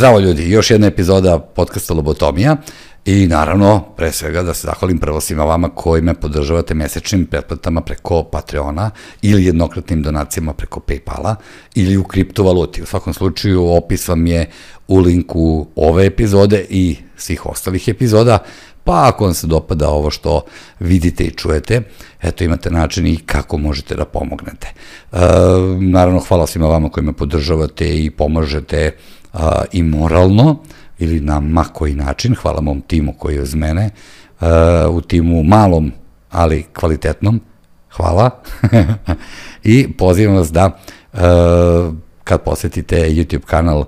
Zdravo ljudi, još jedna epizoda podcasta Lobotomija i naravno, pre svega da se zahvalim prvo svima vama koji me podržavate mesečnim pretplatama preko Patreona ili jednokratnim donacijama preko Paypala ili u kriptovaluti. U svakom slučaju opis vam je u linku ove epizode i svih ostalih epizoda, pa ako vam se dopada ovo što vidite i čujete, eto imate način i kako možete da pomognete. E, naravno, hvala svima vama koji me podržavate i pomažete a, i moralno ili na makoji način, hvala mom timu koji je uz mene, a, u timu malom, ali kvalitetnom, hvala, i pozivam vas da a, kad posetite YouTube kanal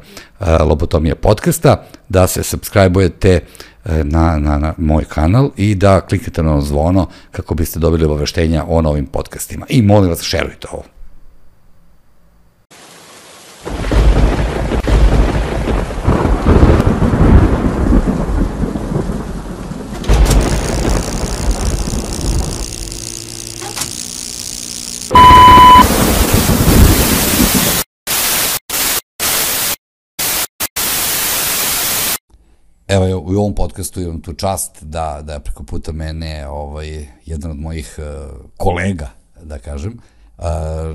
Lobotomija podcasta, da se subscribe-ujete na, na, na moj kanal i da kliknete na zvono kako biste dobili obaveštenja o novim podcastima. I molim vas, šerujte ovo. Evo, u ovom podcastu imam tu čast da, da preko puta mene ovaj, jedan od mojih uh, kolega, da kažem, uh,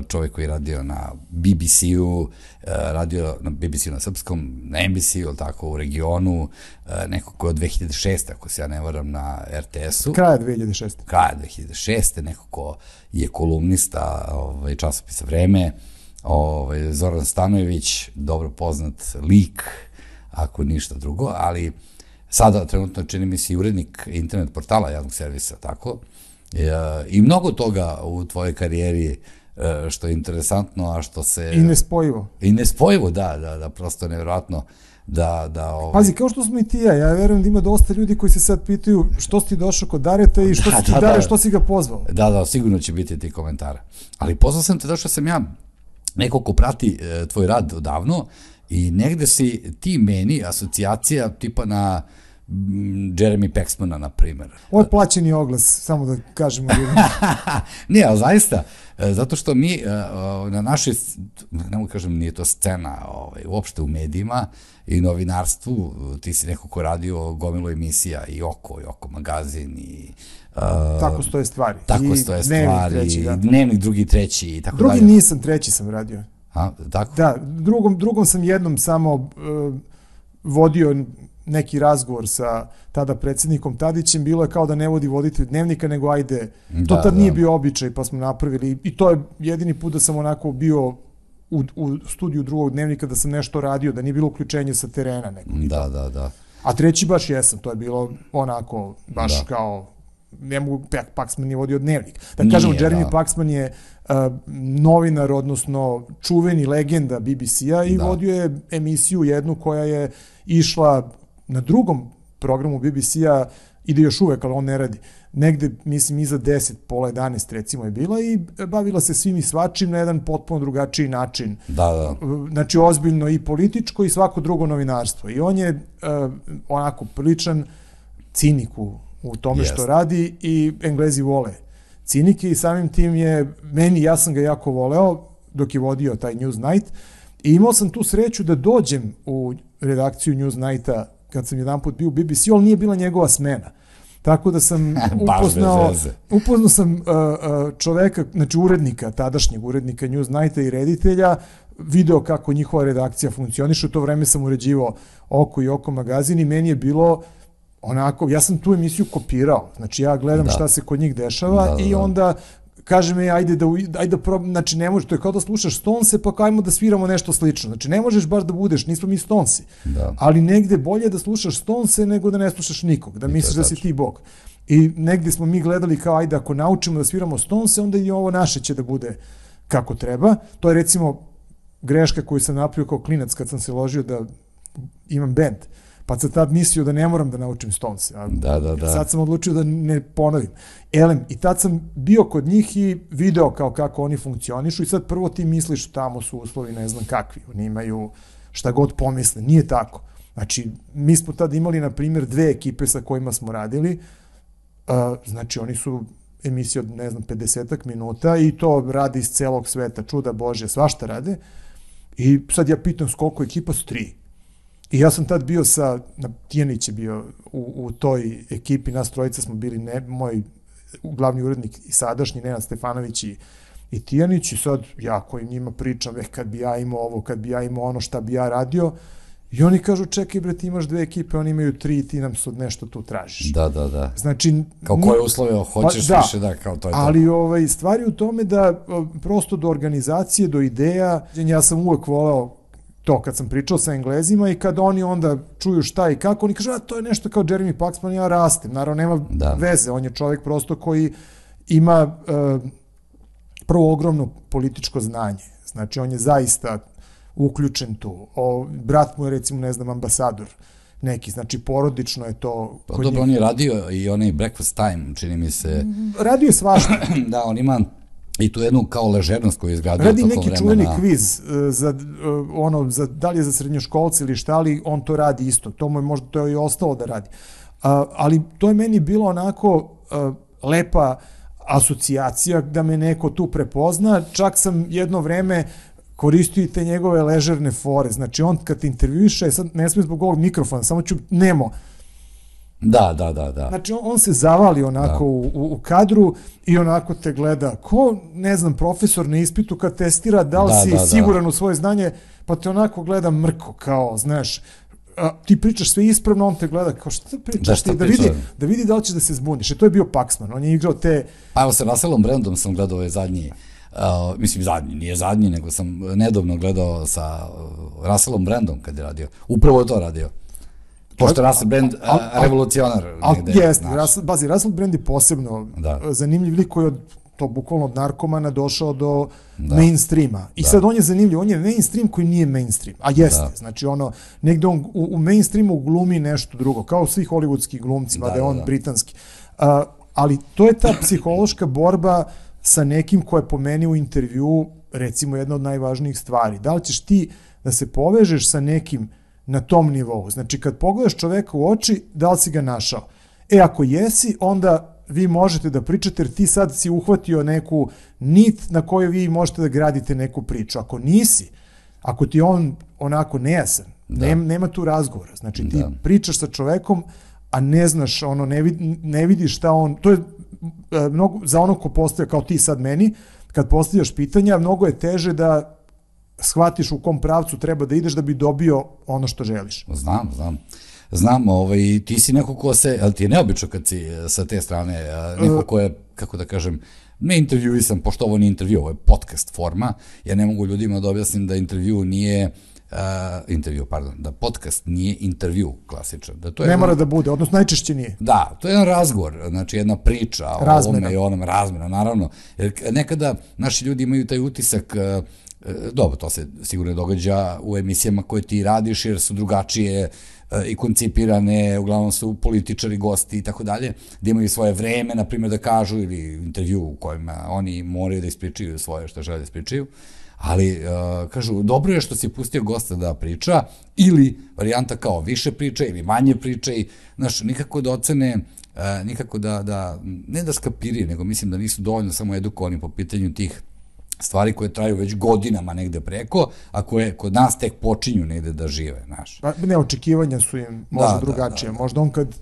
čovjek koji je radio na BBC-u, uh, radio na BBC-u na srpskom, na NBC-u, tako, u regionu, uh, neko ko je od 2006. ako se ja ne varam na RTS-u. Kraja 2006. Kraja 2006. Neko ko je kolumnista ovaj, časopisa Vreme, ovaj, Zoran Stanojević, dobro poznat lik, ako ništa drugo, ali sada trenutno čini mi se i urednik internet portala javnog servisa, tako? I, e, I mnogo toga u tvojoj karijeri e, što je interesantno, a što se... I nespojivo. I nespojivo, da, da, da, prosto je nevjerojatno da, da... Ovaj... Pazi, kao što smo i ti ja, ja verujem da ima dosta ljudi koji se sad pitaju što si ti došao kod Dareta i što da, si ti da, Dare, da. što si ga pozvao. Da, da, sigurno će biti ti komentara. Ali pozvao sam te došao sam ja neko ko prati e, tvoj rad odavno I negde si ti meni asocijacija tipa na mm, Jeremy Paxmana, na primer. Ovo je plaćeni oglas, samo da kažemo. Nije, ali zaista, e, zato što mi e, na našoj, ne mogu kažem, nije to scena ovaj, uopšte u medijima i novinarstvu, ti si neko ko radio gomilu emisija i Oko, i Oko magazin i Uh, tako stoje stvari. Tako I stoje stvari, treći, da. dnevnik drugi, treći i tako drugi dalje. Drugi nisam, treći sam radio. A, tako? Da, drugom, drugom sam jednom samo uh, vodio neki razgovor sa tada predsednikom Tadićem, bilo je kao da ne vodi voditelj dnevnika, nego ajde, da, to tad da. nije bio običaj, pa smo napravili, i to je jedini put da sam onako bio u, u studiju drugog dnevnika, da sam nešto radio, da nije bilo uključenje sa terena. Nekog. Da, da, da. A treći baš jesam, to je bilo onako, baš da. kao ne mogu, Paxman nije vodio dnevnik. Da nije, kažemo, Jeremy da. Paxman je uh, novinar, odnosno čuveni legenda BBC-a i da. vodio je emisiju jednu koja je išla na drugom programu BBC-a ide još uvek, ali on ne radi. Negde, mislim, iza 10, pola 11 recimo je bila i bavila se svim i svačim na jedan potpuno drugačiji način. Da, da. Znači, ozbiljno i političko i svako drugo novinarstvo. I on je uh, onako priličan cinik u u tome yes. što radi i Englezi vole cinike i samim tim je, meni, ja sam ga jako voleo dok je vodio taj Newsnight. I imao sam tu sreću da dođem u redakciju Newsnighta kad sam jedan put bio u BBC, ali nije bila njegova smena. Tako da sam upoznao, upoznao sam uh, uh, čoveka, znači urednika, tadašnjeg urednika Newsnighta i reditelja, video kako njihova redakcija funkcioniše, u to vreme sam uređivao Oko i Oko magazin i meni je bilo uh, onako, ja sam tu emisiju kopirao, znači ja gledam da. šta se kod njih dešava da, da, i da. onda kaže mi ajde da ajde da prob, znači ne može to je kao da slušaš Stonese pa kajmo da sviramo nešto slično. Znači ne možeš baš da budeš, nismo mi Stonesi. Da. Ali negde bolje da slušaš Stonese nego da ne slušaš nikog, da I misliš da si ti bog. I negde smo mi gledali kao ajde ako naučimo da sviramo Stonese, onda i ovo naše će da bude kako treba. To je recimo greška koju sam napravio kao klinac kad sam se ložio da imam bend. Uh, Pa sam tad mislio da ne moram da naučim Stones. A da, da, da. Sad sam odlučio da ne ponovim. Elem, i tad sam bio kod njih i video kao kako oni funkcionišu i sad prvo ti misliš tamo su uslovi ne znam kakvi. Oni imaju šta god pomisle. Nije tako. Znači, mi smo tad imali, na primjer, dve ekipe sa kojima smo radili. Znači, oni su emisija od, ne znam, 50 minuta i to radi iz celog sveta, čuda Bože, svašta rade. I sad ja pitam s koliko ekipa su tri. I ja sam tad bio sa, na Tijanić je bio u, u toj ekipi, nas trojica smo bili, ne, moj glavni urednik i sadašnji Nenad Stefanović i, i Tijanić i sad ja koji njima pričam, eh, kad bi ja imao ovo, kad bi ja imao ono, šta bi ja radio, I oni kažu, čekaj bre, ti imaš dve ekipe, oni imaju tri, ti nam sad nešto tu tražiš. Da, da, da. Znači... Kao koje uslove hoćeš pa, da, više, da, kao to je ali, to. ovaj, stvari u tome da prosto do organizacije, do ideja, ja sam uvek voleo to kad sam pričao sa Englezima i kad oni onda čuju šta i kako, oni kažu, a to je nešto kao Jeremy Paxman, ja rastem. Naravno, nema da. veze, on je čovjek prosto koji ima uh, prvo ogromno političko znanje. Znači, on je zaista uključen tu. O, brat mu je, recimo, ne znam, ambasador neki, znači porodično je to... Pa dobro, njih... on je radio i onaj Breakfast Time, čini mi se... Radio je svašta. da, on ima I tu jednu kao ležernost koju je izgradio Radi neki vremena. čuveni kviz e, za, e, ono, za, da li je za srednjoškolci ili šta, ali on to radi isto. To mu je možda to je i ostalo da radi. A, ali to je meni bilo onako a, e, lepa asocijacija da me neko tu prepozna. Čak sam jedno vreme koristio i te njegove ležerne fore. Znači on kad te intervjuiše, sad ne smije zbog ovog mikrofona, samo ću, nemo, Da, da, da, da. Znači on se zavali onako da. u, u kadru i onako te gleda. Ko, ne znam, profesor na ispitu kad testira da li da, si da, da. siguran da. u svoje znanje, pa te onako gleda mrko, kao, znaš, a, ti pričaš sve ispravno, on te gleda kao šta pričaš da, šta ti, da vidi, da vidi da li ćeš da se zbuniš. E, to je bio Paxman, on je igrao te... Pa evo sa Russellom Brandom sam gledao ovaj zadnji Uh, mislim zadnji, nije zadnji, nego sam nedavno gledao sa uh, Russellom Brandom kad je radio. Upravo je to radio. Pošto Russell Brand al, al, revolucionar. Al, jest, Russell, bazi, Russell Brand je posebno da. zanimljiv lik koji od to bukvalno od narkomana došao do da. mainstreama. I da. sad on je zanimljiv, on je mainstream koji nije mainstream, a jeste. Da. Znači ono, negde on u, u mainstreamu glumi nešto drugo, kao svi hollywoodski glumci, da, da je on da, da. britanski. Uh, ali to je ta psihološka borba sa nekim ko je po meni u intervju recimo jedna od najvažnijih stvari. Da li ćeš ti da se povežeš sa nekim na tom nivou. Znači, kad pogledaš čoveka u oči, da li si ga našao? E, ako jesi, onda vi možete da pričate, jer ti sad si uhvatio neku nit na kojoj vi možete da gradite neku priču. Ako nisi, ako ti on onako nejasan, da. nema, nema tu razgovora. Znači, ti da. pričaš sa čovekom, a ne znaš, ono, ne, vid, ne vidiš šta on, to je e, mnogo, za ono ko postaje kao ti sad meni, kad postavljaš pitanja, mnogo je teže da shvatiš u kom pravcu treba da ideš da bi dobio ono što želiš. Znam, znam. Znam, ovaj, ti si neko ko se, ali ti je neobično kad si eh, sa te strane, neko ko je, kako da kažem, ne intervjuisam, pošto ovo nije intervju, ovo je podcast forma, ja ne mogu ljudima da objasnim da intervju nije uh, intervju, pardon, da podcast nije intervju klasičan. Da to je ne mora da bude, odnosno najčešće nije. Da, to je jedan razgovor, znači jedna priča razmena. o ovome i onom, razmena, naravno. Jer nekada naši ljudi imaju taj utisak uh, E, dobro, to se sigurno događa u emisijama koje ti radiš jer su drugačije e, i koncipirane, uglavnom su političari, gosti i tako dalje, da imaju svoje vreme, na primjer da kažu ili intervju u kojima oni moraju da ispričaju svoje što žele da ispričaju, ali uh, kažu, dobro je što si pustio gosta da priča, ili varijanta kao više priča ili manje priča i, znaš, nikako da ocene, nikako da, da, ne da skapirije, nego mislim da nisu dovoljno samo edukovani po pitanju tih stvari koje traju već godinama negde preko, a koje kod nas tek počinju negde da žive, znaš. Pa, ne, očekivanja su im možda da, da drugačije. Da, da, možda on kad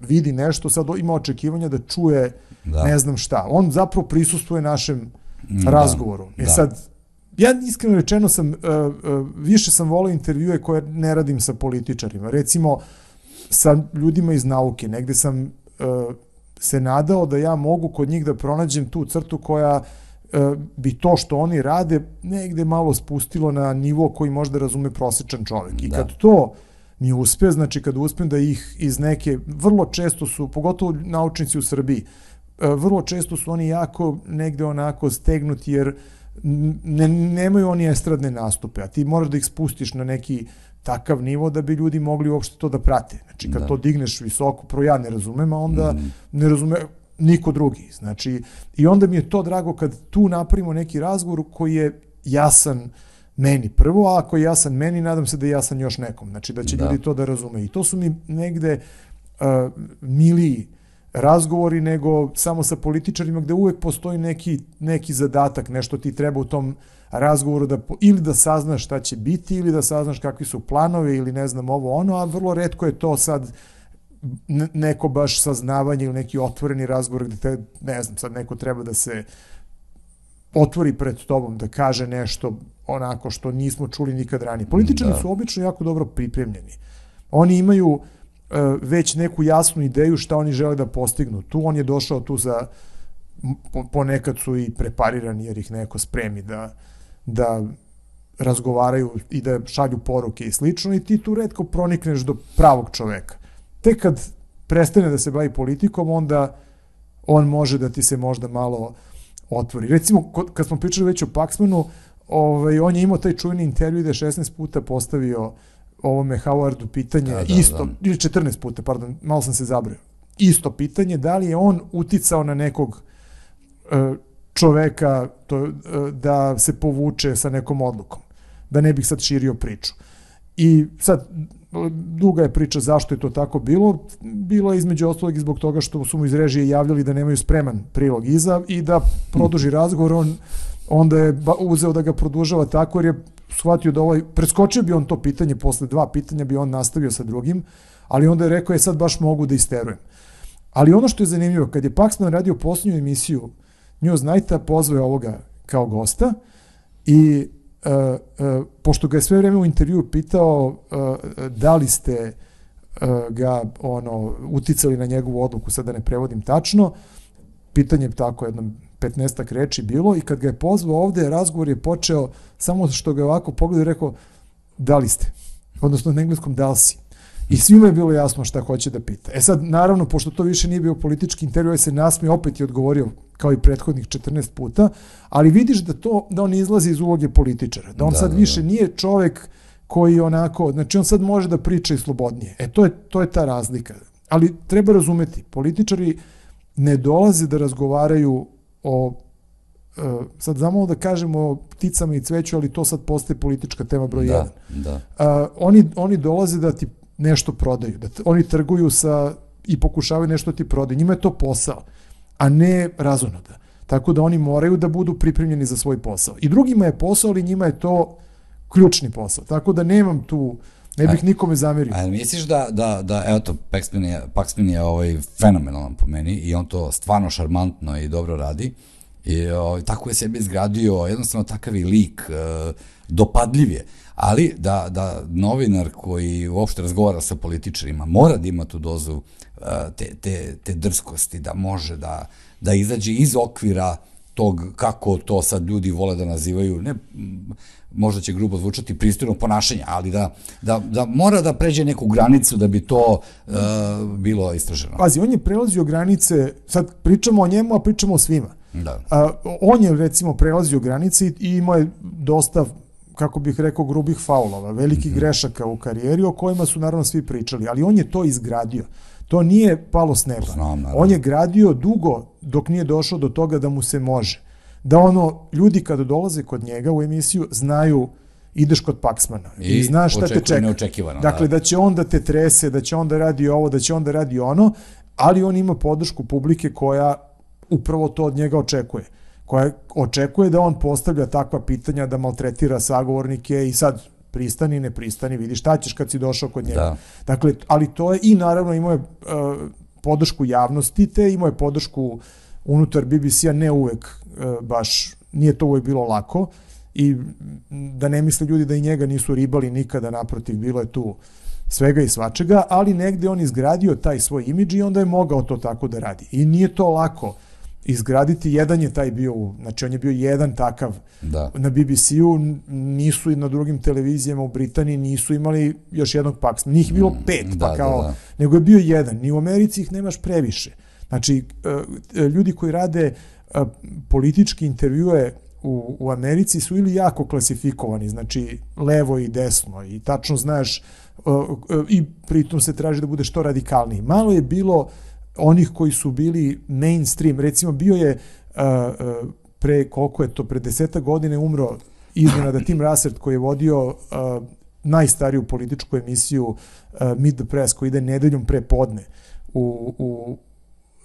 vidi nešto, sad ima očekivanja da čuje da. ne znam šta. On zapravo prisustuje našem da, razgovoru. E da. sad, ja iskreno rečeno sam, uh, uh, više sam volio intervjue koje ne radim sa političarima. Recimo, sa ljudima iz nauke. Negde sam uh, se nadao da ja mogu kod njih da pronađem tu crtu koja uh, bi to što oni rade negde malo spustilo na nivo koji možda razume prosečan čovek. I da. kad to mi uspe, znači kad uspem da ih iz neke, vrlo često su, pogotovo naučnici u Srbiji, e, vrlo često su oni jako negde onako stegnuti jer ne, nemaju oni estradne nastupe, a ti moraš da ih spustiš na neki takav nivo da bi ljudi mogli uopšte to da prate. Znači kad da. to digneš visoko, pro ja ne razumem, a onda mm. ne razume, niko drugi. Znači, i onda mi je to drago kad tu napravimo neki razgovor koji je jasan meni prvo, a ako je jasan meni, nadam se da je jasan još nekom. Znači, da će da. ljudi to da razume. I to su mi negde uh, miliji razgovori nego samo sa političarima gde uvek postoji neki, neki zadatak, nešto ti treba u tom razgovoru da ili da saznaš šta će biti ili da saznaš kakvi su planovi ili ne znam ovo ono, a vrlo redko je to sad neko baš saznavanje ili neki otvoreni razgovor gde te, ne znam, sad neko treba da se otvori pred tobom, da kaže nešto onako što nismo čuli nikad ranije. Političari da. su obično jako dobro pripremljeni. Oni imaju uh, već neku jasnu ideju šta oni žele da postignu. Tu on je došao tu za ponekad su i preparirani jer ih neko spremi da, da razgovaraju i da šalju poruke i slično i ti tu redko pronikneš do pravog čoveka. Tek kad prestane da se bavi politikom, onda on može da ti se možda malo otvori. Recimo, kad smo pričali već o Paxmanu, ovaj, on je imao taj čujni intervju da je 16 puta postavio ovome Howardu pitanje, da, da, isto, da. ili 14 puta, pardon, malo sam se zabrao. Isto pitanje, da li je on uticao na nekog e, čoveka to, e, da se povuče sa nekom odlukom. Da ne bih sad širio priču. I sad, duga je priča zašto je to tako bilo. Bilo je između ostalog i zbog toga što su mu iz režije javljali da nemaju spreman prilog iza i da produži razgovor. On onda je uzeo da ga produžava tako jer je shvatio da ovaj, preskočio bi on to pitanje, posle dva pitanja bi on nastavio sa drugim, ali onda je rekao je sad baš mogu da isterujem. Ali ono što je zanimljivo, kad je Paxman radio posljednju emisiju News Nighta, pozvao je ovoga kao gosta i pošto ga je sve vreme u intervju pitao uh, da li ste ga ono uticali na njegovu odluku, sad da ne prevodim tačno, pitanje je tako jednom 15 reči bilo i kad ga je pozvao ovde, razgovor je počeo samo što ga je ovako pogledao i rekao da li ste, odnosno na engleskom da li si. I svima je bilo jasno šta hoće da pita. E sad, naravno, pošto to više nije bio politički intervju, se nasmi opet je odgovorio kao i prethodnih 14 puta, ali vidiš da to da on izlazi iz uloge političara, da on da, sad da, više da. nije čovek koji onako, znači on sad može da priča i slobodnije. E to je to je ta razlika. Ali treba razumeti, političari ne dolaze da razgovaraju o Uh, sad zamalo da kažemo o pticama i cveću, ali to sad postaje politička tema broj 1. Da, da. Uh, oni, oni dolaze da ti nešto prodaju, da oni trguju sa i pokušavaju nešto da ti prodaju. Njima je to posao, a ne razonoda. Tako da oni moraju da budu pripremljeni za svoj posao. I drugima je posao, ali njima je to ključni posao. Tako da nemam tu Ne bih nikome zamerio. A misliš da, da, da evo to, Paxman je, Paxman je ovaj fenomenalan po meni i on to stvarno šarmantno i dobro radi. I ovaj, tako je sebe izgradio, jednostavno takav i lik, e, dopadljiv je. Ali da, da novinar koji uopšte razgovara sa političarima mora da ima tu dozu e, te, te, te drskosti, da može da, da izađe iz okvira tog kako to sad ljudi vole da nazivaju, ne možda će grubo zvučati pristojno ponašanje, ali da, da, da mora da pređe neku granicu da bi to uh, bilo istraženo. Pazi, on je prelazio granice, sad pričamo o njemu, a pričamo o svima. Da. Uh, on je recimo prelazio granice i imao je dosta kako bih rekao, grubih faulova, velikih mm -hmm. grešaka u karijeri o kojima su naravno svi pričali, ali on je to izgradio. To nije palo s neba. Znam, on je gradio dugo dok nije došao do toga da mu se može da ono, ljudi kada dolaze kod njega u emisiju znaju ideš kod Paxmana i, i znaš šta te čeka. Dakle, da. da će on da te trese, da će on da radi ovo, da će on da radi ono, ali on ima podršku publike koja upravo to od njega očekuje koja očekuje da on postavlja takva pitanja, da maltretira sagovornike i sad pristani, ne pristani, vidi šta ćeš kad si došao kod njega. Da. Dakle, ali to je, i naravno imao je uh, podršku javnosti, te imao je podršku unutar BBC-a, ne uvek E, baš nije to uvijek bilo lako i da ne misle ljudi da i njega nisu ribali nikada, naprotiv, bilo je tu svega i svačega, ali negde on izgradio taj svoj imidž i onda je mogao to tako da radi. I nije to lako izgraditi, jedan je taj bio, znači on je bio jedan takav da. na BBC-u, nisu i na drugim televizijama u Britaniji, nisu imali još jednog paksa, njih bilo mm, pet, da, pa kao, da, da. nego je bio jedan, ni u Americi ih nemaš previše. Znači, e, e, ljudi koji rade politički intervjue u, u Americi su ili jako klasifikovani, znači levo i desno i tačno znaš i pritom se traži da bude što radikalniji. Malo je bilo onih koji su bili mainstream, recimo bio je pre koliko je to, pre deseta godine umro iznenada Tim Russert koji je vodio najstariju političku emisiju Meet the Press koji ide nedeljom pre podne u, u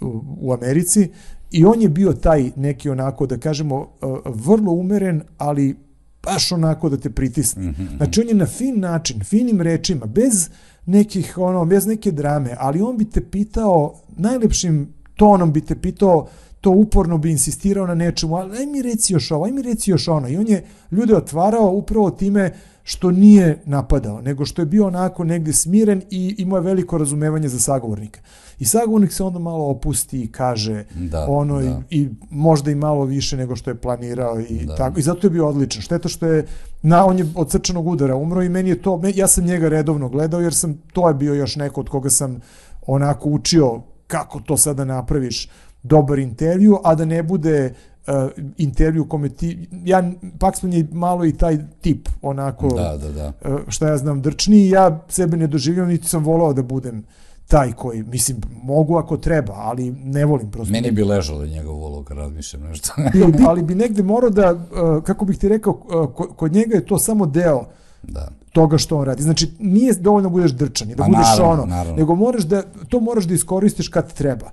u, Americi i on je bio taj neki onako, da kažemo, vrlo umeren, ali baš onako da te pritisne. Mm -hmm. Znači, on je na fin način, finim rečima, bez nekih, ono, bez neke drame, ali on bi te pitao, najlepšim tonom bi te pitao, to uporno bi insistirao na nečemu, ali aj mi reci još ovo, aj mi reci još ono. I on je ljude otvarao upravo time što nije napadao, nego što je bio onako negde smiren i imao je veliko razumevanje za sagovornika. I sagovornik se onda malo opusti i kaže da, ono da. I, i možda i malo više nego što je planirao i da. tako. I zato je bio odličan. Šteta što je na on je od srčanog udara umro i meni je to ja sam njega redovno gledao jer sam to je bio još neko od koga sam onako učio kako to sada napraviš dobar intervju, a da ne bude uh, intervju kome ti, ja, Paxman je malo i taj tip, onako, da, da, da. Uh, šta ja znam, drčni, ja sebe ne doživljam, niti sam volao da budem taj koji, mislim, mogu ako treba, ali ne volim prosto. Meni bi ležalo njegov uloga, razmišljam nešto. bi, ali bi negde morao da, uh, kako bih ti rekao, uh, kod njega je to samo deo da. toga što on radi. Znači, nije dovoljno da budeš drčan i da pa, budeš naravno, ono, naravno. nego moraš da, to moraš da iskoristiš kad treba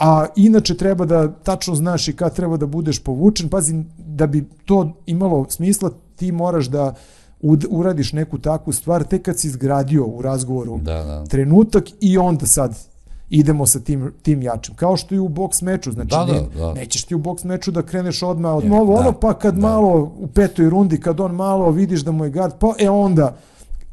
a inače treba da tačno znaš i kad treba da budeš povučen. Pazi, da bi to imalo smisla, ti moraš da uradiš neku takvu stvar tek kad si izgradio u razgovoru da, da. trenutak i onda sad idemo sa tim, tim jačim. Kao što i u boks meču, znači da, ne, da, da. nećeš ti u boks meču da kreneš odmah od novo, da, ono pa kad da. malo u petoj rundi, kad on malo vidiš da mu je gard, pa e onda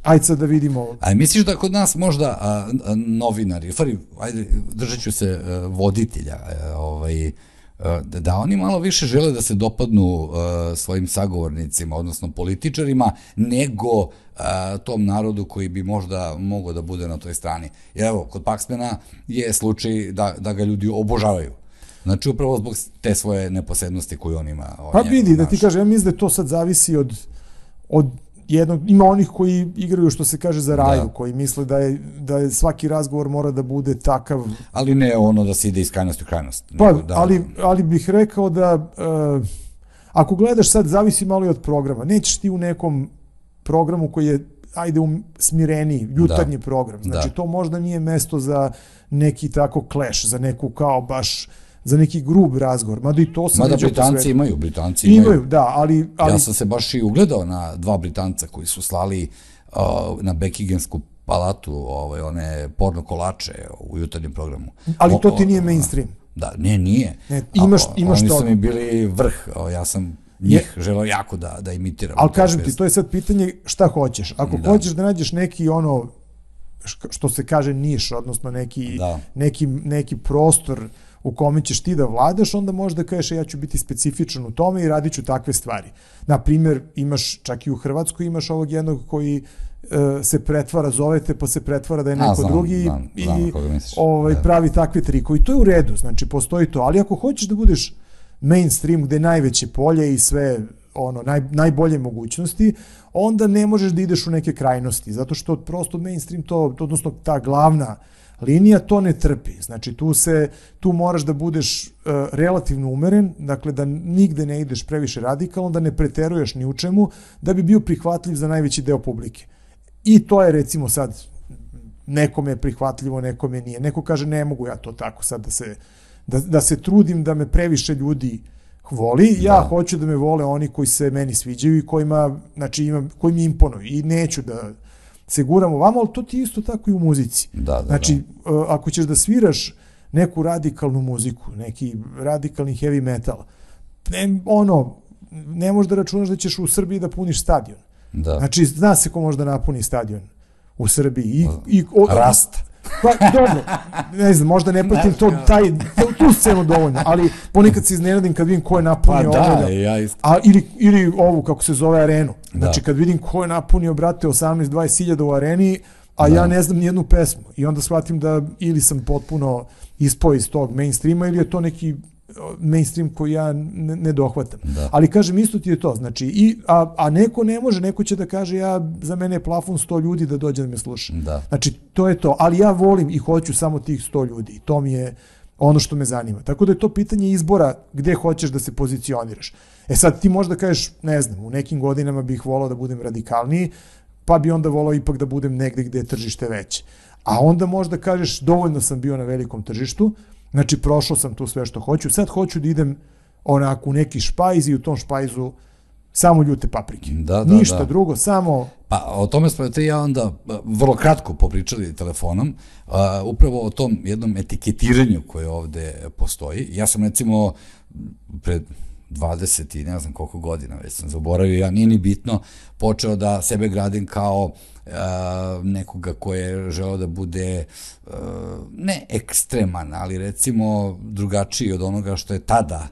Ajde sad da vidimo. A misliš da kod nas možda a, a, novinari, stvari, ajde, držat ću se a, e, voditelja, a, e, ovaj, a, e, da oni malo više žele da se dopadnu a, svojim sagovornicima, odnosno političarima, nego a, tom narodu koji bi možda mogao da bude na toj strani. I evo, kod Paksmena je slučaj da, da ga ljudi obožavaju. Znači, upravo zbog te svoje neposrednosti koju on ima. Pa vidi, da ti kažem, ja mislim da to sad zavisi od, od jednog, ima onih koji igraju što se kaže za da. raju, da. koji misle da je, da je svaki razgovor mora da bude takav. Ali ne ono da se ide iz krajnosti u krajnost. Pa, da, ali, ali bih rekao da uh, ako gledaš sad, zavisi malo i od programa. Nećeš ti u nekom programu koji je ajde um, smireniji, jutarnji da. program. Znači, da. to možda nije mesto za neki tako clash, za neku kao baš za neki grub razgovor. Mada i to sam Mada Britanci imaju, Britanci imaju. Imaju, da, ali, ali... Ja sam se baš i ugledao na dva Britanca koji su slali uh, na Bekigensku palatu ovaj, one porno kolače u jutarnjem programu. Ali to ti nije mainstream. Da, ne, nije. Ne, imaš, A, imaš oni to. Oni su mi bili vrh, o, ja sam njih je, želeo jako da, da imitiram. Ali kažem ti, to je sad pitanje šta hoćeš. Ako da. hoćeš da nađeš neki ono, što se kaže niš, odnosno neki, da. neki, neki prostor u kome ćeš ti da vladaš, onda možda kažeš ja ću biti specifičan u tome i radit ću takve stvari. Na primjer, imaš, čak i u Hrvatskoj imaš ovog jednog koji e, se pretvara, zovete, pa se pretvara da je neko A, znam, drugi znam, i znam ovaj, da. pravi takve triko. I to je u redu, znači postoji to. Ali ako hoćeš da budeš mainstream gde je najveće polje i sve ono naj, najbolje mogućnosti, onda ne možeš da ideš u neke krajnosti, zato što prosto mainstream to, odnosno ta glavna uh, linija to ne trpi. Znači tu se tu moraš da budeš uh, relativno umeren, dakle da nigde ne ideš previše radikalno, da ne preteruješ ni u čemu, da bi bio prihvatljiv za najveći deo publike. I to je recimo sad nekome je prihvatljivo, nekome nije. Neko kaže ne mogu ja to tako sad da se da, da se trudim da me previše ljudi voli, ja da. hoću da me vole oni koji se meni sviđaju i kojima, znači, imam, koji mi imponuju i neću da se guramo vamo, ali to ti isto tako i u muzici. Da, da, znači, da. ako ćeš da sviraš neku radikalnu muziku, neki radikalni heavy metal, ne, ono, ne možeš da računaš da ćeš u Srbiji da puniš stadion. Da. Znači, zna se ko može da napuni stadion u Srbiji. I, i, o, Rast. Pa, dobro, ne znam, možda ne pratim to, taj, tu scenu dovoljno, ali ponekad se iznenadim kad vidim ko je napunio pa, da, ja isto. A, ili, ili ovu, kako se zove, arenu. Znači, da. kad vidim ko je napunio, brate, 18-20 hiljada u areni, a da. ja ne znam nijednu pesmu. I onda shvatim da ili sam potpuno ispao iz tog mainstreama ili je to neki mainstream koji ja ne, ne dohvatam. Da. Ali kažem, isto ti je to. Znači, i, a, a neko ne može, neko će da kaže ja, za mene je plafon 100 ljudi da dođe da me sluša. Da. Znači, to je to. Ali ja volim i hoću samo tih 100 ljudi. I to mi je ono što me zanima. Tako da je to pitanje izbora gde hoćeš da se pozicioniraš. E sad, ti možda kažeš, ne znam, u nekim godinama bih volao da budem radikalniji, pa bi onda volao ipak da budem negde gde je tržište veće. A onda možda kažeš, dovoljno sam bio na velikom tržištu, Znači, prošao sam tu sve što hoću. Sad hoću da idem onako u neki špajz i u tom špajzu samo ljute paprike. Da, da, Ništa da. drugo, samo... Pa o tome smo te ja onda vrlo kratko popričali telefonom, uh, upravo o tom jednom etiketiranju koje ovde postoji. Ja sam recimo pred 20 i ne znam koliko godina, već sam zaboravio, ja nije ni bitno, počeo da sebe gradim kao uh, nekoga ko je želeo da bude uh, ne ekstreman, ali recimo drugačiji od onoga što je tada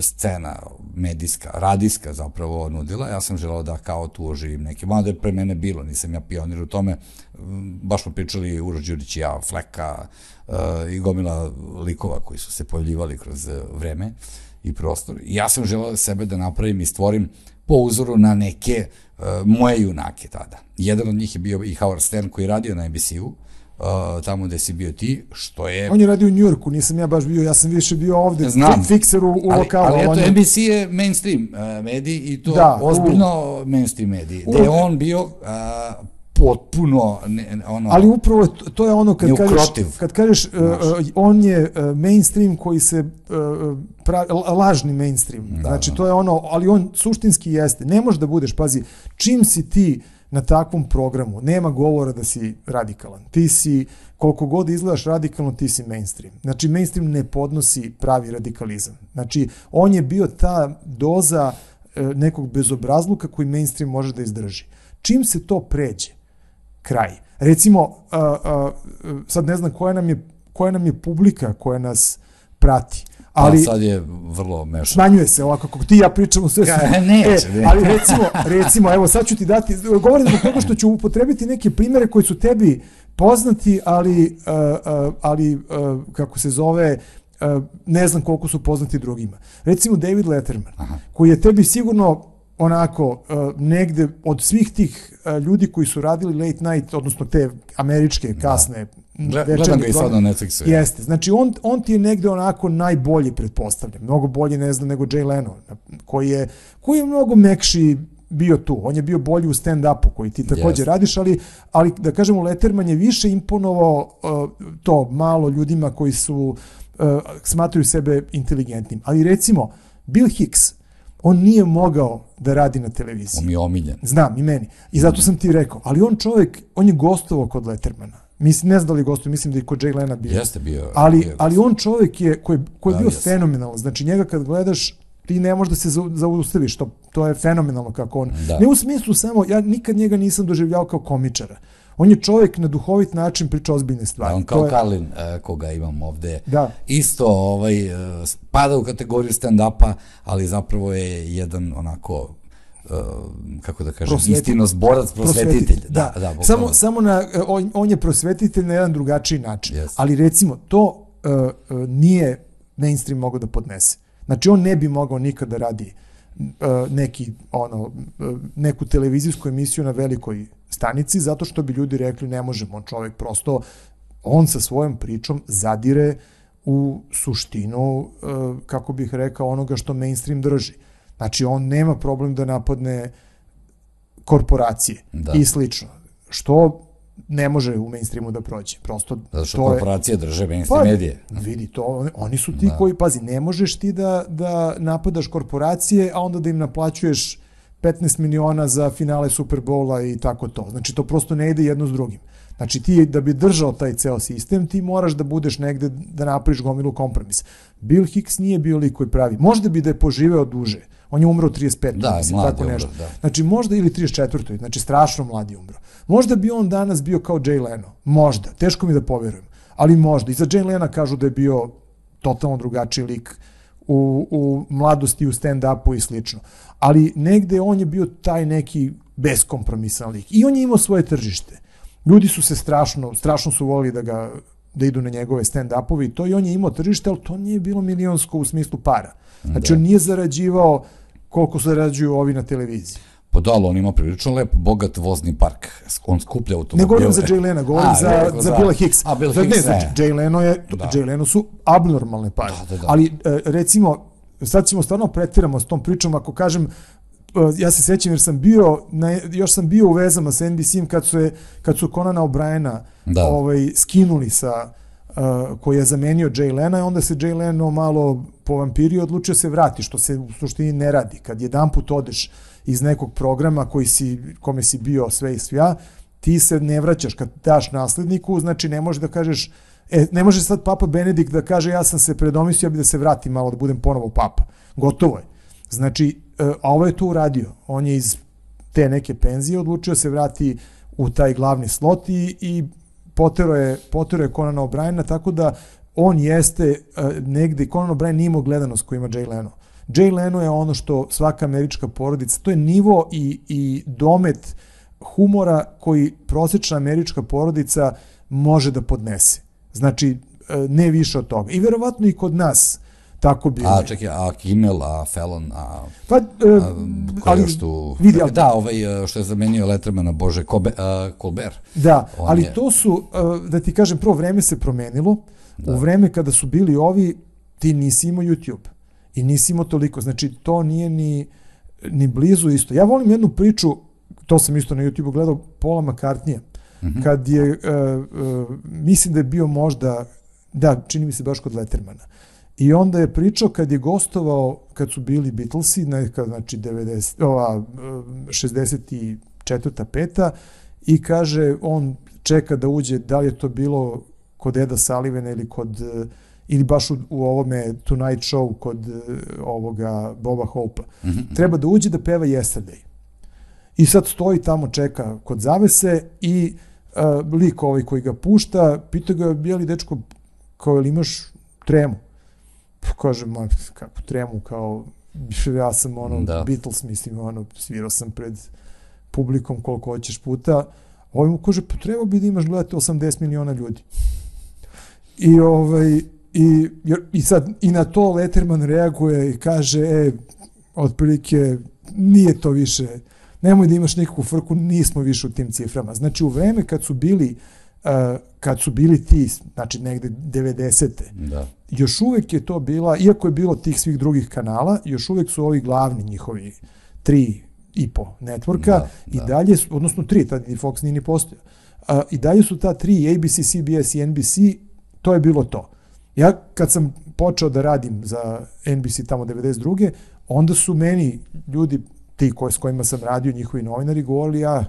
scena medijska, radijska zapravo nudila. Ja sam želao da kao tu oživim neke, malo da je pre mene bilo, nisam ja pionir u tome. Baš smo pričali Uroš Đurić i ja, Fleka i gomila likova koji su se pojavljivali kroz vreme i prostor. Ja sam želao sebe da napravim i stvorim po uzoru na neke uh, moje junake tada. Jedan od njih je bio i Howard Stern koji je radio na NBC-u, uh, tamo gde si bio ti, što je... On je radio u Njujorku, nisam ja baš bio, ja sam više bio ovde, Znam. fikser u, u ali, lokalu. Ali eto, je... NBC je mainstream uh, medij i to da, ozbiljno u... mainstream medij, gde je on bio uh, potpuno ne, ono ali upravo to je ono kad kažeš kad kažeš uh, on je uh, mainstream koji se uh, pra, lažni mainstream. Da, znači da. to je ono ali on suštinski jeste. Ne može da budeš pazi čim si ti na takvom programu nema govora da si radikalan. Ti si koliko god izgledaš radikalno ti si mainstream. Znači mainstream ne podnosi pravi radikalizam. Znači on je bio ta doza nekog bezobrazluka koji mainstream može da izdrži. Čim se to pređe kraj. Recimo, sad ne znam koja nam je, koja nam je publika koja nas prati. Ali pa sad je vrlo mešano. Smanjuje se ovako kako ti ja pričamo sve su. Neće, e, ali recimo, recimo, evo sad ću ti dati, govorim zbog toga što ću upotrebiti neke primere koji su tebi poznati, ali, uh, uh, ali uh, kako se zove, uh, ne znam koliko su poznati drugima. Recimo David Letterman, Aha. koji je tebi sigurno onako uh, negde od svih tih uh, ljudi koji su radili late night, odnosno te američke da. kasne da. Gledam ga i sad na Netflixu. Jeste, znači on, on ti je negde onako najbolji pretpostavljam, mnogo bolji ne znam nego Jay Leno, koji je, koji je mnogo mekši bio tu. On je bio bolji u stand-upu koji ti takođe yes. radiš, ali, ali da kažemo Letterman je više imponovao uh, to malo ljudima koji su uh, smatruju sebe inteligentnim. Ali recimo Bill Hicks, on nije mogao da radi na televiziji. On mi je omiljen. Znam, i meni. I zato sam ti rekao. Ali on čovjek, on je gostovao kod Lettermana. Mislim, ne znam da li gostovao, mislim da je kod Jay Lena bio. Jeste bio. Ali, bio ali on čovjek je, koji, koji je da, bio jeste. fenomenalan. Znači, njega kad gledaš, ti ne možeš da se zaustaviš, to, to je fenomenalno kako on. Da. Ne u smislu samo, ja nikad njega nisam doživljao kao komičara. On je čovjek na duhovit način priča ozbiljne stvari. Da, on kao je... Karlin, uh, koga imam ovde, da. isto ovaj, uh, spada u kategoriju stand-upa, ali zapravo je jedan onako uh, kako da kažem, istinost borac, prosvetitelj. prosvetitelj. Da, da, da samo, samo na, on, on je prosvetitelj na jedan drugačiji način. Yes. Ali recimo, to uh, uh, nije mainstream mogao da podnese. Znači, on ne bi mogao nikada da radi uh, neki, ono, uh, neku televizijsku emisiju na velikoj stanici, zato što bi ljudi rekli ne možemo, on čovjek prosto, on sa svojom pričom zadire u suštinu, e, kako bih rekao, onoga što mainstream drži. Znači, on nema problem da napadne korporacije da. i slično. Što ne može u mainstreamu da prođe. Prosto Zato što to korporacije je, drže mainstream pa, medije. Vidi, to, oni su ti da. koji, pazi, ne možeš ti da, da napadaš korporacije, a onda da im naplaćuješ 15 miliona za finale Superbola i tako to. Znači, to prosto ne ide jedno s drugim. Znači, ti da bi držao taj ceo sistem, ti moraš da budeš negde da napraviš gomilu kompromis. Bill Hicks nije bio lik koji pravi. Možda bi da je poživeo duže. On je umro u 35. Da, mislim, tako nešto. Umro, da. Znači, možda ili 34. Znači, strašno mladi umro. Možda bi on danas bio kao Jay Leno. Možda. Teško mi da poverujem. Ali možda. I za Jay Lena kažu da je bio totalno drugačiji lik u, u mladosti, u stand-upu i slično ali negde on je bio taj neki beskompromisan lik. I on je imao svoje tržište. Ljudi su se strašno, strašno su volili da ga da idu na njegove stand-upovi i to i on je imao tržište, ali to nije bilo milionsko u smislu para. Znači, da. on nije zarađivao koliko zarađuju ovi na televiziji. Pa da, ali on ima prilično lep, bogat vozni park. On skuplja automobile. Ne govorim za Jay Lena, govorim a, za, za, za Billa Hicks. A, Bill Hicks, ne. Znači, Jay Leno, je, da. Jay Leno su abnormalne pare. Da, da, da. Ali, e, recimo, sad ćemo stvarno pretiramo s tom pričom, ako kažem, ja se sećam jer sam bio, na, još sam bio u vezama sa NBC-im kad su, je, kad su Conana O'Briena da. ovaj, skinuli sa koji je zamenio Jay Lena i onda se Jay Leno malo po vampiri odlučio se vrati, što se u suštini ne radi. Kad jedan put odeš iz nekog programa koji si, kome si bio sve i svja, ti se ne vraćaš. Kad daš nasledniku, znači ne možeš da kažeš, e, ne može sad Papa Benedikt da kaže ja sam se predomislio, ja bi da se vratim malo, da budem ponovo Papa. Gotovo je. Znači, e, a ovo je to uradio. On je iz te neke penzije odlučio se vrati u taj glavni slot i, i potero je, potero je Conan O'Briena, tako da on jeste uh, negde, Conan O'Brien nije imao gledanost koju ima Jay Leno. Jay Leno je ono što svaka američka porodica, to je nivo i, i domet humora koji prosječna američka porodica može da podnese. Znači, e, ne više od toga. I verovatno i kod nas tako bi. A čekaj, a Kimmel, a Fallon, a... Pa, e, ali, još tu... Vidi, ali, da, ovaj e, što je zamenio Lettermana, Bože, Kobe, uh, Colbert. Da, On ali je... to su, da ti kažem, prvo vreme se promenilo. Da. U vreme kada su bili ovi, ti nisi imao YouTube. I nisi imao toliko. Znači, to nije ni, ni blizu isto. Ja volim jednu priču, to sam isto na YouTube gledao, Paula McCartneya, -hmm. kad je, uh, uh, mislim da je bio možda, da, čini mi se baš kod Lettermana. I onda je pričao kad je gostovao, kad su bili Beatlesi, neka, znači 90, ova, 64. peta, i kaže, on čeka da uđe, da li je to bilo kod Eda Salivena ili kod ili baš u, u ovome Tonight Show kod ovoga Boba Hope-a. Mm -hmm. Treba da uđe da peva Yesterday. I sad stoji tamo, čeka kod zavese i uh, lik ovaj koji ga pušta, pita ga, bijeli dečko, kao ili imaš tremu? Pa kaže, ma, kako tremu, kao, ja sam ono, da. Beatles, mislim, ono, svirao sam pred publikom koliko hoćeš puta. Ovaj mu kaže, pa treba bi da imaš gledati 80 miliona ljudi. I ovaj, i, i sad, i na to Letterman reaguje i kaže, e, otprilike, nije to više, nemoj da imaš nikakvu frku, nismo više u tim ciframa. Znači, u vreme kad su bili uh, kad su bili ti, znači negde 90. Da. Još uvek je to bila, iako je bilo tih svih drugih kanala, još uvek su ovi glavni njihovi tri i po networka da, i da. dalje, odnosno tri, tad ni Fox nije ni postojao. Uh, I dalje su ta tri, ABC, CBS i NBC, to je bilo to. Ja kad sam počeo da radim za NBC tamo 92. onda su meni ljudi, ti koji, s kojima sam radio, njihovi novinari, govorili, ja,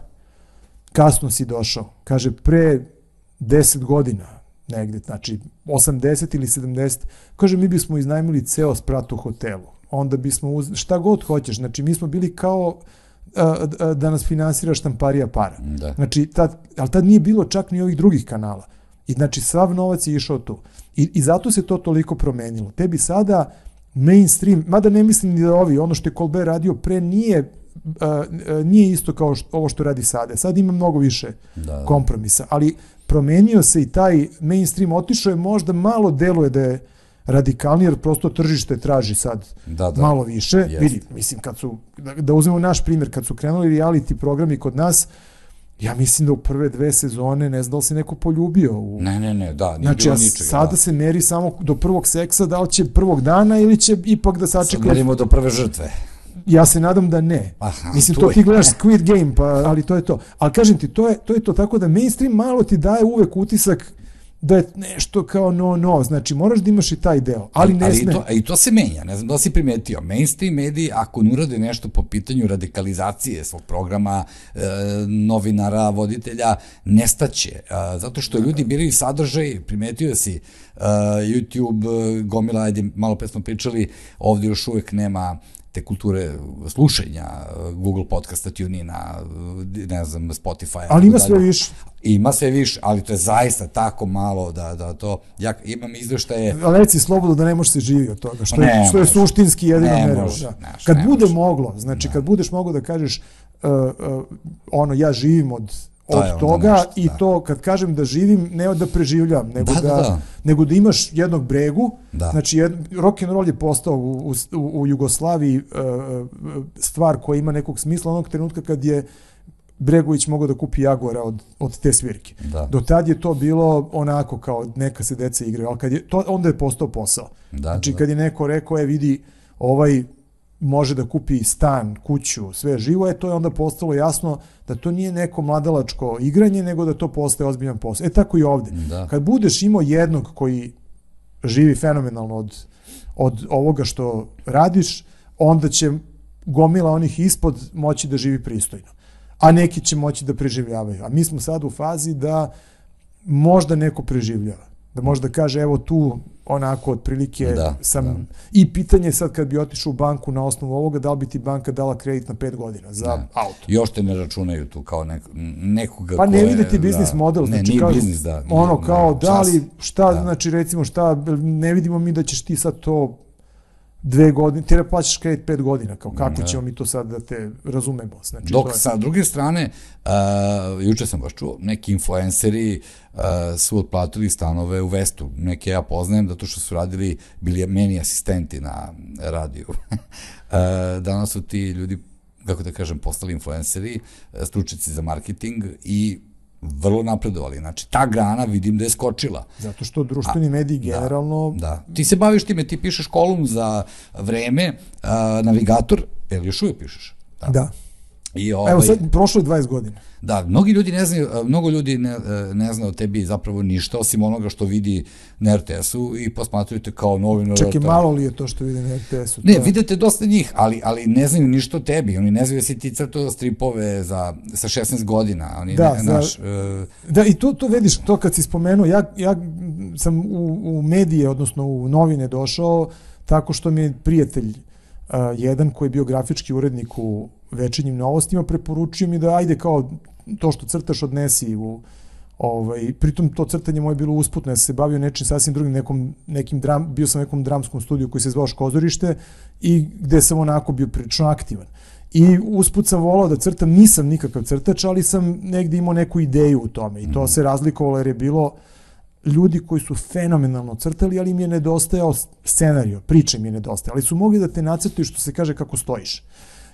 kasno si došao. Kaže, pre 10 godina negde, znači 80 ili 70, kaže mi bismo iznajmili ceo sprat u hotelu. Onda bismo, uz, šta god hoćeš, znači mi smo bili kao a, a, da nas finansira štamparija para. Da. Znači, tad, ali tad nije bilo čak ni ovih drugih kanala. I znači sav novac je išao tu. I, I zato se to toliko promenilo. Tebi sada mainstream, mada ne mislim ni da ovi, ono što je Colbert radio pre nije a, nije isto kao što, ovo što radi sada. Sad ima mnogo više da, kompromisa, ali promenio se i taj mainstream, otišao je možda malo deluje da je radikalni, jer prosto tržište traži sad da, da. malo više. Jest. Vidi, mislim, kad su, da, da uzmemo naš primjer, kad su krenuli reality programi kod nas, Ja mislim da u prve dve sezone ne znam da li se neko poljubio. U... Ne, ne, ne, da, nije znači, bilo ničega. sada da. se meri samo do prvog seksa, da li će prvog dana ili će ipak da sačeka... Sad merimo do prve žrtve. Ja se nadam da ne. Aha, Mislim, to, to ti gledaš Squid Game, pa, ali to je to. Ali kažem ti, to je, to je to tako da mainstream malo ti daje uvek utisak da je nešto kao no no, znači moraš da imaš i taj deo, ali ne ali sme. To, I to se menja, ne znam da li si primetio, mainstream mediji ako ne urade nešto po pitanju radikalizacije svog programa, e, novinara, voditelja, nestaće, e, zato što ljudi biraju sadržaj, primetio si, e, YouTube, gomila, ajde, malo pre smo pričali, ovde još uvek nema te kulture slušanja, Google podcasta, TuneIna, ne znam, Spotify. Ali ima sve više. Ima sve više, ali to je zaista tako malo da, da to, ja imam izveštaje... Reci slobodno da ne može se živi od toga, što, je, što je suštinski jedino merilo. Da. kad ne bude može. moglo, znači da. kad budeš moglo da kažeš uh, uh, ono, ja živim od od toga nešto, i da. to kad kažem da živim ne od da preživljam nego da, da, da, nego da imaš jednog bregu da. znači jed, rock and roll je postao u, u, u Jugoslaviji uh, stvar koja ima nekog smisla onog trenutka kad je Bregović mogao da kupi Jaguara od, od te svirke. Da. Do tad je to bilo onako kao neka se deca igraju, ali kad je, to, onda je postao posao. Da, znači da. kad je neko rekao, je vidi, ovaj može da kupi stan, kuću, sve živo, je to je onda postalo jasno da to nije neko mladalačko igranje, nego da to postaje ozbiljan posao. E tako i ovde. Da. Kad budeš imao jednog koji živi fenomenalno od, od ovoga što radiš, onda će gomila onih ispod moći da živi pristojno. A neki će moći da preživljavaju. A mi smo sad u fazi da možda neko preživljava. Da možda kaže, evo tu onako otprilike da, sam da. i pitanje sad kad bi otišao u banku na osnovu ovoga da li bi ti banka dala kredit na 5 godina za da. auto. Još te ne računaju tu kao nek, nekoga Pa ne vidite biznis da, model, znači ne, nije kao, biznis, da. Ono ne, kao ne, da li šta da. znači recimo šta ne vidimo mi da ćeš ti sad to dve godine, ti ne plaćaš kredit pet godina, kao kako da. ćemo mi to sad da te razumemo. Znači, Dok je... sa druge strane, uh, juče sam baš čuo, neki influenceri uh, su otplatili stanove u Vestu. Neke ja poznajem, zato što su radili, bili meni asistenti na radiju. uh, danas su ti ljudi, kako da kažem, postali influenceri, stručnici za marketing i vrlo napredovali. Znači, ta grana vidim da je skočila. Zato što društveni A, mediji da, generalno... Da, da. Ti se baviš time, ti pišeš kolum za vreme, a, navigator, jel još uvijek pišeš? Da. da. I ovaj, Evo sad, prošlo je 20 godina. Da, mnogi ljudi ne znaju, mnogo ljudi ne, ne zna o tebi zapravo ništa, osim onoga što vidi na RTS-u i posmatruju te kao novinar. Čekaj, malo li je to što vidi na RTS-u? Ne, to... vidite dosta njih, ali, ali ne znaju ništa o tebi. Oni ne znaju da si ti crtao stripove za, sa 16 godina. Oni da, ne, za, naš, uh... da, i to, to vidiš, to kad si spomenuo, ja, ja sam u, u medije, odnosno u novine došao tako što mi je prijatelj uh, jedan koji je bio grafički urednik u večernjim novostima, preporučio mi da ajde kao to što crtaš odnesi u ovaj pritom to crtanje moje bilo usputno ja sam se bavio nečim sasvim drugim nekom nekim dram bio sam u nekom dramskom studiju koji se zvao Škozorište i gde sam onako bio prilično aktivan I usput sam volao da crtam, nisam nikakav crtač, ali sam negde imao neku ideju u tome i to mhm. se razlikovalo jer je bilo ljudi koji su fenomenalno crtali, ali im je nedostajao scenario, priča im je nedostajao, ali su mogli da te nacrtaju što se kaže kako stojiš.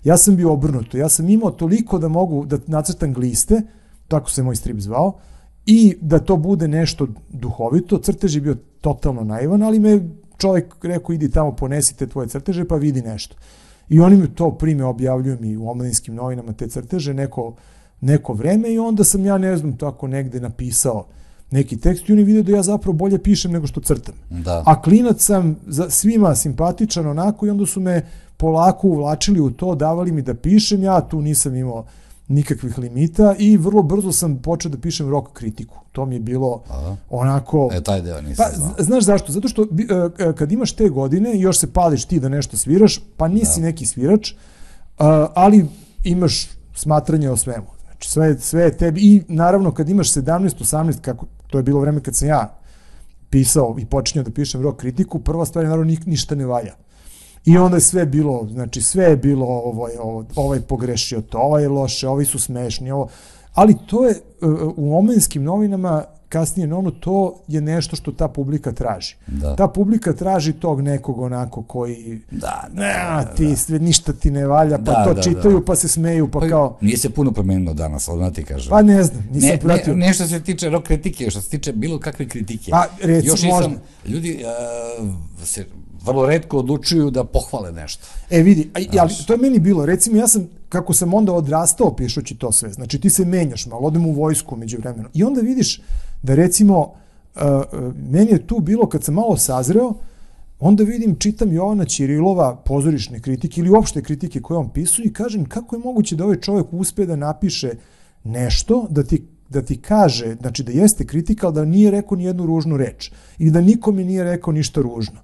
Ja sam bio obrnuto. Ja sam imao toliko da mogu da nacrtam gliste, tako se moj strip zvao, i da to bude nešto duhovito. Crtež je bio totalno naivan, ali me čovjek rekao idi tamo ponesite tvoje crteže pa vidi nešto. I oni mi to prime objavljuju mi u omladinskim novinama te crteže neko, neko vreme i onda sam ja ne znam tako negde napisao neki tekst i oni vide da ja zapravo bolje pišem nego što crtam. Da. A klinac sam za svima simpatičan onako i onda su me polako uvlačili u to, davali mi da pišem, ja tu nisam imao nikakvih limita i vrlo brzo sam počeo da pišem rock kritiku. To mi je bilo Aha. onako... E, taj deo nisam pa, znao. Znaš zašto? Zato što e, kad imaš te godine i još se pališ ti da nešto sviraš, pa nisi da. neki svirač, ali imaš smatranje o svemu. Znači, sve, sve je tebi. I naravno, kad imaš 17, 18, kako to je bilo vreme kad sam ja pisao i počinjao da pišem rock kritiku, prva stvar je naravno ništa ne valja. I onda je sve bilo, znači sve je bilo ovaj, ovaj, ovaj pogrešio to, ovaj je loše, ovi su smešni, ovo. Ali to je u omenskim novinama kasnije nono, to je nešto što ta publika traži. Da. Ta publika traži tog nekog onako koji da, da, ne, da, ti da. sve ništa ti ne valja, pa da, to da, čitaju, da. pa se smeju, pa, pa kao nije se puno promenilo danas, odmah ti kažem. Pa ne znam, nisam ne, pratio. Ne, nešto se tiče rok kritike, što se tiče bilo kakve kritike. Pa recimo Još možda. ljudi uh, se vrlo redko odlučuju da pohvale nešto. E vidi, a, ali to je meni bilo, recimo ja sam, kako sam onda odrastao pišući to sve, znači ti se menjaš malo, odem u vojsku među vremenu i onda vidiš da recimo, uh, meni je tu bilo kad sam malo sazreo, onda vidim, čitam Jovana Ćirilova pozorišne kritike ili uopšte kritike koje on pisuje i kažem kako je moguće da ovaj čovjek uspe da napiše nešto, da ti da ti kaže, znači da jeste kritika, ali da nije rekao ni jednu ružnu reč ili da nikome nije rekao ništa ružno.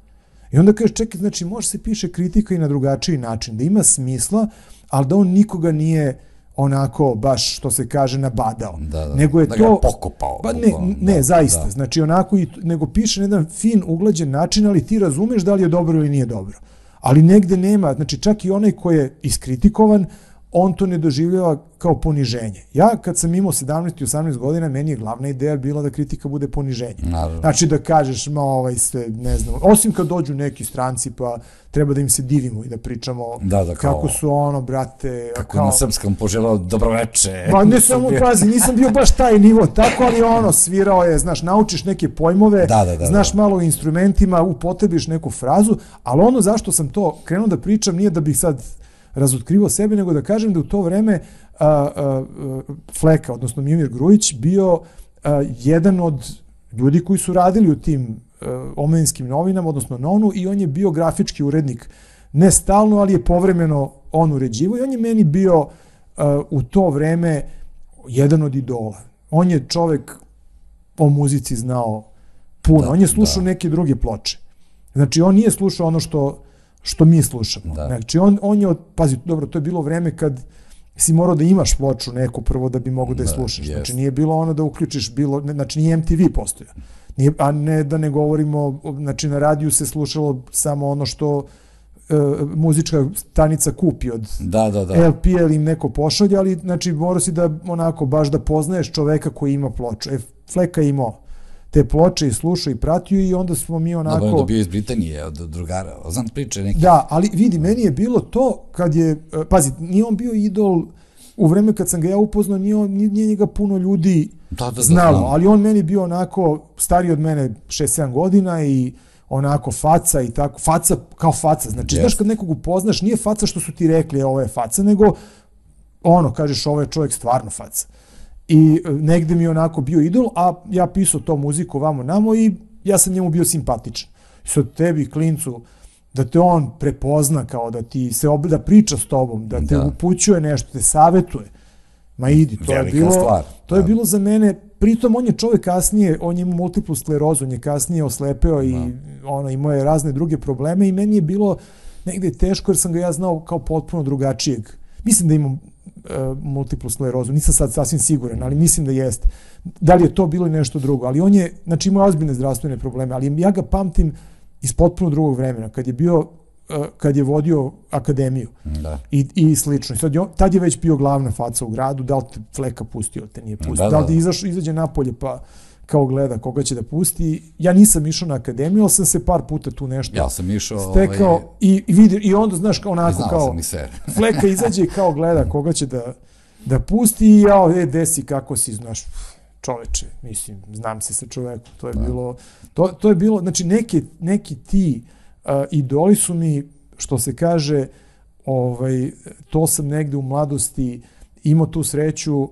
I onda kažeš, čekaj, znači može se piše kritika i na drugačiji način, da ima smisla, ali da on nikoga nije onako baš što se kaže nabadao. Da, da, nego je da to pokopao. Pa ne, ne, da, zaista. Da. Znači onako i nego piše na jedan fin uglađen način, ali ti razumeš da li je dobro ili nije dobro. Ali negde nema, znači čak i onaj ko je iskritikovan, on to ne doživljava kao poniženje. Ja kad sam imao 17 i 18 godina, meni je glavna ideja bila da kritika bude poniženje. Naravno. Znači da kažeš, ma ovaj se, ne znam, osim kad dođu neki stranci pa treba da im se divimo i da pričamo Da, da, kao- kako su ono, brate, Kako na srpskom poželao dobroveče. Ma ne samo pazi, nisam bio baš taj nivo, tako ali ono, svirao je, znaš, naučiš neke pojmove, Da, da, da, znaš da. malo o instrumentima, upotrebiš neku frazu, ali ono zašto sam to krenuo da pričam nije da bih sad razotkrivao sebe, nego da kažem da u to vreme a, a, a, Fleka, odnosno Mimir Grujić, bio a, jedan od ljudi koji su radili u tim a, omladinskim novinama, odnosno Nonu, i on je bio grafički urednik, ne stalno, ali je povremeno on uređivo i on je meni bio uh, u to vreme jedan od idola. On je čovek o muzici znao puno. Da, on je slušao da. neke druge ploče. Znači, on nije slušao ono što, što mi slušamo. Da. Znači, on, on je, od, pazi, dobro, to je bilo vreme kad si morao da imaš ploču neku prvo da bi mogo da je Da, slušaš. jest. Znači, nije bilo ono da uključiš, bilo, ne, znači, nije MTV postojao. Nije, a ne da ne govorimo, znači, na radiju se slušalo samo ono što e, muzička stanica kupi od Da, da, da. LP ili im neko pošalje, ali znači morao si da onako baš da poznaješ čoveka koji ima ploču. E, Fleka je imao te ploče i slušao i pratio i onda smo mi Da, on je onako... dobio iz Britanije od drugara. Znam priče neke. Da, ali vidi, meni je bilo to kad je, e, pazi, nije on bio idol u vreme kad sam ga ja upoznao, nije, on, nije, njega puno ljudi Da, da, da, znalo, znam. ali on meni bio onako stariji od mene 6-7 godina i onako faca i tako, faca kao faca, znači Yes. znaš kad nekog upoznaš, nije faca što su ti rekli "E, ovo je faca, nego ono, kažeš ovo je čovjek stvarno faca. I e, negde mi je onako bio idol, a ja pisao to muziku vamo namo i ja sam njemu bio simpatičan. I sad tebi, klincu, da te on prepozna kao da ti se ob... da priča s tobom, da te Da. upućuje nešto, te savetuje. Ma idi, to Velika je bilo, stvar, to je da. bilo za mene, pritom on je čovjek kasnije, on je imao multiplu sklerozu, on je kasnije oslepeo i ono, imao je razne druge probleme i meni je bilo negde teško jer sam ga ja znao kao potpuno drugačijeg. Mislim da imam multiplu sklerozu, nisam sad sasvim siguran, ali mislim da jeste. Da li je to bilo nešto drugo, ali on je, znači imao ozbiljne zdravstvene probleme, ali ja ga pamtim iz potpuno drugog vremena, kad je bio, e, kad je vodio akademiju Da. i, i slično. I sad tad je već bio glavna faca u gradu, da li te fleka pustio, te nije pustio. Da, Da, da, li ti da. izaš, izađe napolje pa kao gleda koga će da pusti. Ja nisam išao na akademiju, ali sam se par puta tu nešto Ja sam išao... stekao Ovaj, i, i, vidi, i onda znaš kao onako kao fleka izađe i kao gleda koga će da, da pusti i ja, e, desi kako si, znaš, čoveče, mislim, znam se sa čovekom, to je bilo, to, to je bilo, znači neki, neki ti uh, idoli su mi, što se kaže, ovaj, to sam negde u mladosti imao tu sreću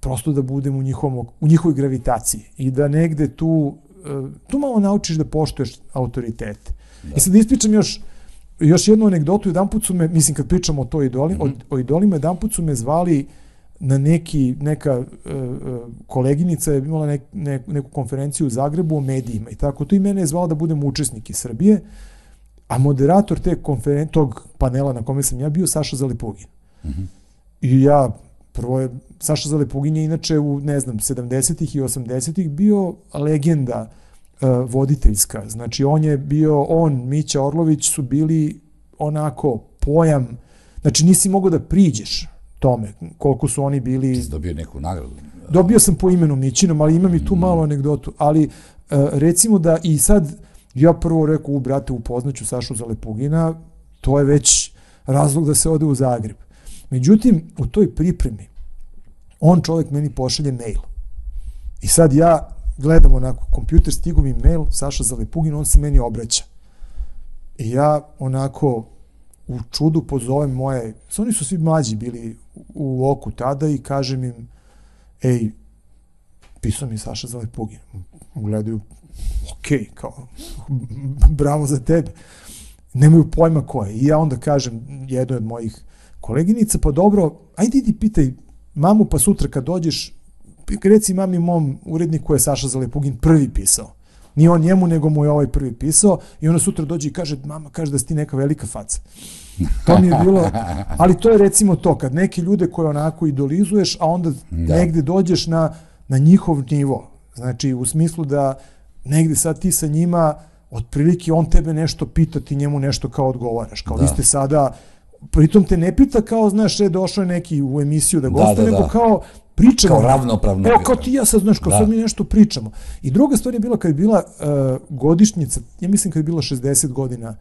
prosto da budem u, njihovom, u njihovoj gravitaciji i da negde tu, uh, tu malo naučiš da poštuješ autoritete. Da. I sad ispričam još, još jednu anegdotu, jedan put su me, mislim kad pričamo o to idoli, mm -hmm. o, o idolima, jedan put su me zvali na neki, neka uh, koleginica je imala nek, ne, neku konferenciju u Zagrebu o medijima i tako, to i mene je zvala da budem učesnik iz Srbije, a moderator te konferen, tog panela na kome sam ja bio Saša Zalepugin. Mm -hmm. I ja, prvo je, Saša Zalepugin je inače u, ne znam, 70-ih i 80-ih bio legenda uh, voditeljska. Znači, on je bio, on, Mića Orlović su bili onako pojam, znači nisi mogao da priđeš tome, koliko su oni bili... Ti si dobio neku nagradu. Dobio sam po imenu Mićinom, ali imam i tu malu anegdotu, ali uh, recimo da i sad ja prvo rekao, u brate, upoznaću Sašu Zalepugina, to je već razlog da se ode u Zagreb. Međutim, u toj pripremi, on čovjek meni pošalje mail. I sad ja gledam onako, kompjuter stigu mi mail, Saša Zalepugin, on se meni obraća. I ja onako u čudu pozovem moje, oni su svi mlađi bili u oku tada i kažem im, ej, pisao mi Saša Zalepugin. Gledaju, ok, kao, bravo za tebe. Nemaju pojma ko je. I ja onda kažem jednoj od mojih koleginica, pa dobro, ajde idi pitaj mamu, pa sutra kad dođeš, reci mami mom uredniku je Saša Zalepugin prvi pisao. Nije on njemu, nego mu je ovaj prvi pisao i ona sutra dođe i kaže, mama, kaže da si ti neka velika faca. To mi je bilo, ali to je recimo to, kad neke ljude koje onako idolizuješ, a onda da. negde dođeš na, na njihov nivo. Znači, u smislu da negde sad ti sa njima, otprilike on tebe nešto pita, ti njemu nešto kao odgovaraš. Kao da. vi ste sada pritom te ne pita kao, znaš, e, došao je neki u emisiju da gostuje, da, da, nego da. kao pričamo. Kao ravnopravno. Evo, kao ti ja sad, znaš, kao da. sad mi nešto pričamo. I druga stvar je bila kad je bila uh, godišnjica, ja mislim kad je bila 60 godina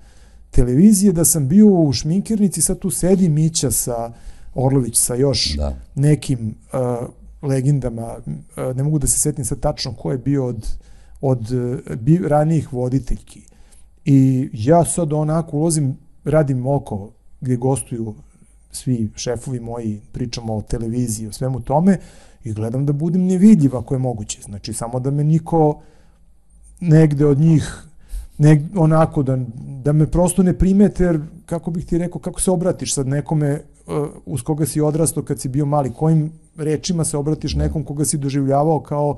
televizije, da sam bio u šminkirnici, sad tu sedi Mića sa Orlović sa još da. nekim uh, legendama, uh, ne mogu da se setim sad tačno ko je bio od, od uh, bi, ranijih voditeljki. I ja sad onako ulazim, radim oko gdje gostuju svi šefovi moji, pričamo o televiziji, o svemu tome i gledam da budem nevidljiv ako je moguće. Znači, samo da me niko negde od njih ne, onako da, da me prosto ne primete, jer kako bih ti rekao, kako se obratiš sad nekome uh, uz koga si odrastao kad si bio mali, kojim rečima se obratiš nekom koga si doživljavao kao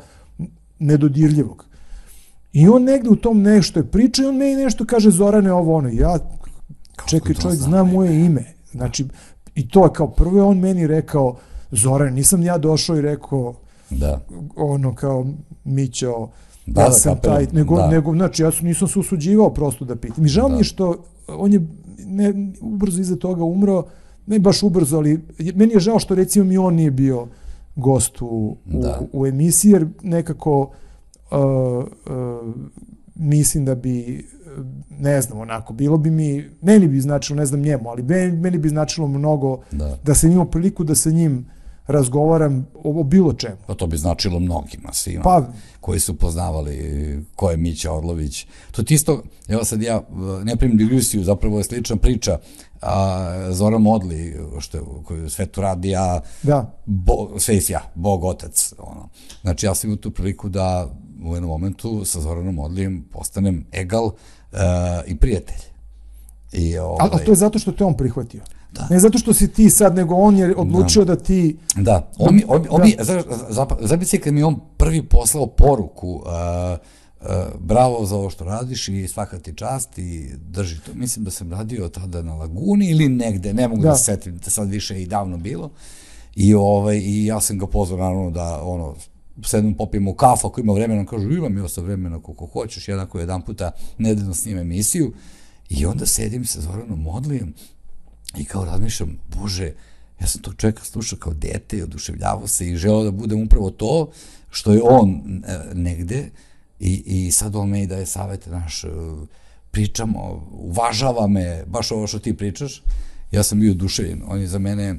nedodirljivog. I on negde u tom nešto je priča i on meni nešto kaže Zorane ovo ono. Ja, čekaj, čovjek zna moje ime. Znači, i to je kao prvo on meni rekao Zoran, nisam ja došao i rekao da. ono kao Mićo, da, ja da, sam taj, nego, da. nego, znači, ja nisam se usuđivao prosto da pitam. I žao da. mi je što on je ne, ubrzo iza toga umro, ne baš ubrzo, ali meni je žao što recimo mi on nije bio gost u, u, da. u emisiji, jer nekako uh, uh, mislim da bi ne znam, onako, bilo bi mi, meni bi značilo, ne znam njemu, ali meni, bi značilo mnogo da, da se imao priliku da sa njim razgovaram o, o bilo čemu. Pa to bi značilo mnogima, svima pa, koji su poznavali ko je Mića Orlović. To ti isto, evo sad ja ne primim digresiju, zapravo je slična priča, a, Zoran Modli, što je, koji svetu radi, ja, da. bo, sve ja, Bog otac. Ono. Znači, ja sam imao tu priliku da u jednom momentu sa Zoranom Modlijem postanem egal uh, i prijatelj. I, ovaj, a, a to je zato što te on prihvatio? Da. Ne zato što si ti sad, nego on je odlučio da, da ti... Da, on mi, on, on da. mi, zamisli kad mi on prvi poslao poruku, uh, uh, bravo za ovo što radiš i svaka ti čast i drži to. Mislim da sam radio tada na Laguni ili negde, ne mogu da, da se setim, da sad više i davno bilo. I, ovaj, I ja sam ga pozvao naravno da ono, sedem popijemo kafu ako ima vremena, on kaže imam ja sa vremena koliko hoćeš, jednako jedan puta nedeljno snim emisiju. I onda sedim sa Zoranom Modlijem I kao razmišljam, bože, ja sam tog čovjeka slušao kao dete i oduševljavao se i želeo da budem upravo to što je on e, negde i, i sad on meni daje savete, naš, e, pričamo, uvažava me, baš ovo što ti pričaš, ja sam bio oduševljen. On je za mene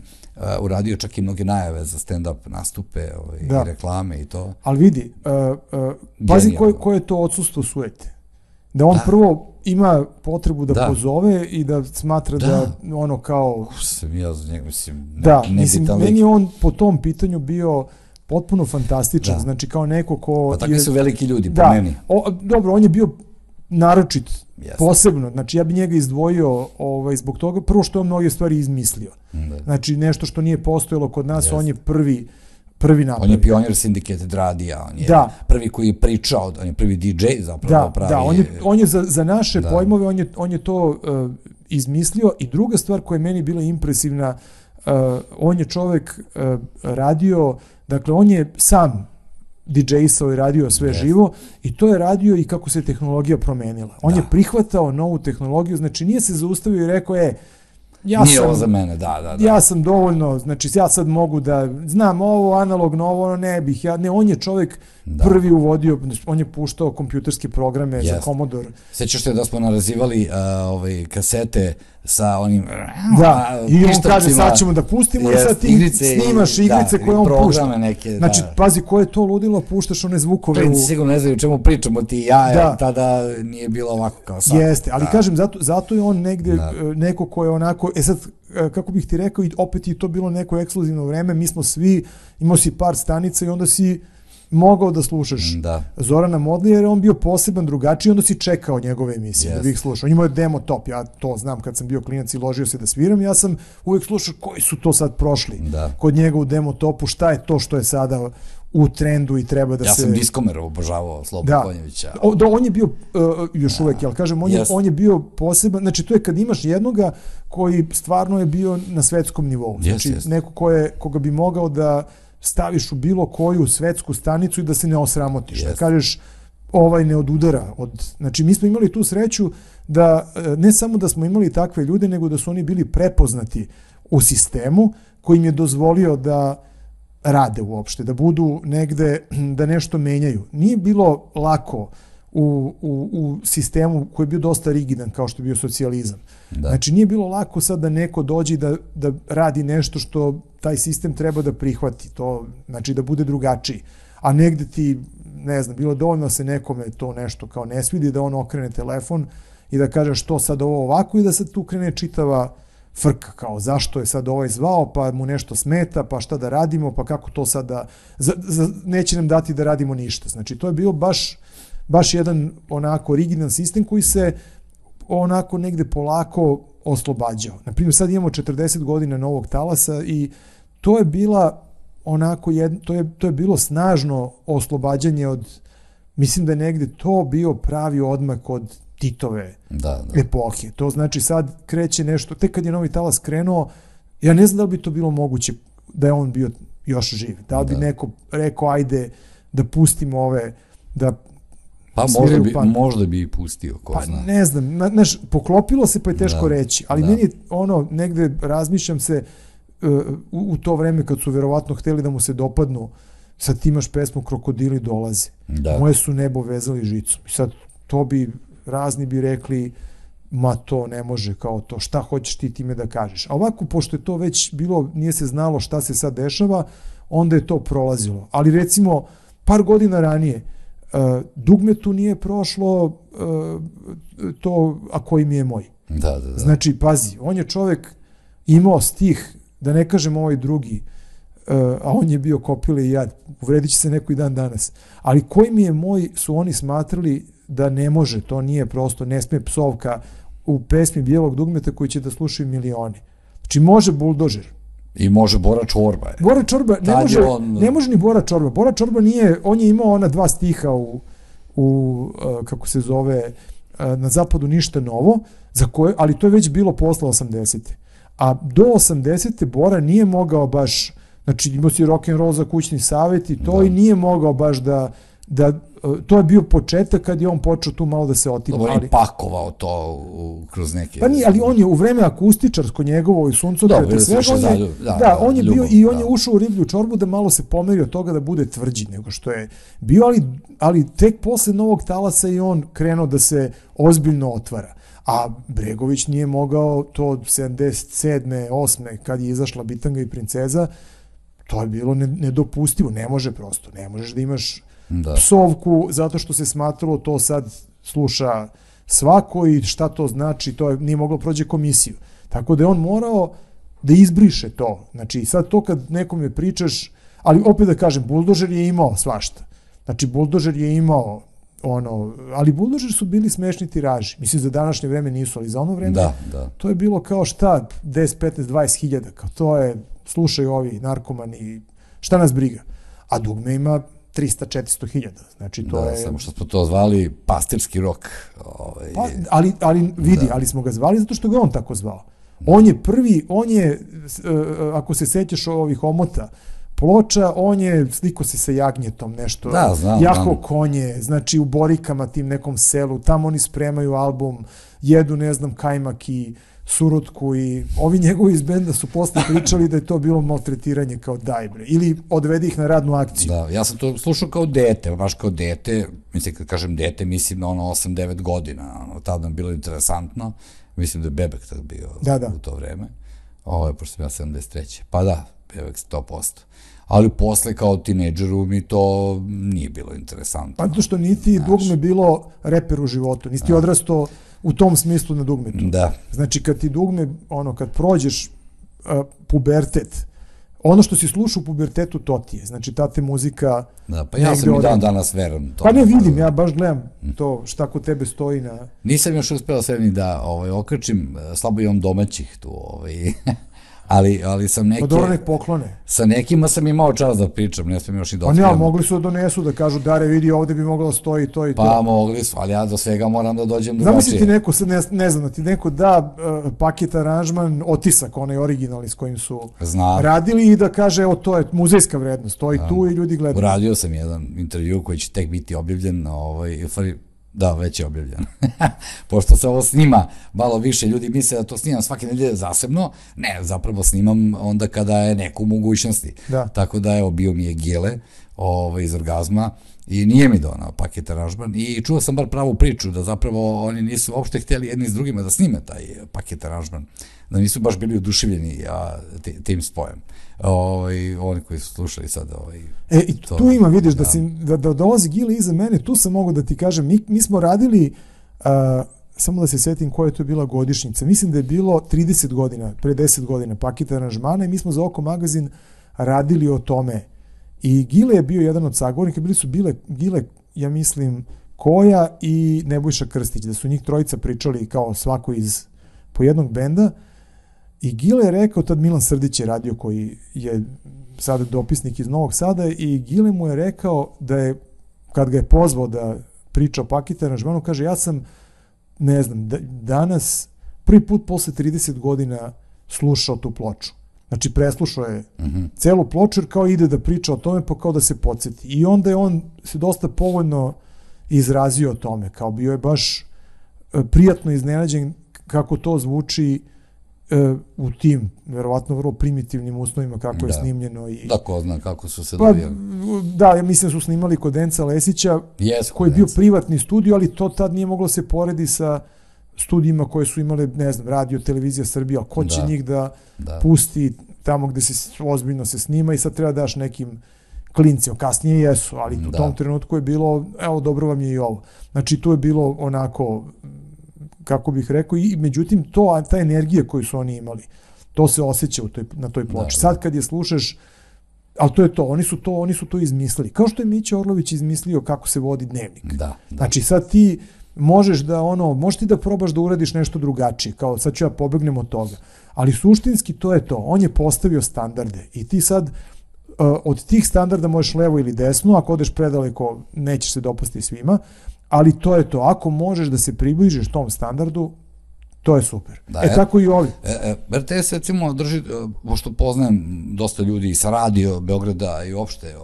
uradio čak i mnoge najave za stand-up nastupe ovaj, da. i reklame i to. Ali vidi, uh, uh, pazi koje, koje je to odsustvo sujete. Da on da. prvo ima potrebu da, da, pozove i da smatra da, da ono kao... Sam ja za njega, mislim... Ne, da, ne mislim, meni je on po tom pitanju bio potpuno fantastičan, da. znači kao neko ko... Pa takvi je, su veliki ljudi, da, po meni. O, dobro, on je bio naročit, Jasne. posebno, znači ja bi njega izdvojio ovaj, zbog toga, prvo što je mnoge stvari izmislio. Da. Znači nešto što nije postojalo kod nas, Jasne. on je prvi prvi napravi. On je pionir Syndicate radija, on je da. prvi koji je pričao, on je prvi DJ zapravo da, pravi. Da, on je, on je za, za naše da. pojmove, on je, on je to uh, izmislio i druga stvar koja je meni bila impresivna, uh, on je čovek uh, radio, dakle on je sam DJ-sao i radio sve yes. živo i to je radio i kako se tehnologija promenila. On da. je prihvatao novu tehnologiju, znači nije se zaustavio i rekao, je, ja Nije sam, ovo za mene, da, da, da. Ja sam dovoljno, znači ja sad mogu da znam ovo analogno, ovo ne bih. Ja, ne, on je čovjek da. prvi uvodio, on je puštao kompjuterske programe yes. za Commodore. Sećaš se da smo narazivali uh, ovaj, kasete sa onim da, i on kaže sad ćemo da pustimo yes, i sad ti igrice, snimaš igrice da, koje on pušta. Neke, znači, da. pazi, ko je to ludilo, puštaš one zvukove. Princi u... sigurno ne znaju čemu pričamo ti i ja, da. tada nije bilo ovako kao sad. Jeste, ali da. kažem, zato, zato je on negde da. E, neko ko je onako, e sad, e, kako bih ti rekao, opet je to bilo neko ekskluzivno vreme, mi smo svi, imao si par stanica i onda si mogao da slušaš da. Zorana Modlija jer on bio poseban drugačiji onda si čekao njegove emisije yes. da bih slušao. On imao je demo top, ja to znam kad sam bio klinac i ložio se da sviram, ja sam uvek slušao koji su to sad prošli da. kod njega u demo topu, šta je to što je sada u trendu i treba da ja se... Ja sam Diskomer obožavao Slobu da. Konjevića. O, da, on je bio, uh, još da. uvek, jel kažem, on, yes. je, on je bio poseban, znači to je kad imaš jednoga koji stvarno je bio na svetskom nivou. Znači yes, yes. neko ko je, koga bi mogao da staviš u bilo koju svetsku stanicu i da se ne osramotiš. Yes. Da kažeš, ovaj ne odudara od znači mi smo imali tu sreću da e, ne samo da smo imali takve ljude nego da su oni bili prepoznati u sistemu koji im je dozvolio da rade uopšte, da budu negde, da nešto menjaju. Nije bilo lako u, u, u sistemu koji je bio dosta rigidan kao što je bio socijalizam. Da. Znači nije bilo lako sad da neko dođe da, da radi nešto što taj sistem treba da prihvati, to znači da bude drugačiji. A negde ti, ne znam, bilo dovoljno da se nekome to nešto kao ne svidi, da on okrene telefon i da kaže što sad ovo ovako i da sad tu krene čitava frka, kao zašto je sad ovaj zvao, pa mu nešto smeta, pa šta da radimo, pa kako to sad da, za, za, neće nam dati da radimo ništa. Znači to je bio baš, baš jedan onako rigidan sistem koji se onako negde polako oslobađao. Naprimjer, sad imamo 40 godina novog talasa i to je bila onako, jed, to, je, to je bilo snažno oslobađanje od, mislim da je negde to bio pravi odmak od Titove da, da. epohe. To znači sad kreće nešto, tek kad je novi talas krenuo, ja ne znam da li bi to bilo moguće da je on bio još živ. Da li da. bi neko rekao, ajde da pustimo ove, da Pa možda bi, pa, možda bi i pustio, ko pa, zna. Ne znam, znaš, poklopilo se pa je teško da, reći, ali da. meni ono, negde razmišljam se uh, u, u to vreme kad su verovatno hteli da mu se dopadnu, sad ti imaš pesmu Krokodili dolaze. Da. Moje su nebo vezali žicom. I sad to bi razni bi rekli ma to ne može kao to, šta hoćeš ti time da kažeš. A ovako, pošto je to već bilo, nije se znalo šta se sad dešava, onda je to prolazilo. Ali recimo, par godina ranije, dugme tu nije prošlo uh, to, a koji mi je moj. Da, da, da. Znači, pazi, on je čovek imao stih, da ne kažem ovaj drugi, uh, a on je bio kopile i jad, uvredit će se neko i dan danas. Ali koji mi je moj su oni smatrali da ne može, to nije prosto, ne sme psovka u pesmi Bijelog dugmeta koji će da slušaju milioni. Znači može buldožer. I može Bora Čorba. Je. Bora Čorba, ne može, on... ne može ni Bora Čorba. Bora Čorba nije, on je imao ona dva stiha u, u uh, kako se zove, uh, na zapadu ništa novo, za koje, ali to je već bilo posle 80. A do 80. Bora nije mogao baš, znači imao si rock and roll za kućni savet i to da. i nije mogao baš da, da to je bio početak kad je on počeo tu malo da se otima. Dobro, ali pakovao to u, kroz neke... Pa nije, ali on je u vreme akustičarsko njegovo i suncokreta sve, on je, da, da, da, on je ljubav, bio i on da. je ušao u riblju čorbu da malo se pomerio toga da bude tvrđi nego što je bio, ali, ali tek posle novog talasa i on krenuo da se ozbiljno otvara. A Bregović nije mogao to od 77. 8. kad je izašla Bitanga i princeza, to je bilo nedopustivo, ne može prosto, ne možeš da imaš da. psovku zato što se smatralo to sad sluša svako i šta to znači, to je, nije moglo da prođe komisiju. Tako da je on morao da izbriše to. Znači sad to kad nekom je pričaš, ali opet da kažem, buldožer je imao svašta. Znači buldožer je imao ono, ali buldožer su bili smešni tiraži. Mislim za današnje vreme nisu, ali za ono vreme da, da. to je bilo kao šta 10, 15, 20 hiljada. Kao to je, slušaju ovi narkomani, šta nas briga. A dugme ima 300-400 hiljada. Znači, to da, je... samo što smo to zvali pastirski rok. Ovaj... Pa, ali, ali vidi, da. ali smo ga zvali zato što ga on tako zvao. On je prvi, on je, e, ako se sećaš ovih omota, ploča, on je sliko se sa jagnjetom nešto, da, znam, jaho znam. konje, znači u Borikama tim nekom selu, tamo oni spremaju album, jedu ne znam kajmak i Surutku i ovi njegovi iz benda su posle pričali da je to bilo maltretiranje kao daj bre, ili odvedi ih na radnu akciju. Da, ja sam to slušao kao dete, baš kao dete, mislim kad kažem dete, mislim na ono 8-9 godina, ono, tada nam bilo interesantno, mislim da je Bebek tad bio da, da. u to vreme, ovo je, pošto sam ja 73. Pa da, Bebek 100%. Ali posle kao tinejdžeru mi to nije bilo interesantno. Pa to što niti dugme bilo reper u životu, nisi ti odrasto u tom smislu na dugmetu. Da. Znači kad ti dugme, ono, kad prođeš uh, pubertet, ono što si slušao u pubertetu, to ti je. Znači, ta te muzika... Da, pa ja sam i dan danas veran to. Pa ne vidim, ja baš gledam to šta kod tebe stoji na... Nisam još uspeo sve ni da ovaj, okrčim, slabo imam domaćih tu, ovaj, ali, ali sam neke... Pa dobro nek poklone. Sa nekima sam imao čas da pričam, ne sam još i dotkrivam. Pa ne, mogli su da donesu, da kažu, dare vidi, ovde bi moglo da stoji to i pa, to. Pa mogli su, ali ja do svega moram da dođem drugačije. Zamisli ti neko, ne, ne znam, da ti neko da uh, paket aranžman, otisak, onaj originalni s kojim su Znam. radili i da kaže, evo, to je muzejska vrednost, stoji da. tu i ljudi gledaju. Uradio sam jedan intervju koji će tek biti objavljen, ovaj, Da, već je objavljen. Pošto se ovo snima, malo više ljudi misle da to snimam svake nedelje zasebno, ne, zapravo snimam onda kada je neko u mogućnosti. Da. Tako da, evo, bio mi je Gile ovaj, iz orgazma i nije mi donao paket aranžman i čuo sam bar pravu priču da zapravo oni nisu uopšte htjeli jedni s drugima da snime taj paket aranžman, da nisu baš bili oduševljeni a, tim spojem. Ovaj, oni koji su slušali sad ovaj, E, i to, tu ima, vidiš, da, da, si, da, da dolazi Gile iza mene, tu sam mogu da ti kažem, mi, mi smo radili, uh, samo da se setim koja je to bila godišnjica, mislim da je bilo 30 godina, pre 10 godina, paket aranžmana i mi smo za Oko magazin radili o tome. I Gile je bio jedan od sagovornika, bili su bile, Gile, ja mislim, Koja i Nebojša Krstić, da su njih trojica pričali kao svako iz po jednog benda, I Gile je rekao, tad Milan Srdić je radio koji je sada dopisnik iz Novog Sada i Gile mu je rekao da je, kad ga je pozvao da priča o paket aranžmanu, kaže ja sam, ne znam, da, danas prvi put posle 30 godina slušao tu ploču. Znači preslušao je uh mhm. -huh. celu ploču jer kao ide da priča o tome pa kao da se podsjeti. I onda je on se dosta povoljno izrazio o tome, kao bio je baš e, prijatno iznenađen kako to zvuči u tim, verovatno vrlo primitivnim uslovima kako da. je snimljeno. I, da, ko zna kako su se pa, dobijali. Da, ja mislim da su snimali kod Denca Lesića, yes, koji je bio privatni studio, ali to tad nije moglo se poredi sa studijima koje su imale, ne znam, radio, televizija Srbija, ko će da. njih da, da pusti tamo gde se ozbiljno se snima i sad treba da daš nekim klincima, kasnije jesu, ali da. u tom trenutku je bilo, evo, dobro vam je i ovo. Znači, tu je bilo onako kako bih rekao, i međutim, to, ta energija koju su oni imali, to se osjeća u toj, na toj ploči. Da, Sad kad je slušaš, ali to je to, oni su to, oni su to izmislili. Kao što je Mića Orlović izmislio kako se vodi dnevnik. Da, da. Znači sad ti možeš da ono, možeš ti da probaš da uradiš nešto drugačije, kao sad ću ja pobegnem od toga. Ali suštinski to je to. On je postavio standarde i ti sad uh, od tih standarda možeš levo ili desno, ako odeš predaleko nećeš se dopasti svima, ali to je to. Ako možeš da se približiš tom standardu, to je super. Da, e, tako i ovi. E, e, RTS recimo drži, e, pošto poznajem dosta ljudi sa radio Beograda i uopšte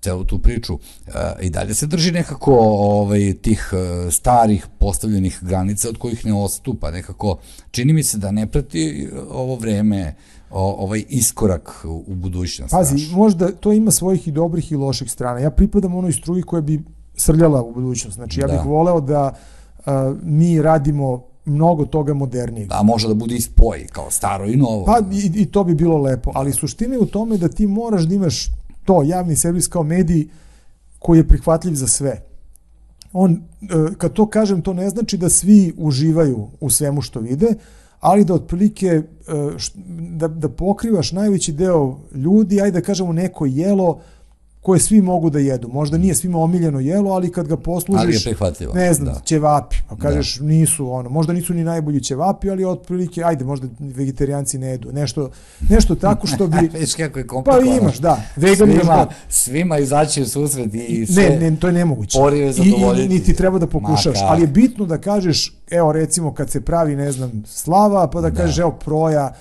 celu tu priču, e, i dalje se drži nekako ovaj, tih e, starih postavljenih granica od kojih ne ostupa. Nekako, čini mi se da ne prati ovo vreme, o, ovaj iskorak u, u budućnost. Pazi, znaš. možda to ima svojih i dobrih i loših strana. Ja pripadam onoj struji koja bi srljala u budućnost. Znači, ja bih da. voleo da uh, mi radimo mnogo toga modernijeg. Da, može da bude i spoj, kao staro i novo. Pa i, i to bi bilo lepo, ali suština je u tome da ti moraš da imaš to, javni servis kao medij koji je prihvatljiv za sve. On, uh, kad to kažem, to ne znači da svi uživaju u svemu što vide, ali da otprilike uh, da, da pokrivaš najveći deo ljudi, ajde da kažemo neko jelo, koje svi mogu da jedu. Možda nije svima omiljeno jelo, ali kad ga poslužiš, ali je prihvatljivo. Ne znam, da. ćevapi, pa kažeš da. nisu ono, možda nisu ni najbolji ćevapi, ali otprilike ajde, možda vegetarijanci ne jedu. Nešto nešto tako što bi Viš kako je Pa imaš, da. Vegan svima, svima izaći u susret i sve. Ne, ne, to je nemoguće. I, i niti treba da pokušaš, ali je bitno da kažeš, evo recimo kad se pravi, ne znam, slava, pa da, da. kažeš evo proja,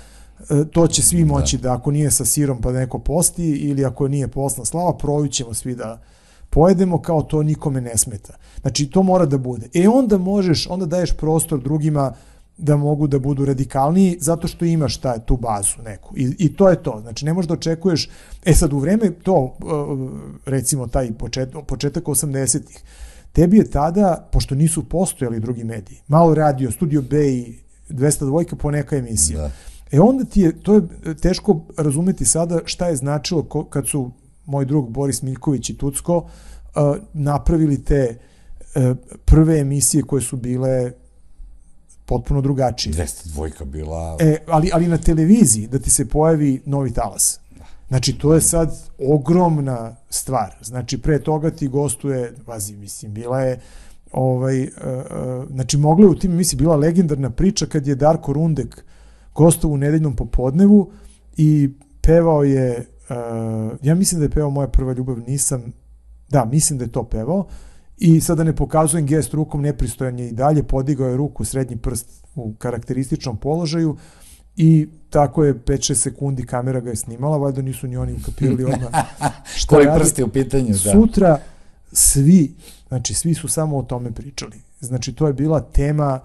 to će svi da. moći da. da ako nije sa sirom pa da neko posti ili ako nije posna slava, projućemo svi da pojedemo kao to nikome ne smeta. Znači to mora da bude. E onda možeš, onda daješ prostor drugima da mogu da budu radikalniji zato što imaš taj, tu bazu neku. I, I to je to. Znači ne možeš da očekuješ, e sad u vreme to, e, recimo taj počet, početak 80-ih, tebi je tada, pošto nisu postojali drugi mediji, malo radio, Studio B i 202 po neka emisija, da E onda ti je, to je teško razumeti sada šta je značilo ko, kad su moj drug Boris Miljković i Tucko uh, napravili te uh, prve emisije koje su bile potpuno drugačije. 202 bila... E, ali, ali na televiziji da ti se pojavi novi talas. Znači, to je sad ogromna stvar. Znači, pre toga ti gostuje, vazi, mislim, bila je ovaj, uh, uh, znači, mogla je u tim emisiji, bila legendarna priča kad je Darko Rundek gostovo u nedeljnom popodnevu i pevao je, uh, ja mislim da je pevao Moja prva ljubav, nisam, da, mislim da je to pevao, i sada ne pokazujem gest rukom, nepristojan je i dalje, podigao je ruku, srednji prst u karakterističnom položaju i tako je 5-6 sekundi kamera ga je snimala, valjda nisu ni oni ukapirali odmah šta Koji prst je u pitanju, da. Sutra svi, znači svi su samo o tome pričali. Znači to je bila tema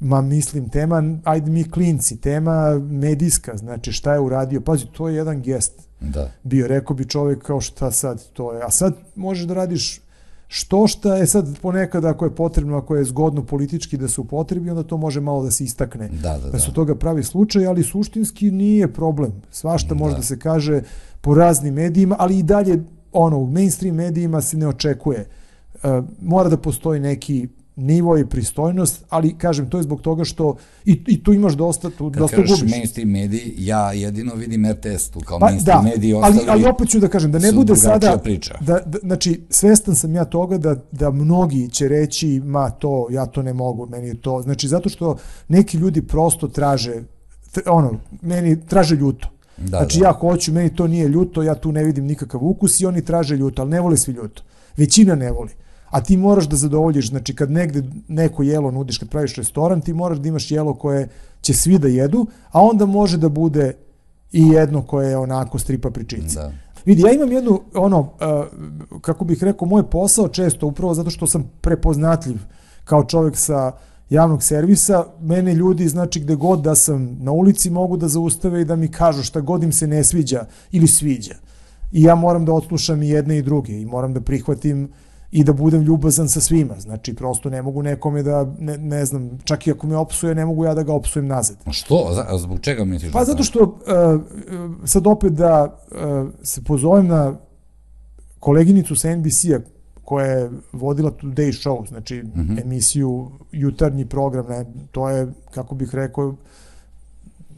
ma mislim, tema, ajde mi klinci, tema medijska, znači šta je uradio, pazi, to je jedan gest. Da. Bio, rekao bi čovek kao šta sad to je, a sad možeš da radiš što šta je sad ponekad ako je potrebno, ako je zgodno politički da se upotrebi, onda to može malo da se istakne. Da, da, da. da su toga pravi slučaj, ali suštinski nije problem. Svašta može da. da se kaže po raznim medijima, ali i dalje ono, u mainstream medijima se ne očekuje. Uh, mora da postoji neki nivo i pristojnost, ali kažem, to je zbog toga što i, i tu imaš dosta, tu Kad dosta gubiš. Kad mainstream mediji, ja jedino vidim RTS tu kao pa, mainstream da, mediji, ostali ali, ali opet ću da kažem, da ne bude sada, priča. Da, da, znači, svestan sam ja toga da, da mnogi će reći, ma to, ja to ne mogu, meni je to, znači, zato što neki ljudi prosto traže, ono, meni traže ljuto. Da, znači, da. ja hoću, meni to nije ljuto, ja tu ne vidim nikakav ukus i oni traže ljuto, ali ne vole svi ljuto. Većina ne voli a ti moraš da zadovoljiš, znači kad negde neko jelo nudiš, kad praviš restoran, ti moraš da imaš jelo koje će svi da jedu, a onda može da bude i jedno koje je onako stripa pričice. Da. Vidi, ja imam jednu, ono, uh, kako bih rekao, moj posao često, upravo zato što sam prepoznatljiv kao čovjek sa javnog servisa, mene ljudi, znači gde god da sam na ulici mogu da zaustave i da mi kažu šta god im se ne sviđa ili sviđa. I ja moram da odslušam i jedne i druge i moram da prihvatim uh, i da budem ljubazan sa svima. Znači, prosto ne mogu nekome da, ne, ne znam, čak i ako me opsuje, ne mogu ja da ga opsujem nazad. A što? A zbog čega misliš? Pa da zato što, uh, sad opet da uh, se pozovem na koleginicu sa NBC-a, koja je vodila Today Show, znači uh mhm. -huh. emisiju, jutarnji program, ne, to je, kako bih rekao,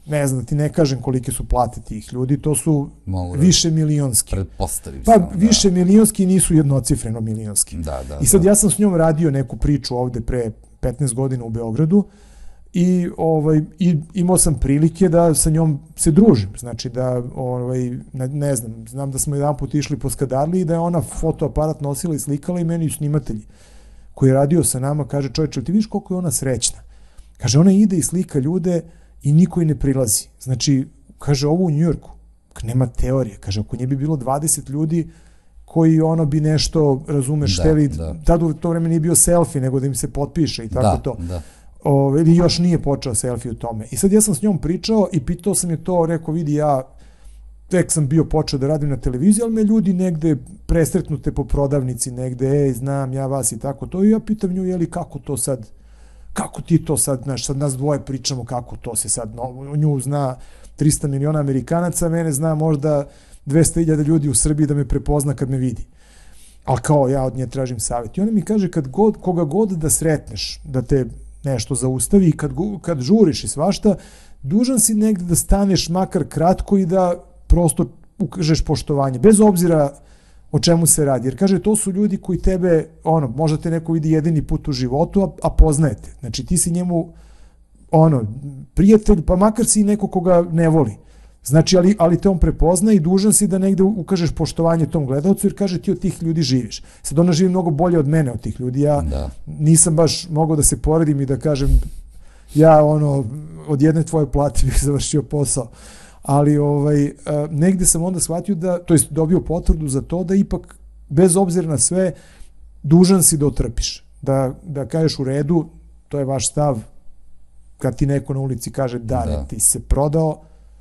ne znam, da ti ne kažem kolike su plate tih ljudi, to su Mogu da više milionski. Pretpostavim Pa da. više milionski nisu jednocifreno milionski. Da, da, I sad da. ja sam s njom radio neku priču ovde pre 15 godina u Beogradu i ovaj i imao sam prilike da sa njom se družim znači da ovaj ne, ne znam znam da smo jedan put išli po Skadarli i da je ona fotoaparat nosila i slikala i meni snimatelji koji je radio sa nama kaže čoveče ti vidiš koliko je ona srećna kaže ona ide i slika ljude i niko i ne prilazi. Znači, kaže, ovo u Njujorku, nema teorije. Kaže, ako nje bi bilo 20 ljudi koji ono bi nešto, razumeš, da, hteli, da. tada u to vreme nije bio selfie, nego da im se potpiše i tako da, to. Da. O, ili još nije počeo selfie u tome. I sad ja sam s njom pričao i pitao sam je to, rekao, vidi, ja tek sam bio počeo da radim na televiziji, ali me ljudi negde presretnute po prodavnici, negde, ej, znam ja vas i tako to. I ja pitam nju, jeli, kako to sad, kako ti to sad, znaš, sad nas dvoje pričamo kako to se sad, no, nju zna 300 miliona Amerikanaca, mene zna možda 200.000 ljudi u Srbiji da me prepozna kad me vidi. Ali kao ja od nje tražim savjet. I ona mi kaže kad god, koga god da sretneš, da te nešto zaustavi i kad, kad žuriš i svašta, dužan si negde da staneš makar kratko i da prosto ukažeš poštovanje. Bez obzira o čemu se radi. Jer kaže, to su ljudi koji tebe, ono, možda te neko vidi jedini put u životu, a, a poznajete. Znači, ti si njemu, ono, prijatelj, pa makar si neko koga ne voli. Znači, ali, ali te on prepozna i dužan si da negde ukažeš poštovanje tom gledalcu, jer kaže, ti od tih ljudi živiš. Sad ona živi mnogo bolje od mene, od tih ljudi. Ja da. nisam baš mogao da se poredim i da kažem, ja, ono, od jedne tvoje plate bih završio posao ali ovaj, e, negde sam onda shvatio da, to jest dobio potvrdu za to da ipak, bez obzira na sve, dužan si da otrpiš. Da, da kažeš u redu, to je vaš stav, kad ti neko na ulici kaže da, da. ti se prodao,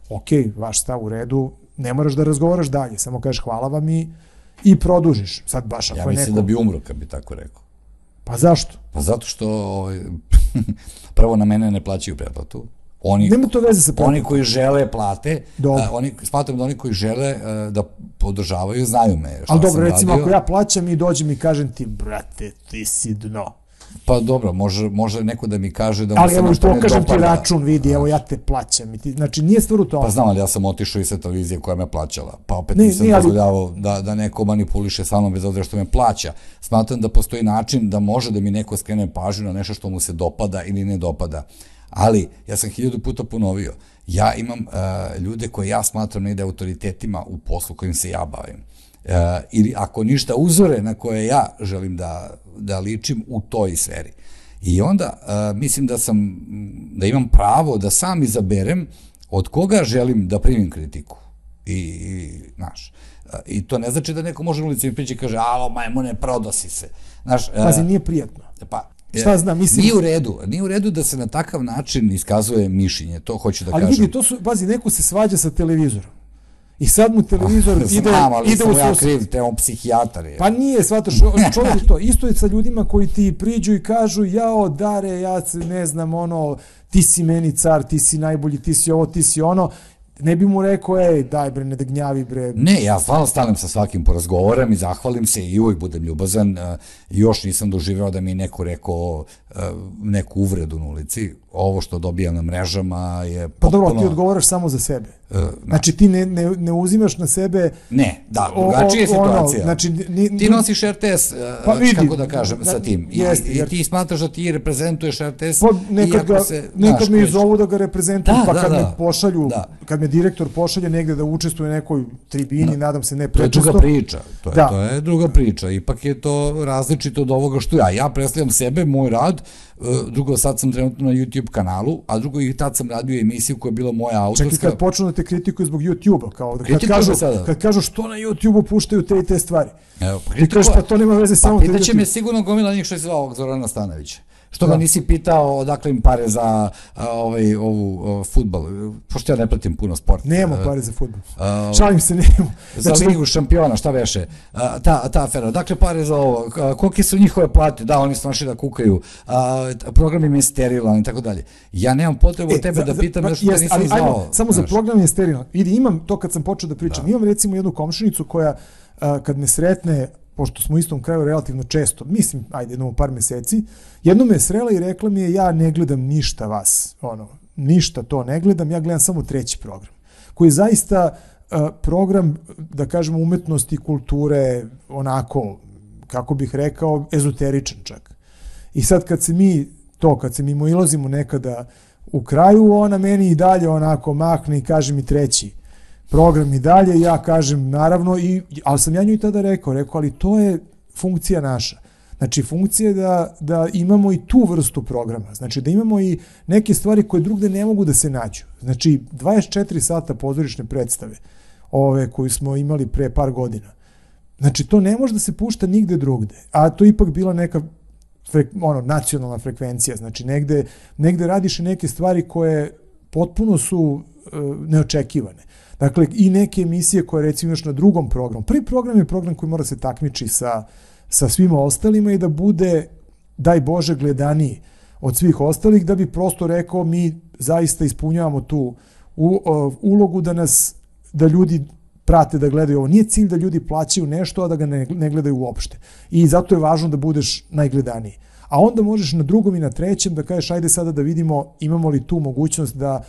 ok, vaš stav u redu, ne moraš da razgovaraš dalje, samo kažeš hvala vam i, i produžiš. Sad baš ako ja je neko... Ja mislim da bi umro kad bi tako rekao. Pa zašto? Pa zato što ovaj, prvo na mene ne plaćaju pretplatu, Oni, Nema to veze sa Oni koji žele plate, dobro. a, oni, smatram da oni koji žele a, da podržavaju, znaju me. Ali dobro, recimo, radio. ako ja plaćam i dođem i kažem ti, brate, ti si dno. Pa dobro, može, može neko da mi kaže da mu ali se nešto ne dopada. Ali evo, pokažem ti račun, vidi, evo ja te plaćam. I ti, znači, nije stvar u tome. Pa znam, ali ja sam otišao iz sa televizije koja me plaćala. Pa opet ne, nisam dozvoljavao ali... da, da neko manipuliše sa mnom bez obzira što me plaća. Smatram da postoji način da može da mi neko skrene pažnju na nešto što mu se dopada ili ne dopada Ali, ja sam hiljadu puta ponovio, ja imam uh, ljude koje ja smatram negde autoritetima u poslu kojim se ja bavim. Uh, ili ako ništa uzore na koje ja želim da, da ličim u toj sferi. I onda uh, mislim da sam, da imam pravo da sam izaberem od koga želim da primim kritiku. I, i znaš, I to ne znači da neko može u ulici mi prići i kaže, alo, majmune, prodosi se. Znaš, Pazi, nije prijatno. Pa, Šta znam, mislim... Nije u redu, nije u redu da se na takav način iskazuje mišljenje, to hoću da ali kažem. Ali vidi, to su, pazi, neko se svađa sa televizorom. I sad mu televizor Znam, ide, ali ide u ja kriv, te on psihijatar je. Pa nije, shvataš, čovjek to, isto je sa ljudima koji ti priđu i kažu, jao, dare, ja se ne znam, ono, ti si meni car, ti si najbolji, ti si ovo, ti si ono, ne bi mu rekao, ej, daj bre, ne da gnjavi bre. Ne, ja stvarno stanem sa svakim porazgovoram i zahvalim se i uvijek budem ljubazan. Uh, još nisam doživeo da mi neko rekao neku uvredu na ulici. Ovo što dobijam na mrežama je Pa dobro, ti odgovaraš samo za sebe. Uh, Znači ti ne, ne, ne uzimaš na sebe... Ne, da, drugačija je o- ono, situacija. znači, ni- ti nosiš RTS, uh, Pa vidi, kako da kažem, da, sa tim. I, I ti smatraš da ti reprezentuješ RTS, Pa nekad, ga, se, nekad me i koji- zovu da ga reprezentujem, Da, pa da, kad da. me pošalju, Da. kad me direktor pošalje negde da učestvuje u nekoj tribini, nadam se ne To je prečesto. druga priča. To je, Da. to je druga priča. Ipak je to različito od ovoga što ja. Ja predstavljam sebe, moj rad, e, drugo sad sam trenutno na YouTube kanalu, a drugo i tad sam radio emisiju koja je bila moja autorska. Čekaj kad počnu da te kritikuju zbog YouTube-a, kao da kad kažu, sada. kad kažu što na YouTube-u puštaju te i te stvari. Evo, pa Ti kažeš pa to nema veze samo Pa pitaće me sigurno gomila njih što je zvao ovog Zorana Stanovića. Što Da. ga nisi pitao odakle im pare za a, ovaj, ovu futbal, pošto ja ne pratim puno sport. Nemamo E, pare za fudbal. a, Šalim se, nemamo. Za Znači, ligu šampiona, šta veše? A, ta, ta afera. Dakle, pare za ovo. Kolike su njihove plate? Da, oni su našli da kukaju. A, program im je sterilan i tako dalje. Ja nemam potrebu od tebe za- da za- pitam pa nešto što nisam ali znao. ajmo, samo za znaš. program je sterilan. Vidi, imam to kad sam počeo da pričam. Imam recimo jednu komšinicu koja a, kad me sretne, pošto smo u istom kraju relativno često, mislim, ajde, jednom par meseci, jednom me je srela i rekla mi je ja ne gledam ništa vas, ono, ništa to ne gledam, ja gledam samo treći program, koji je zaista a, program, da kažemo, umetnosti, kulture, onako, kako bih rekao, ezoteričan čak. I sad kad se mi to, kad se mimo ilazimo nekada u kraju, ona meni i dalje onako mahne i kaže mi treći program i dalje, ja kažem naravno, i, ali sam ja njoj tada rekao, rekao, ali to je funkcija naša. Znači, funkcija je da, da imamo i tu vrstu programa. Znači, da imamo i neke stvari koje drugde ne mogu da se nađu. Znači, 24 sata pozorišne predstave, ove koju smo imali pre par godina. Znači, to ne može da se pušta nigde drugde. A to ipak bila neka ono, nacionalna frekvencija. Znači, negde, negde radiš i neke stvari koje potpuno su e, neočekivane. Dakle, i neke emisije koje recimo imaš na drugom programu. Prvi program je program koji mora se takmiči sa, sa svima ostalima i da bude, daj Bože, gledaniji od svih ostalih, da bi prosto rekao mi zaista ispunjavamo tu u, o, ulogu da nas, da ljudi prate da gledaju ovo. Nije cilj da ljudi plaćaju nešto, a da ga ne, ne gledaju uopšte. I zato je važno da budeš najgledaniji. A onda možeš na drugom i na trećem da kažeš ajde sada da vidimo imamo li tu mogućnost da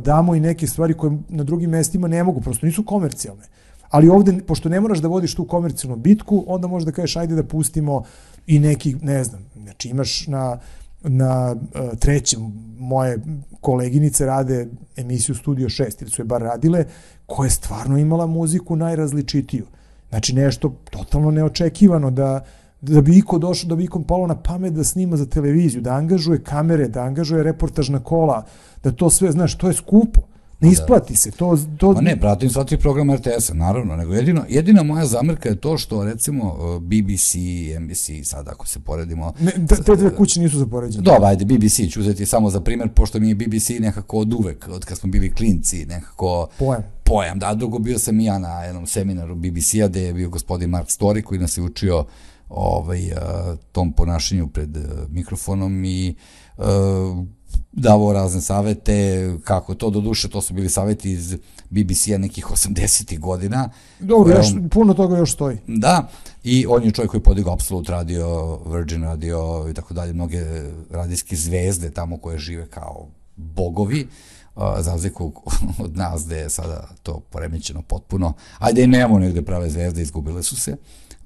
damo i neke stvari koje na drugim mestima ne mogu, prosto nisu komercijalne. Ali ovde, pošto ne moraš da vodiš tu komercijalnu bitku, onda možeš da kažeš ajde da pustimo i neki, ne znam, znači imaš na, na uh, trećem moje koleginice rade emisiju Studio 6 ili su je bar radile, koja je stvarno imala muziku najrazličitiju. Znači nešto totalno neočekivano da da bi iko došao, da bi ikom palo na pamet da snima za televiziju, da angažuje kamere, da angažuje reportažna kola, da to sve, znaš, to je skupo. Ne isplati se. To, to... Ma ne, pratim sva tri programa RTS-a, naravno, nego jedino, jedina moja zamerka je to što, recimo, BBC, NBC, sad ako se poredimo... Ne, te, te dve kuće nisu za poređenje. Dobro, ajde, BBC ću uzeti samo za primer, pošto mi je BBC nekako od uvek, od kad smo bili klinci, nekako... Pojam. Pojam, da, drugo bio sam i ja na jednom seminaru BBC-a gde je bio gospodin Mark Story koji nas je učio ovaj, a, tom ponašanju pred a, mikrofonom i a, davao razne savete, kako to, do duše, to su bili saveti iz BBC-a nekih 80. godina. Dobro, još, puno toga još stoji. Da, i on je čovjek koji je podigao Absolut radio, Virgin radio i tako dalje, mnoge radijske zvezde tamo koje žive kao bogovi, za razliku od nas gde je sada to poremećeno potpuno. Ajde i nemamo negde prave zvezde, izgubile su se.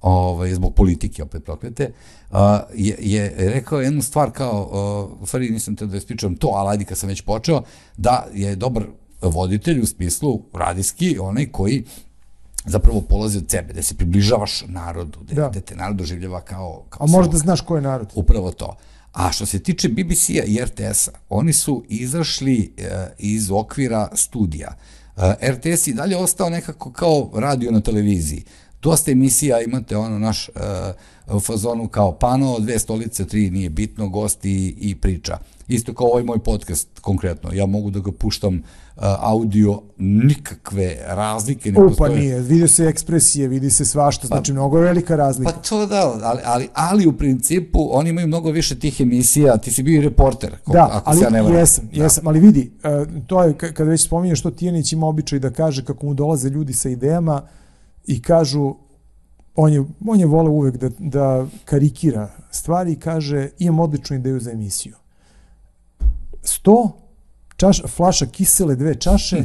Ovaj, zbog politike opet proklete, a, je, je rekao jednu stvar kao, a, u stvari nisam te da ispričam to, ali ajde kad sam već počeo, da je dobar voditelj u smislu radijski, onaj koji zapravo polazi od sebe, da se približavaš narodu, da, da. da te narod doživljava kao... kao A možda da znaš ko je narod. Upravo to. A što se tiče BBC-a i RTS-a, oni su izašli e, iz okvira studija. E, RTS i dalje ostao nekako kao radio na televiziji. Dosta emisija imate ono naš e, u fazonu kao pano, dve stolice, tri, nije bitno, gosti i, i priča. Isto kao ovaj moj podcast konkretno. Ja mogu da ga puštam uh, audio, nikakve razlike ne postoje. Pa nije, vidi se ekspresije, vidi se svašta, pa, znači mnogo velika razlika. Pa to da, ali, ali, ali u principu oni imaju mnogo više tih emisija, ti si bio i reporter, da, ako ali, se ja ne varam. Jesam, da. jesam, ali vidi, uh, to je, kada već spominješ što Tijanić ima običaj da kaže kako mu dolaze ljudi sa idejama i kažu on je, on je voleo uvek da, da karikira stvari i kaže imam odličnu ideju za emisiju. 100 čaš, flaša kisele, dve čaše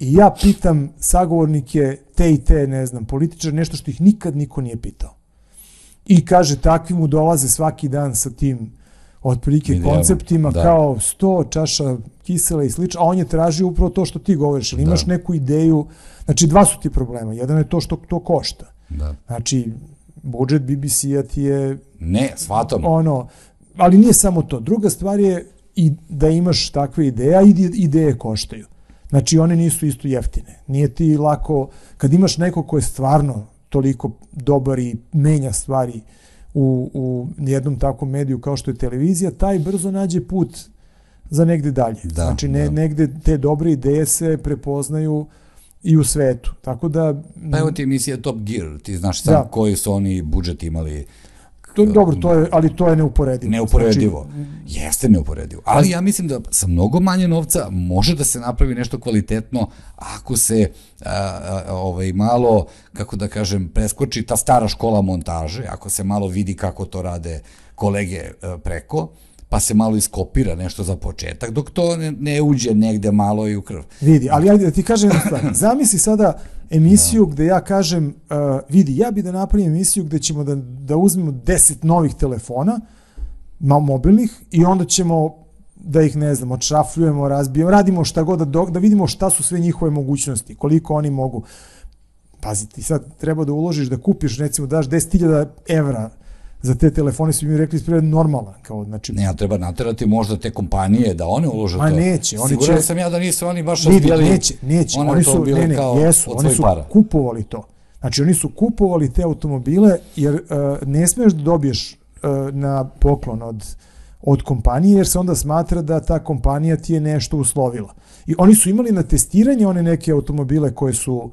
i ja pitam sagovornike te i te, ne znam, političar, nešto što ih nikad niko nije pitao. I kaže, takvi mu dolaze svaki dan sa tim otprilike konceptima da. kao 100 čaša kisela i slično, a on je tražio upravo to što ti govoriš, ili imaš da. neku ideju, znači dva su ti problema, jedan je to što to košta. Da. Znači, budžet BBC-a ti je... Ne, shvatam. Ono, ali nije samo to. Druga stvar je i da imaš takve ideje, a ideje koštaju. Znači, one nisu isto jeftine. Nije ti lako, kad imaš neko ko je stvarno toliko dobar i menja stvari u, u jednom takvom mediju kao što je televizija, taj brzo nađe put za negde dalje. Da, znači, ne, da. negde te dobre ideje se prepoznaju i u svetu. Tako da... Pa evo ti emisija Top Gear, ti znaš sam da. koji su oni budžet imali To, dobro, to je, ali to je neuporedivo. Neuporedivo. Znači, Jeste neuporedivo. Ali ja mislim da sa mnogo manje novca može da se napravi nešto kvalitetno ako se a, a, ovaj, malo, kako da kažem, preskoči ta stara škola montaže, ako se malo vidi kako to rade kolege a, preko, pa se malo iskopira nešto za početak, dok to ne, ne uđe negde malo i u krv. Vidi, ali ajde da ti kažem jednu stvar. Zamisli sada emisiju da. gde ja kažem, uh, vidi, ja bi da napravim emisiju gde ćemo da, da uzmemo 10 novih telefona, mobilnih, i onda ćemo da ih, ne znam, odšrafljujemo, razbijemo, radimo šta god, da, da vidimo šta su sve njihove mogućnosti, koliko oni mogu. Pazi, ti sad treba da uložiš, da kupiš, recimo, daš 10.000 evra za te telefone su mi rekli ispred normalan. Kao, znači, ne, ja treba naterati možda te kompanije da one ulože to. Ma neće. Oni Siguran će, sam ja da nisu oni baš vidi, razbijali. Neće, neće. Oni su, ne, ne, jesu, oni su para. kupovali to. Znači oni su kupovali te automobile jer uh, ne smeš da dobiješ uh, na poklon od od kompanije, jer se onda smatra da ta kompanija ti je nešto uslovila. I oni su imali na testiranje one neke automobile koje su uh,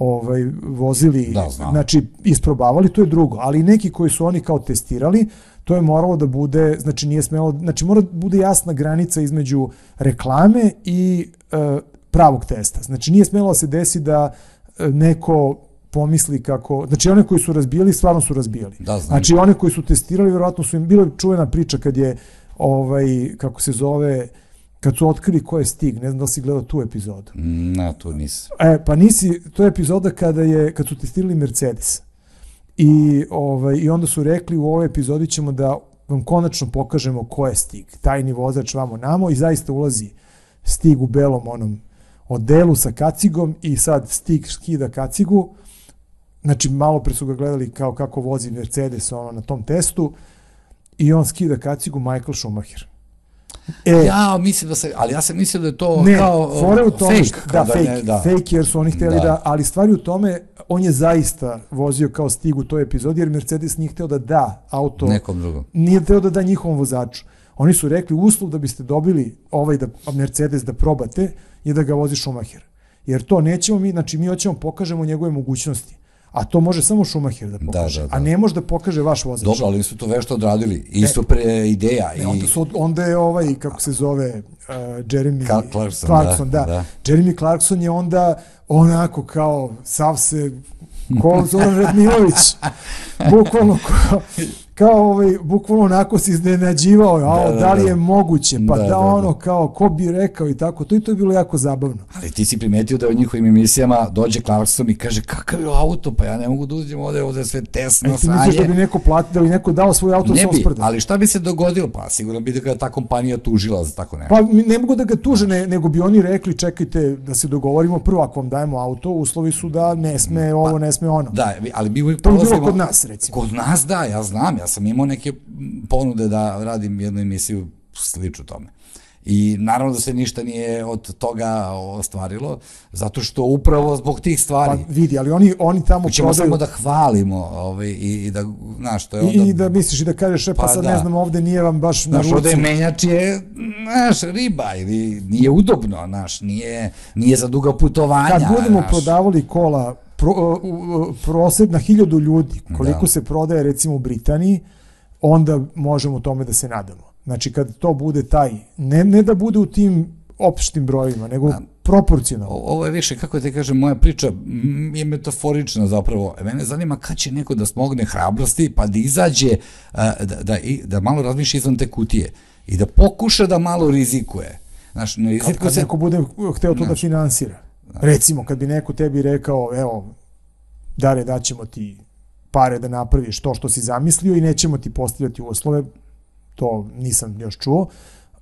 ovaj vozili, da, znači isprobavali, to je drugo, ali neki koji su oni kao testirali, to je moralo da bude, znači nije smelo, znači mora da bude jasna granica između reklame i e, pravog testa. Znači nije smelo da se desi da e, neko pomisli kako, znači one koji su razbijali, stvarno su razbijali. Da, znam. Znači one koji su testirali, verovatno su im, bila čuvena priča kad je, ovaj, kako se zove, kad su otkrili ko je Stig, ne znam da li si gledao tu epizodu. Na, tu nisi. E, pa nisi, to je epizoda kada je, kad su testirali Mercedes. I, ovaj, I onda su rekli u ovoj epizodi ćemo da vam konačno pokažemo ko je Stig. Tajni vozač vamo namo i zaista ulazi Stig u belom onom odelu sa kacigom i sad Stig skida kacigu. Znači, malo pre su ga gledali kao kako vozi Mercedes ono, na tom testu i on skida kacigu Michael Schumacher. E, ja mislim da se, ali ja sam mislio da je to ne, kao fore u tome, fake. Da, da, fake, ne, da. fake jer su oni hteli da. da, ali stvari u tome, on je zaista vozio kao stig u toj epizodi jer Mercedes nije hteo da da auto. Nekom drugom. Nije hteo da da njihovom vozaču. Oni su rekli uslov da biste dobili ovaj da Mercedes da probate je da ga vozi Schumacher. Jer to nećemo mi, znači mi hoćemo pokažemo njegove mogućnosti. A to može samo Schumacher da, da pokaže, da, da, da. a ne može da pokaže vaš vozač. Dobro, ali su to vešto odradili. Isto pre ideja. Ne, i... onda, su, onda je ovaj, kako se zove, uh, Jeremy Clarkson, Clarkson da, da. da. Jeremy Clarkson je onda onako kao sav se ko Zoran Redmilović, bukvalno ko, kao ovaj, bukvalno onako se iznenađivao, a da, da, da, li je moguće, pa da, da, da ono kao, ko bi rekao i tako, to i to je bilo jako zabavno. Ali ti si primetio da u njihovim emisijama dođe Clarkson i kaže, kakav je auto, pa ja ne mogu da uđem ovde, ovde je sve tesno, e, ti misliš da bi neko platio, da bi neko dao svoj auto ne sa bi, ali šta bi se dogodilo? Pa sigurno bi da ta kompanija tužila za tako nešto. Pa ne mogu da ga tuže, ne, nego bi oni rekli, čekajte da se dogovorimo prvo, ako vam dajemo auto, uslovi su da ne sme pa, ovo, ne sme ono. Da, ali bi uvijek to bi bilo kod nas, recimo. Kod nas da, ja znam, ja sam imao neke ponude da radim jednu emisiju sliču tome. I naravno da se ništa nije od toga ostvarilo, zato što upravo zbog tih stvari... Pa vidi, ali oni, oni tamo ćemo prodaju... samo da hvalimo ovaj, i, i da, znaš, to je onda... I da misliš i da kažeš, e, pa, pa sad da. ne znam, ovde nije vam baš na ruci. Znaš, menjač je, znaš, riba ili nije udobno, znaš, nije, nije za duga putovanja. Kad budemo znaš. prodavali kola pro, prosed na hiljadu ljudi, koliko da. se prodaje recimo u Britaniji, onda možemo tome da se nadamo. Znači, kad to bude taj, ne, ne da bude u tim opštim brojima, nego A, proporcionalno. Ovo je više, kako te kažem, moja priča je metaforična zapravo. Mene zanima kad će neko da smogne hrabrosti, pa da izađe, da, da, da malo razmišlja izvan te kutije i da pokuša da malo rizikuje. Znaš, ne rizikuje kad, kad se... neko bude hteo to da finansira. Da. Recimo, kad bi neko tebi rekao, evo, dare, daćemo ti pare da napraviš to što si zamislio i nećemo ti postavljati uslove, to nisam još čuo,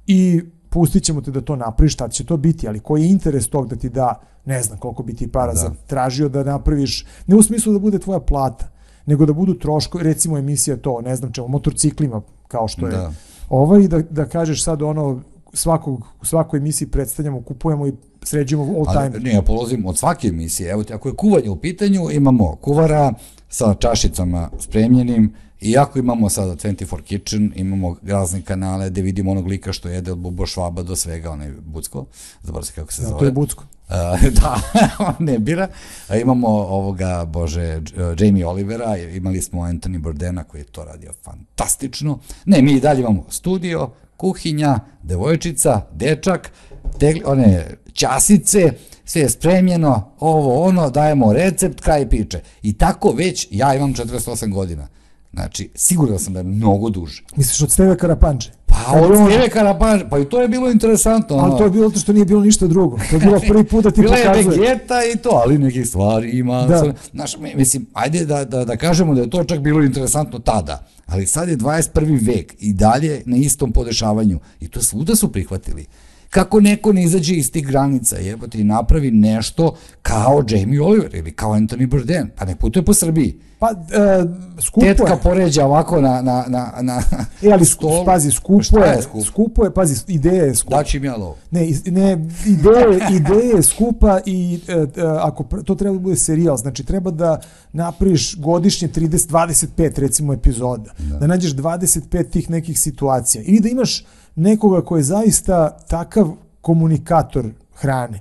i pustit ćemo te da to napraviš, šta će to biti, ali koji je interes tog da ti da, ne znam koliko bi ti para da. tražio da napraviš, ne u smislu da bude tvoja plata, nego da budu troškovi, recimo emisija to, ne znam čemu, motorciklima, kao što je da. ovaj, da, da kažeš sad ono, svakog, u svakoj emisiji predstavljamo, kupujemo i sređujemo all time. Ali, ne, ja polazim od svake emisije. Evo ako je kuvanje u pitanju, imamo kuvara sa čašicama spremljenim, Iako imamo sada 24 Kitchen, imamo razne kanale gde vidimo onog lika što jede od Bubo Švaba do svega, onaj Bucko, zaboravim se kako se zove. Ja, to je Bucko. Uh, da, on ne bira. A imamo ovoga, bože, Jamie Olivera, imali smo Anthony Bordena koji je to radio fantastično. Ne, mi i dalje imamo studio, kuhinja, devojčica, dečak, tegli, one časice, sve je spremljeno, ovo, ono, dajemo recept, kraj piče. I tako već, ja imam 48 godina. Znači, sigurno sam da je mnogo duže. Misliš od Steve Karapanče? Pa od Steve Karapanče, pa i to je bilo interesantno. Ono. Ali to je bilo to što nije bilo ništa drugo. To je bilo prvi put da ti Bila pokazuje. Bila je vegeta i to, ali nekih stvari ima. Da. Znaš, mislim, ajde da, da, da kažemo da je to čak bilo interesantno tada. Ali sad je 21. vek i dalje na istom podešavanju. I to svuda su prihvatili. Kako neko ne izađe iz tih granica, jebote, i napravi nešto kao Jamie Oliver ili kao Anthony Bourdain, pa ne putuje po Srbiji. Pa, e, skupo je. Tetka poređa ovako na, na, na, na e, ali stol. pazi, skupo je, je skupo? skupo je, pazi, ideja je skupa. Daći mi ja lov. Ne, ne, ideja, ideja je skupa i e, e, ako to treba da bude serijal, znači treba da napraviš godišnje 30, 25 recimo epizoda, da, da nađeš 25 tih nekih situacija ili da imaš nekoga ko je zaista takav komunikator hrane,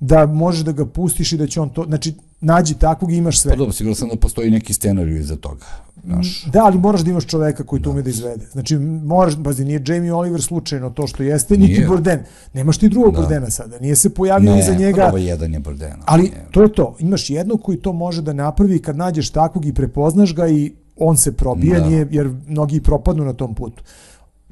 da možeš da ga pustiš i da će on to, znači nađi takvog i imaš sve. Pa dobro, sigurno sam da postoji neki scenarij iza toga. Znaš. Da, ali moraš da imaš čoveka koji to ume da izvede. Znači, moraš, bazi, nije Jamie Oliver slučajno to što jeste, nije. niti Borden. Nemaš ti drugog da. Bordena sada. Nije se pojavio ne, iza njega. Ne, ovo jedan je Borden. Ali nije. to je to. Imaš jednog koji to može da napravi kad nađeš takvog i prepoznaš ga i on se probija, da. nije, jer mnogi propadnu na tom putu.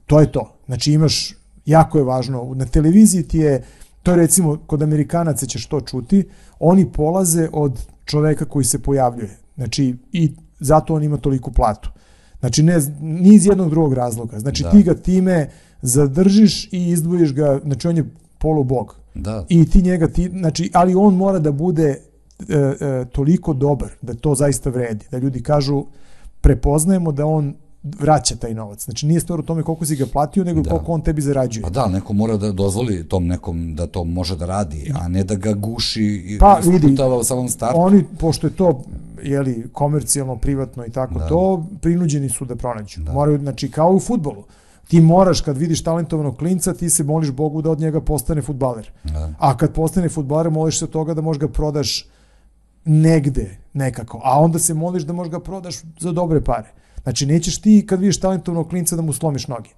To je to. Znači imaš, jako je važno, na televiziji ti je, to je recimo, kod Amerikanaca ćeš to čuti, oni polaze od čoveka koji se pojavljuje. Znači, i zato on ima toliku platu. Znači, ne, ni iz jednog drugog razloga. Znači, da. ti ga time zadržiš i izdvojiš ga, znači, on je polubog. Da. I ti njega, ti, znači, ali on mora da bude e, e, toliko dobar, da to zaista vredi. Da ljudi kažu, prepoznajemo da on vraća taj novac. Znači nije stvar u tome koliko si ga platio, nego da. koliko on tebi zarađuje. Pa da, neko mora da dozvoli tom nekom da to može da radi, a ne da ga guši i pa, vidi, u samom startu. Oni, pošto je to jeli, komercijalno, privatno i tako da. to, prinuđeni su da pronađu. Da. Moraju, znači, kao u futbolu. Ti moraš, kad vidiš talentovanog klinca, ti se moliš Bogu da od njega postane futbaler. Da. A kad postane futbaler, moliš se od toga da možeš ga prodaš negde, nekako. A onda se moliš da možeš ga prodaš za dobre pare. Znači, nećeš ti kad vidiš talentovnog klinca da mu slomiš noge.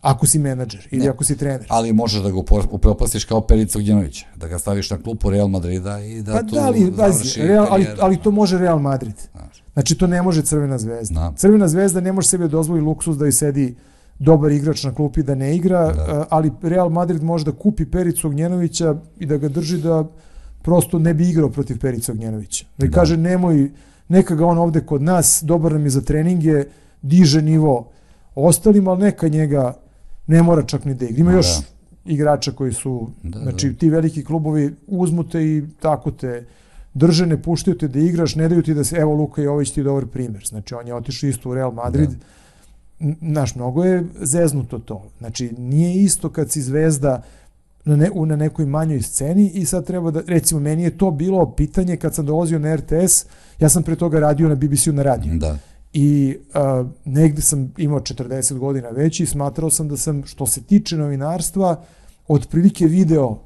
Ako si menadžer ili ne, ako si trener. Ali možeš da ga upropastiš kao Perica Ugnjanovića, da ga staviš na klupu Real Madrida i da pa tu da, ali, vazi, Real, ali, ali to može Real Madrid. Znači to ne može Crvena zvezda. Da. Crvena zvezda ne može sebi da dozvoli luksus da i sedi dobar igrač na klupi da ne igra, da. ali Real Madrid može da kupi Pericu Ognjenovića i da ga drži da prosto ne bi igrao protiv Perica Ognjenovića. Da, da. kaže nemoj, neka ga on ovde kod nas, dobar nam je za treninge, diže nivo ostalim, ali neka njega ne mora čak ni da igra. Ima još da. igrača koji su, da, znači da. ti veliki klubovi uzmu te i tako te drže, ne puštaju te da igraš, ne daju ti da se, evo Luka Jović ti je dobar primer. Znači on je otišao isto u Real Madrid, da. Naš, mnogo je zeznuto to. Znači, nije isto kad si zvezda na, ne, na nekoj manjoj sceni i sad treba da, recimo, meni je to bilo pitanje kad sam dolazio na RTS, ja sam pre toga radio na BBC-u na radiju. Da. I uh, negde sam imao 40 godina već i smatrao sam da sam, što se tiče novinarstva, otprilike video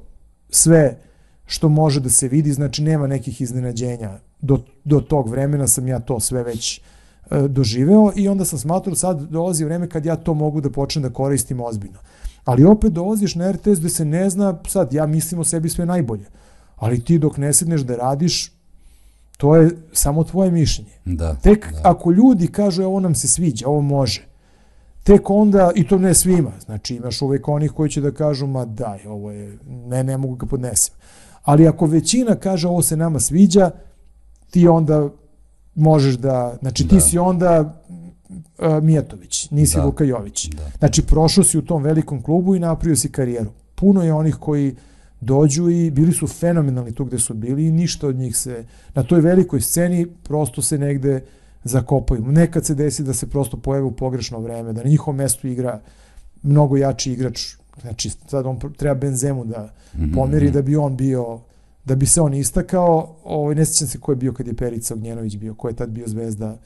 sve što može da se vidi, znači nema nekih iznenađenja. Do, do tog vremena sam ja to sve već uh, doživeo i onda sam smatrao sad dolazi vreme kad ja to mogu da počnem da koristim ozbiljno. Ali opet dolaziš na RTS gde se ne zna, sad ja mislim o sebi sve najbolje, ali ti dok ne sedneš da radiš, To je samo tvoje mišljenje. Da, Tek da. ako ljudi kažu ovo nam se sviđa, ovo može, tek onda, i to ne svima, znači imaš uvek onih koji će da kažu, ma daj, ovo je, ne, ne mogu ga podnesem. Ali ako većina kaže ovo se nama sviđa, ti onda možeš da, znači ti da. si onda uh, Mijatović, nisi da. Luka Jović. Da. Znači prošao si u tom velikom klubu i napravio si karijeru. Puno je onih koji dođu i bili su fenomenalni tu gde su bili i ništa od njih se, na toj velikoj sceni prosto se negde zakopaju. Nekad se desi da se prosto pojave u pogrešno vreme, da na njihovom mestu igra mnogo jači igrač, znači sad on treba Benzemu da mhm, pomeri mhm. da bi on bio da bi se on istakao, ovaj, ne sjećam se ko je bio kad je Perica Ognjenović bio, ko je tad bio zvezda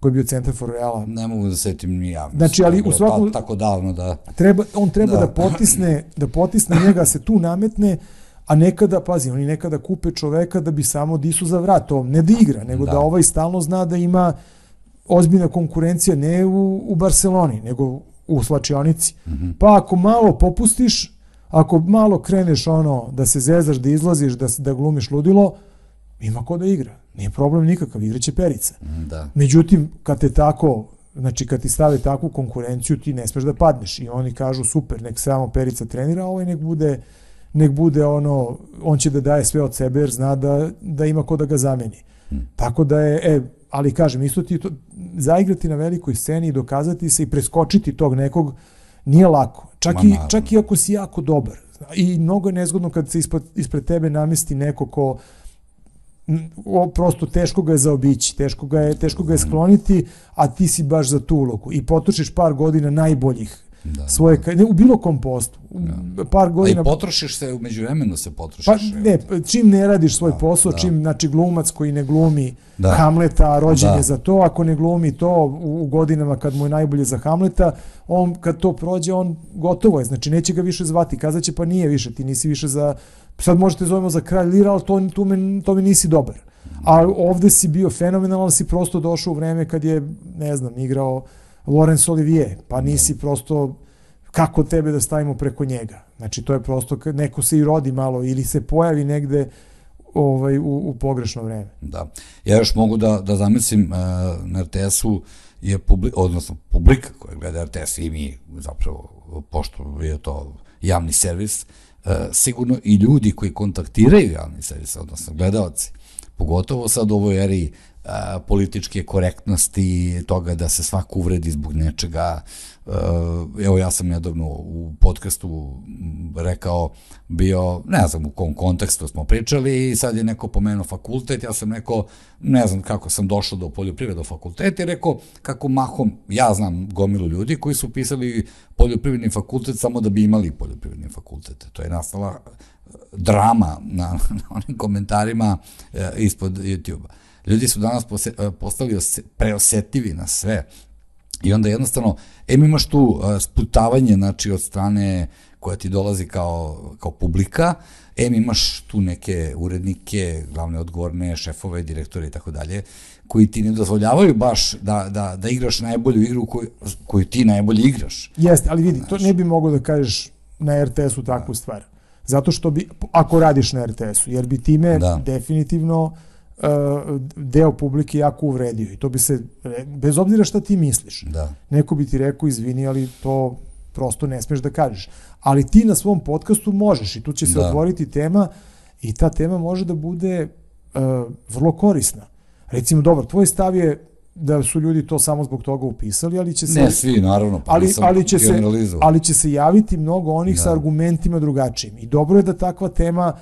koji je bio centar for Reala. Ne mogu da setim ni ja. Znači, ali u svakom... Ta, tako davno da... Treba, on treba da. da potisne, da potisne njega, se tu nametne, a nekada, pazi, oni nekada kupe čoveka da bi samo disu za vrat, on ne da igra, nego da. da ovaj stalno zna da ima ozbiljna konkurencija ne u, u Barceloni, nego u slačionici. Mm -hmm. Pa ako malo popustiš, ako malo kreneš ono da se zezaš, da izlaziš, da, da glumiš ludilo, ima ko da igra. Nije problem nikakav, igraće Perica. Da. Međutim, kad te tako, znači kad ti stave takvu konkurenciju, ti ne smeš da padneš. I oni kažu, super, nek samo Perica trenira, a ovaj nek bude, nek bude ono, on će da daje sve od sebe jer zna da, da ima ko da ga zameni. Hmm. Tako da je, e, ali kažem, isto ti to, zaigrati na velikoj sceni i dokazati se i preskočiti tog nekog nije lako. Čak, Ma, i, čak i ako si jako dobar. I mnogo je nezgodno kad se ispred, ispred tebe namesti neko ko o, prosto teško ga je zaobići, teško ga je, teško ga je skloniti, a ti si baš za tu ulogu i potrošiš par godina najboljih da, svoje, da. ne, u bilo kom postu. Da. Par godina... A i potrošiš se, umeđu vremenu se potrošiš. Pa ne, čim ne radiš svoj da, posao, da. čim, znači glumac koji ne glumi da. Hamleta, rođen da. je za to, ako ne glumi to u, u godinama kad mu je najbolje za Hamleta, on kad to prođe, on gotovo je, znači neće ga više zvati, kazaće pa nije više, ti nisi više za, sad možete zovemo za kralj Lira, ali to, to, me, to me nisi dobar. A ovde si bio fenomenalan, si prosto došao u vreme kad je, ne znam, igrao Laurence Olivier, pa nisi prosto kako tebe da stavimo preko njega. Znači, to je prosto, neko se i rodi malo ili se pojavi negde ovaj, u, u pogrešno vreme. Da. Ja još mogu da, da zamislim uh, na RTS-u je publik, odnosno publika koja gleda RTS i mi zapravo, pošto je to javni servis, uh, sigurno i ljudi koji kontaktiraju javni servis, odnosno gledalci, pogotovo sad u ovoj eri a, političke korektnosti, toga da se svak uvredi zbog nečega. Evo ja sam nedavno u podcastu rekao, bio, ne znam u kom kontekstu smo pričali i sad je neko pomenuo fakultet, ja sam rekao, ne znam kako sam došao do poljoprivrednog fakulteta i rekao kako mahom, ja znam gomilu ljudi koji su pisali poljoprivredni fakultet samo da bi imali poljoprivredni fakultet. To je nastala drama na, na onim komentarima e, ispod YouTube-a. Ljudi su danas postali preosetivi na sve. I onda jednostavno, em imaš tu sputavanje, znači, od strane koja ti dolazi kao, kao publika, em imaš tu neke urednike, glavne odgovorne, šefove, direktore i tako dalje, koji ti ne dozvoljavaju baš da, da, da igraš najbolju igru koju, koju ti najbolje igraš. Jeste, ali vidi, to ne bi mogao da kažeš na RTS-u takvu stvar. Zato što bi, ako radiš na RTS-u, jer bi time da. definitivno deo publike jako uvredio i to bi se, bez obzira šta ti misliš, da. neko bi ti rekao izvini, ali to prosto ne smeš da kažeš. Ali ti na svom podcastu možeš i tu će se da. otvoriti tema i ta tema može da bude uh, vrlo korisna. Recimo, dobro, tvoj stav je da su ljudi to samo zbog toga upisali, ali će se... Ne svi, naravno, pa ali, ali, će se, ali će se javiti mnogo onih da. sa argumentima drugačijim. I dobro je da takva tema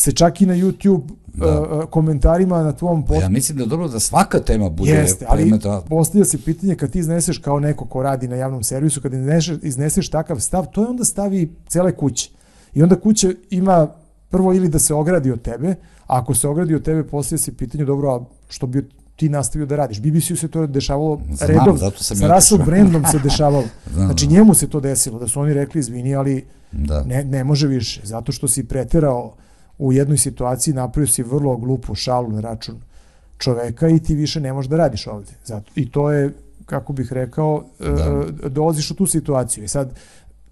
se čak i na YouTube da. uh, komentarima na tvom postu... Pa ja mislim da je dobro da svaka tema bude Jeste, ali postavlja se pitanje kad ti izneseš kao neko ko radi na javnom servisu, kad izneseš, izneseš takav stav, to je onda stavi cele kuće. I onda kuća ima prvo ili da se ogradi od tebe, a ako se ogradi od tebe, postavlja se pitanje, dobro, a što bi ti nastavio da radiš. BBC-u se to dešavalo Znam, redom, sa Russell Brandom se dešavalo. Znam, znači njemu se to desilo, da su oni rekli izvini, ali da. ne, ne može više, zato što si preterao u jednoj situaciji, napravio si vrlo glupu šalu na račun čoveka i ti više ne možeš da radiš ovde. Zato, I to je, kako bih rekao, da. E, dolaziš u tu situaciju. I sad,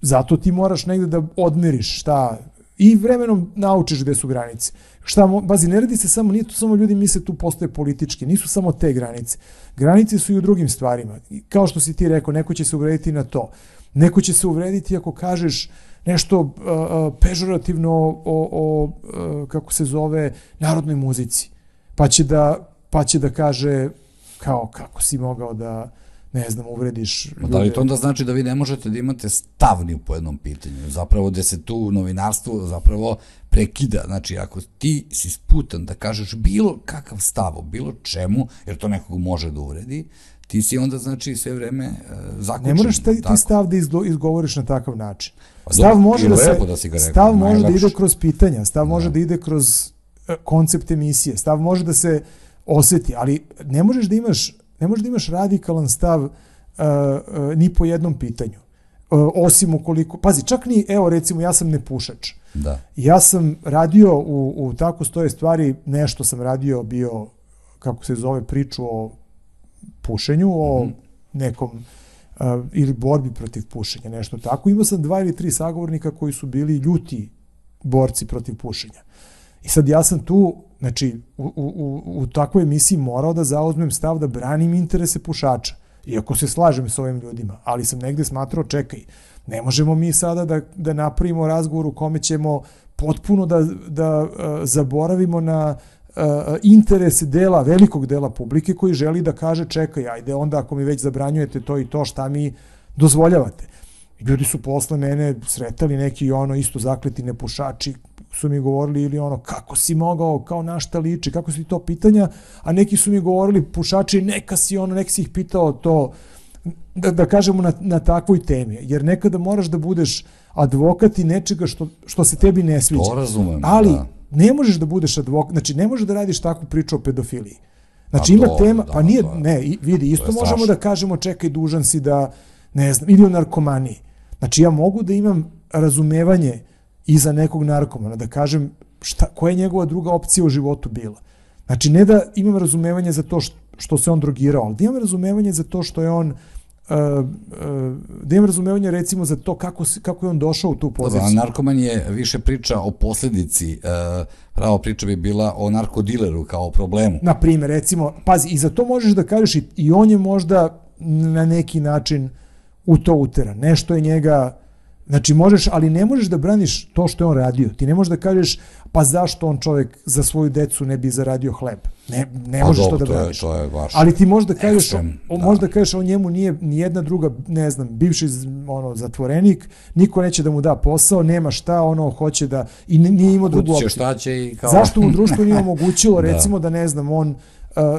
zato ti moraš negde da odmeriš šta i vremenom naučiš gde su granice. Šta, bazi, ne radi se samo, nije to samo ljudi misle tu postoje politički, nisu samo te granice. Granice su i u drugim stvarima. Kao što si ti rekao, neko će se uvrediti na to. Neko će se uvrediti ako kažeš nešto uh, pežorativno o, o, uh, kako se zove, narodnoj muzici. Pa će da, pa će da kaže kao kako si mogao da ne znam, uvrediš ljude. Da li to onda znači da vi ne možete da imate stavni po jednom pitanju? Zapravo da se tu novinarstvo zapravo prekida. Znači, ako ti si sputan da kažeš bilo kakav stav o bilo čemu, jer to nekog može da uvredi, ti si onda, znači, sve vreme uh, zakučen. Ne moraš ti stav da izgovoriš na takav način. Pa, stav može da se, da si ga rekao, stav može da ide kroz pitanja, stav da. može da ide kroz uh, koncept emisije, stav može da se oseti, ali ne možeš da imaš ne možeš da imaš radikalan stav uh, uh, ni po jednom pitanju. Uh, osim ukoliko, pazi, čak ni, evo recimo, ja sam nepušač. Da. Ja sam radio u, u tako stoje stvari, nešto sam radio, bio, kako se zove, priču o pušenju, o mm -hmm. nekom ili borbi protiv pušenja, nešto tako. Imao sam dva ili tri sagovornika koji su bili ljuti borci protiv pušenja. I sad ja sam tu Znači, u, u, u takvoj emisiji morao da zauzmem stav da branim interese pušača. Iako se slažem s ovim ljudima, ali sam negde smatrao, čekaj, ne možemo mi sada da, da napravimo razgovor u kome ćemo potpuno da, da uh, zaboravimo na uh, interese dela, velikog dela publike koji želi da kaže čekaj, ajde onda ako mi već zabranjujete to i to, šta mi dozvoljavate. Ljudi su posle mene sretali neki ono isto zakleti nepušači su mi govorili ili ono kako si mogao, kao na šta liči, kako si to pitanja, a neki su mi govorili pušači neka si ono, neka si ih pitao to, da, da kažemo na, na takvoj temi, jer nekada moraš da budeš advokat i nečega što, što se tebi ne sviđa. To razumem, Ali da. Ne možeš da budeš advokat, znači ne možeš da radiš takvu priču o pedofiliji. Znači ima tema, da, pa nije, ne, vidi, isto možemo da kažemo čekaj dužan si da, ne znam, ili o narkomaniji. Znači ja mogu da imam razumevanje iza nekog narkomana, da kažem šta, koja je njegova druga opcija u životu bila. Znači, ne da imam razumevanje za to što, što se on drogirao, ali da imam razumevanje za to što je on da imam razumevanje recimo za to kako, kako je on došao u tu poziciju. Dobro, narkoman je više priča o posledici, uh, pravo priča bi bila o narkodileru kao problemu. Na primjer, recimo, pazi, i za to možeš da kažeš i, i on je možda na neki način u to utera. Nešto je njega Znači možeš, ali ne možeš da braniš to što je on radio. Ti ne možeš da kažeš pa zašto on čovjek za svoju decu ne bi zaradio hleb. Ne, ne pa možeš to da braniš. To je, to je baš ali ti možeš da kažeš, ekstrem, on, da. možeš da kažeš on njemu nije ni jedna druga, ne znam, bivši ono zatvorenik, niko neće da mu da posao, nema šta, ono hoće da i nije imao drugu opciju. šta će i kao Zašto mu društvo nije omogućilo da. recimo da ne znam, on uh,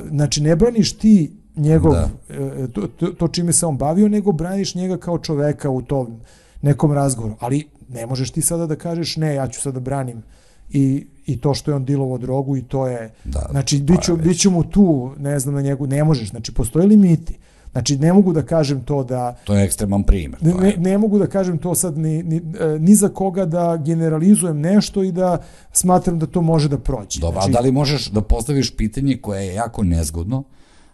znači ne braniš ti njegov da. uh, to, to, to čime se on bavio, nego braniš njega kao čoveka u tom nekom razgovoru. Ali ne možeš ti sada da kažeš ne, ja ću sada da branim i, i to što je on dilovo drogu i to je, da, znači, bit ću, bit ću mu tu, ne znam, na njegu, ne možeš, znači, postoje limiti. Znači, ne mogu da kažem to da... To je ekstreman primjer. Ne, ne, ne mogu da kažem to sad ni, ni, e, ni za koga da generalizujem nešto i da smatram da to može da prođe. Dobro, znači, a da li možeš da postaviš pitanje koje je jako nezgodno,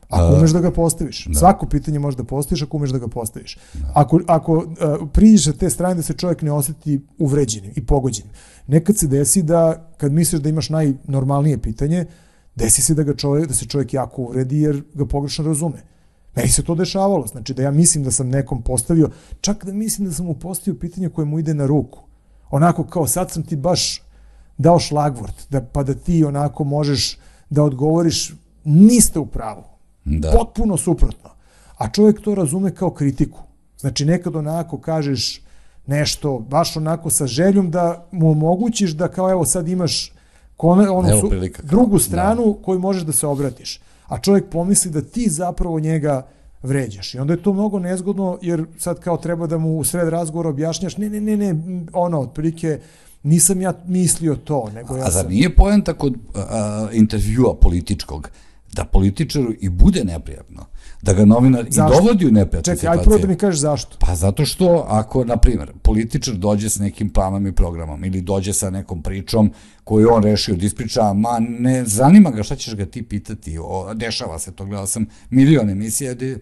Ako umeš da ga postaviš. Da. Svako pitanje možeš da postaviš ako umeš da ga postaviš. Da. Ako, ako uh, priđeš sa te strane da se čovjek ne osjeti uvređenim i pogođenim. Nekad se desi da kad misliš da imaš najnormalnije pitanje, desi se da, ga čovjek, da se čovjek jako uvredi jer ga pogrešno razume. Meni se to dešavalo. Znači da ja mislim da sam nekom postavio, čak da mislim da sam mu postavio pitanje koje mu ide na ruku. Onako kao sad sam ti baš dao šlagvort, da, pa da ti onako možeš da odgovoriš, niste u pravu Da. Potpuno suprotno. A čovjek to razume kao kritiku. Znači nekad onako kažeš nešto baš onako sa željom da mu omogućiš da kao evo sad imaš kone, ono evo, su, prilika. drugu da. stranu da. koju možeš da se obratiš. A čovjek pomisli da ti zapravo njega vređaš. I onda je to mnogo nezgodno jer sad kao treba da mu u sred razgovora objašnjaš ne, ne, ne, ne, ono, otprilike nisam ja mislio to, nego ja A zar nije poenta kod uh, intervjua političkog da političaru i bude neprijatno, da ga novinar zašto? i dovodi u neprijatnu Čekaj, aj prvo da mi kažeš zašto. Pa zato što ako, na primjer, političar dođe s nekim planom i programom ili dođe sa nekom pričom koju on rešio da ispriča, ma ne zanima ga šta ćeš ga ti pitati, o, dešava se to, gledao sam milion emisija gde e,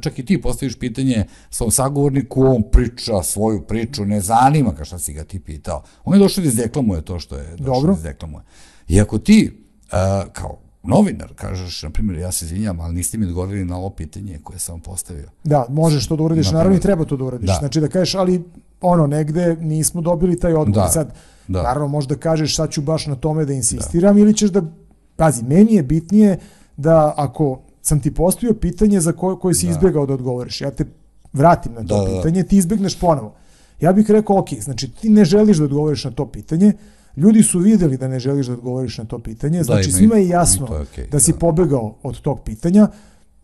čak i ti postaviš pitanje svom sagovorniku, on priča svoju priču, ne zanima ga šta si ga ti pitao. On je došao da izdeklamuje to što je došao Dobro. da izdeklamuje. I ako ti, uh, kao novinar, kažeš, na primjer, ja se izvinjam, ali niste mi odgovorili na ovo pitanje koje sam vam postavio. Da, možeš to da uradiš, na naravno i treba to da uradiš. Da. Znači da kažeš, ali ono, negde nismo dobili taj odgovor. Da. Sad, da. naravno, možda kažeš, sad ću baš na tome da insistiram da. ili ćeš da, pazi, meni je bitnije da ako sam ti postavio pitanje za koje, koje si da. izbjegao da odgovoriš, ja te vratim na to da, da. pitanje, ti izbegneš ponovo. Ja bih rekao, ok, znači ti ne želiš da odgovoriš na to pitanje, Ljudi su videli da ne želiš da odgovoriš na to pitanje, da, znači svima je jasno je okay, da si da. pobegao od tog pitanja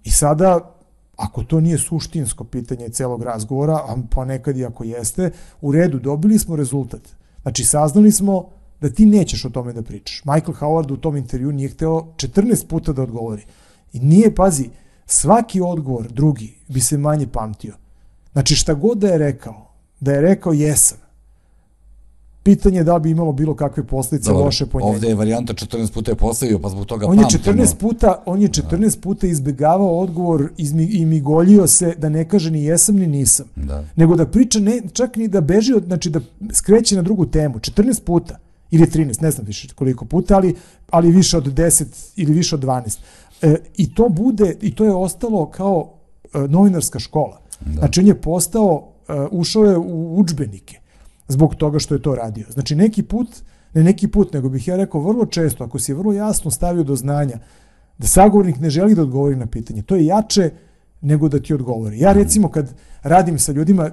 i sada ako to nije suštinsko pitanje celog razgovora, a pa nekad i ako jeste, u redu, dobili smo rezultat. Znači, saznali smo da ti nećeš o tome da pričaš. Michael Howard u tom intervju nije hteo 14 puta da odgovori. I nije, pazi, svaki odgovor drugi bi se manje pamtio. Znači, šta god da je rekao, da je rekao jesam, pitanje da bi imalo bilo kakve posledice loše po njega. Ovde je varijanta 14 puta je postavio, pa zbog toga on je 14 puta, on je 14 da. puta izbegavao odgovor izmi, i migoljio se da ne kaže ni jesam ni nisam. Da. Nego da priča ne, čak ni da beži od, znači da skreće na drugu temu. 14 puta ili 13, ne znam više koliko puta, ali, ali više od 10 ili više od 12. E, I to bude, i to je ostalo kao e, novinarska škola. Da. Znači on je postao, e, ušao je u učbenike zbog toga što je to radio. Znači neki put, ne neki put, nego bih ja rekao vrlo često, ako si vrlo jasno stavio do znanja da sagovornik ne želi da odgovori na pitanje, to je jače nego da ti odgovori. Ja recimo kad radim sa ljudima,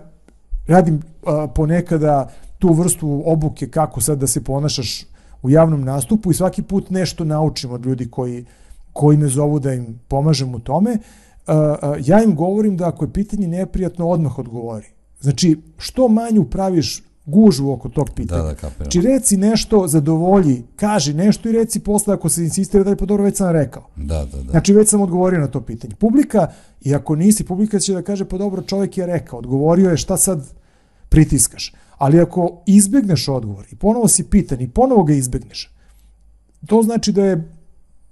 radim a, ponekada tu vrstu obuke kako sad da se ponašaš u javnom nastupu i svaki put nešto naučim od ljudi koji, koji me zovu da im pomažem u tome. A, a, ja im govorim da ako je pitanje neprijatno, odmah odgovori. Znači, što manju praviš gužvu oko tog pitanja. Da, da, kapiram. Znači reci nešto, zadovolji, kaži nešto i reci posle ako se insistira da je pa dobro, već sam rekao. Da, da, da. Znači već sam odgovorio na to pitanje. Publika, i ako nisi, publika će da kaže pa dobro, čovjek je rekao, odgovorio je šta sad pritiskaš. Ali ako izbegneš odgovor i ponovo si pitan i ponovo ga izbegneš, to znači da je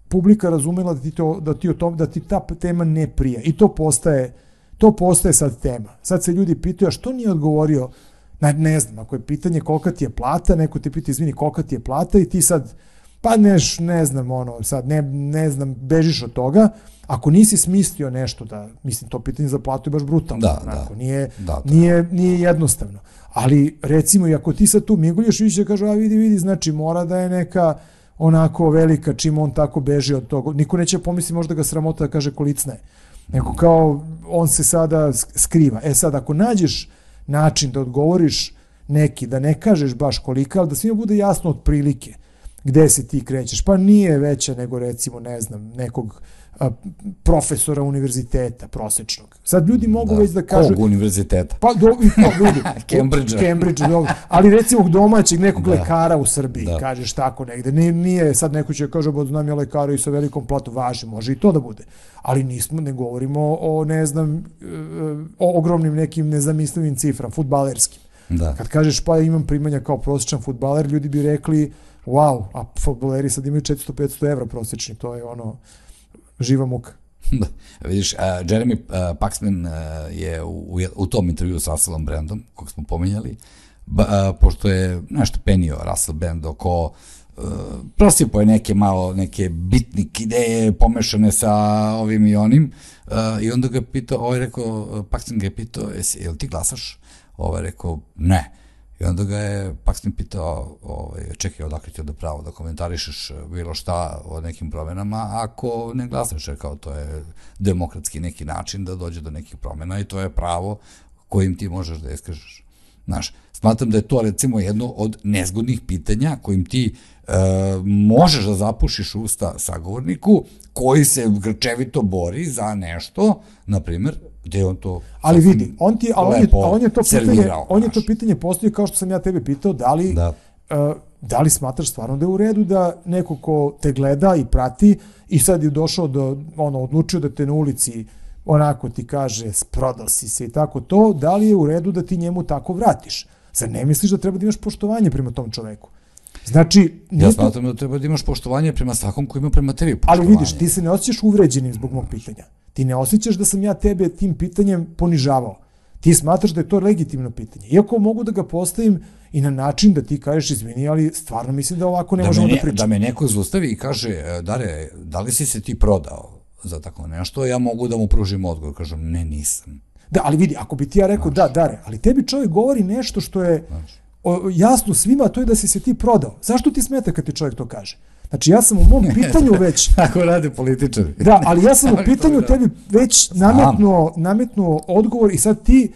publika razumela da ti, to, da ti, o tom, da ti ta tema ne prija. I to postaje, to postaje sad tema. Sad se ljudi pitaju, a što nije odgovorio Ne, ne znam, ako je pitanje kolika ti je plata, neko te pita, izvini, kolika ti je plata i ti sad, pa neš, ne znam, ono, sad, ne, ne znam, bežiš od toga, ako nisi smislio nešto da, mislim, to pitanje za platu je baš brutalno, da, onako, da. Nije, da, da. Nije, nije jednostavno. Ali, recimo, i ako ti sad tu migulješ, više da kaže, a vidi, vidi, znači, mora da je neka, onako velika čim on tako beži od toga. Niko neće pomisli možda ga sramota da kaže kolicna je. Neko kao on se sada skriva. E sad, ako nađeš način da odgovoriš neki, da ne kažeš baš kolika, ali da svima bude jasno od prilike gde se ti krećeš. Pa nije veća nego recimo, ne znam, nekog profesora univerziteta prosečnog. Sad ljudi mogu da. već da kažu... Kog univerziteta? Pa do, no, ljudi. Cambridge. Cambridge, dobro. Ali recimo domaćeg nekog da. lekara u Srbiji, da. kažeš tako negde. Nije, nije sad neko će kaže, bod znam ja lekara i sa velikom platu, važi, može i to da bude. Ali nismo, ne govorimo o, ne znam, e, o ogromnim nekim nezamislivim cifram, futbalerskim. Da. Kad kažeš pa imam primanja kao prosječan futbaler, ljudi bi rekli wow, a futboleri sad imaju 400-500 evra prosječni, to je ono živa muka. da, vidiš, uh, Jeremy uh, Paxman uh, je u, u tom intervju sa Russellom Brandom, kog smo pominjali, ba, uh, pošto je nešto penio Russell Brand oko uh, prosipo je neke malo, neke bitnik ideje pomešane sa ovim i onim uh, i onda ga pitao, ovaj rekao, Paxman ga je pitao, jel ti glasaš? Ovaj rekao, ne. I onda ga je Paxton pitao, ovaj, čekaj, odakle ti da pravo da komentarišeš bilo šta o nekim promenama, ako ne glasaš, rekao, to je demokratski neki način da dođe do nekih promena i to je pravo kojim ti možeš da iskažeš. Znaš, smatram da je to recimo jedno od nezgodnih pitanja kojim ti e, možeš da zapušiš usta sagovorniku koji se grčevito bori za nešto, na primer, gde on to ali vidi on ti ali on je, on je to pitanje on je to pitanje postoji kao što sam ja tebe pitao da li da. Uh, da li smatraš stvarno da je u redu da neko ko te gleda i prati i sad je došao do ono odlučio da te na ulici onako ti kaže sprodao si se i tako to da li je u redu da ti njemu tako vratiš? Zar ne misliš da treba da imaš poštovanje prema tom čoveku Znači, ja smatram da treba da imaš poštovanje prema svakom ko ima prema tebi poštovanje. Ali vidiš, ti se ne osjećaš uvređenim zbog mog pitanja. Ti ne osjećaš da sam ja tebe tim pitanjem ponižavao. Ti smatraš da je to legitimno pitanje. Iako mogu da ga postavim i na način da ti kažeš izvini, ali stvarno mislim da ovako ne da možemo ne, da pričamo. Da me neko zustavi i kaže, e, Dare, da li si se ti prodao za tako nešto, ja mogu da mu pružim odgovor. Kažem, ne, nisam. Da, ali vidi, ako bi ti ja rekao, znači. da, Dare, ali tebi čovjek govori nešto što je znači. O, jasno svima, to je da si se ti prodao. Zašto ti smeta kad ti čovjek to kaže? Znači ja sam u mom pitanju već... Tako rade političari. Da, ali ja sam u pitanju tebi već nametnuo, nametnuo odgovor i sad ti